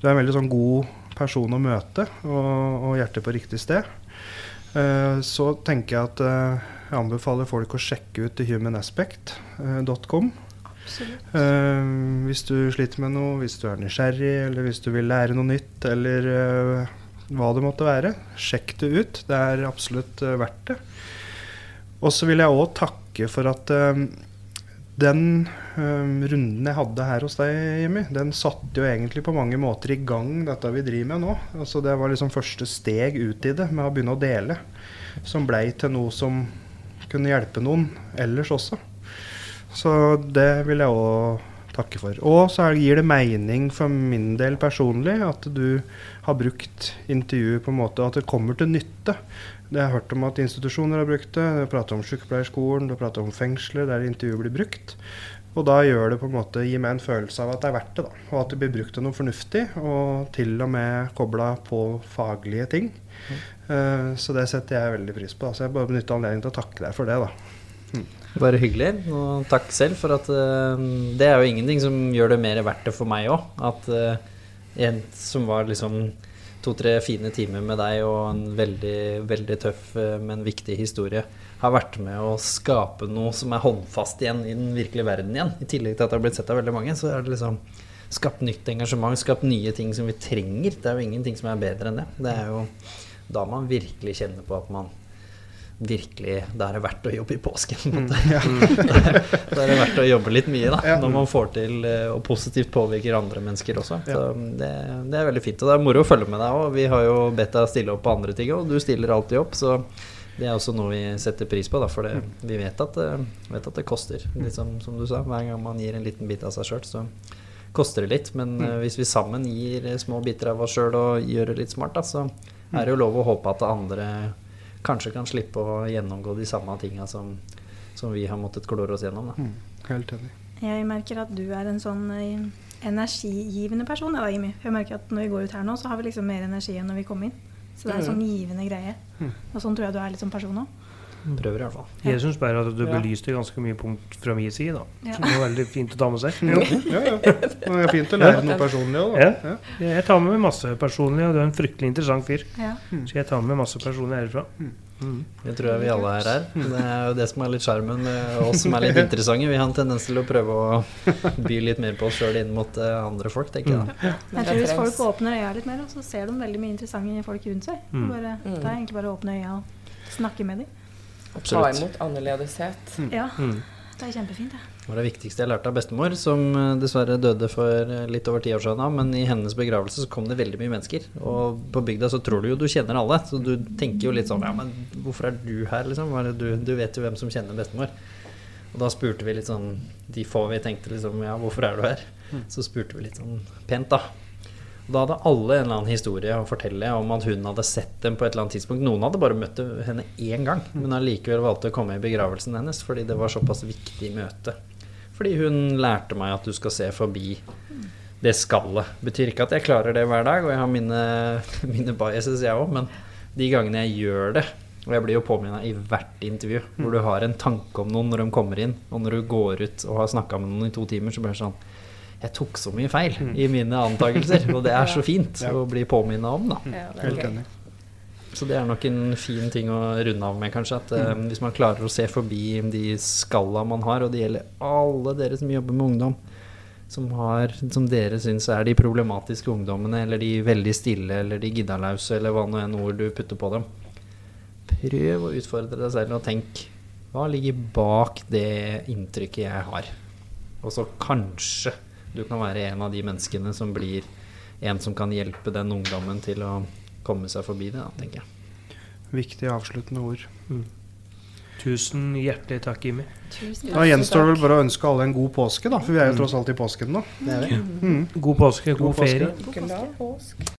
du er en veldig sånn god person å møte, og, og hjertet på riktig sted. Uh, så tenker jeg at uh, jeg anbefaler folk å sjekke ut humanaspect.com.
Absolutt.
Eh, hvis du sliter med noe, hvis du er nysgjerrig, eller hvis du vil lære noe nytt, eller hva det måtte være, sjekk det ut. Det er absolutt verdt det. Og så vil jeg òg takke for at eh, den eh, runden jeg hadde her hos deg, Jimmy, den satte jo egentlig på mange måter i gang dette vi driver med nå. Altså Det var liksom første steg ut i det, med å begynne å dele. Som blei til noe som kunne hjelpe noen ellers også. Så det vil jeg òg takke for. Og så gir det mening for min del personlig at du har brukt intervjuet på en måte at det kommer til nytte. Det har jeg hørt om at institusjoner har brukt det. Det er pratet om sykepleierskolen, det er pratet om fengsler der intervjuet blir brukt. Og da gjør det på en måte, gir meg en følelse av at det er verdt det. da, Og at det blir brukt til noe fornuftig, og til og med kobla på faglige ting. Eh, så det setter jeg veldig pris på. da. Så jeg bare benytter anledningen til å takke deg for det. da.
Bare hyggelig. Og takk selv for at uh, Det er jo ingenting som gjør det mer verdt det for meg òg. At uh, en som var liksom to-tre fine timer med deg og en veldig, veldig tøff, eh, men viktig historie, har vært med å skape noe som er håndfast igjen i den virkelige verden igjen. I tillegg til at det har blitt sett av veldig mange, så er det liksom skapt nytt engasjement, skapt nye ting som vi trenger. Det er jo ingenting som er bedre enn det. Det er jo da man virkelig kjenner på at man virkelig Da er det verdt å jobbe i påsken. Mm, en. Da er det verdt å jobbe litt mye, da.
Ja.
Når man får til eh, og positivt påvirker andre mennesker også. Så det, det er veldig fint. Og det er moro å følge med deg òg. Vi har jo bedt deg stille opp på andre ting, og du stiller alltid opp. Så det er også noe vi setter pris på, da, for det, vi vet at, det- vet at det koster. Liksom, som, du sa, hver gang man gir en liten bit av seg sjøl, så koster det litt. Men mm. hvis vi sammen gir eh, små biter av oss sjøl og gjør det litt smart, da, så er det jo lov å håpe at andre kanskje kan slippe å gjennomgå de samme tinga som, som vi har måttet klore oss gjennom. Da.
Mm, helt enig.
Jeg merker at du er en sånn eh, energigivende person. Da, Jimmy. Jeg merker at når vi går ut her nå, så har vi liksom mer energi enn når vi kom inn. Så det er en sånn givende greie.
Mm.
Og sånn tror jeg du er litt som person òg.
Prøver i hvert fall.
Jeg syns bare at du belyste ganske mye punkt fra min side. da.
Ja.
Det var veldig fint å ta med seg.
Jo, ja, ja. Det er fint å lære noe personlig òg, da.
Ja. Jeg tar med meg masse personlig, og du er en fryktelig interessant fyr.
Ja.
Så jeg tar med meg masse personlig herfra.
Det tror jeg vi alle er her er. Det er jo det som er litt sjarmen med oss som er litt interessante. Vi har en tendens til å prøve å by litt mer på oss sjøl inn mot eh, andre folk, tenker jeg da.
Jeg tror hvis folk åpner øya litt mer, så ser de veldig mye interessante folk rundt seg.
Mm.
Bare,
Mm.
Det er egentlig bare å åpne øya og snakke med dem.
Ta imot annerledeshet.
Ja.
Mm.
Det er kjempefint, det.
Det var det viktigste jeg lærte av bestemor, som eh, dessverre døde for eh, litt over ti år siden. Men i hennes begravelse så kom det veldig mye mennesker. Og på bygda så tror du jo du kjenner alle, så du tenker jo litt sånn Ja, men hvorfor er du her, liksom? Du, du vet jo hvem som kjenner bestemor. Og da spurte vi litt sånn De få vi tenkte liksom Ja, hvorfor er du her? Så spurte vi litt sånn pent, da. Da hadde alle en eller annen historie å fortelle om at hun hadde sett dem på et eller annet tidspunkt. Noen hadde bare møtt henne én gang, men allikevel valgte å komme i begravelsen hennes fordi det var såpass viktig møte. Fordi hun lærte meg at du skal se forbi det skallet. Betyr ikke at jeg klarer det hver dag, og jeg har mine, mine biases, jeg òg, men de gangene jeg gjør det og jeg blir jo påminna i hvert intervju hvor du har en tanke om noen når de kommer inn, og når du går ut og har snakka med noen i to timer, så blir det sånn Jeg tok så mye feil i mine antakelser, og det er så fint
Ja.
å bli påminna om, da.
Ja, det
Helt enig.
Så det er nok en fin ting å runde av med, kanskje. At eh, hvis man klarer å se forbi de skalla man har, og det gjelder alle dere som jobber med ungdom, som, har, som dere syns er de problematiske ungdommene, eller de veldig stille, eller de giddalause, eller hva nå enn ord du putter på dem. Prøv å utfordre deg selv og tenk hva ligger bak det inntrykket jeg har? Og så kanskje du kan være en av de menneskene som blir en som kan hjelpe den ungdommen til å komme seg forbi det, da, tenker jeg.
Viktige avsluttende ord.
Tusen hjertelig takk, Jimmy.
Tusen
Da gjenstår det vel bare å ønske alle en god påske, da. For vi er jo tross alt i påsken nå.
Det er det.
Mm.
God påske, god,
God påske.
God
påske. påsk.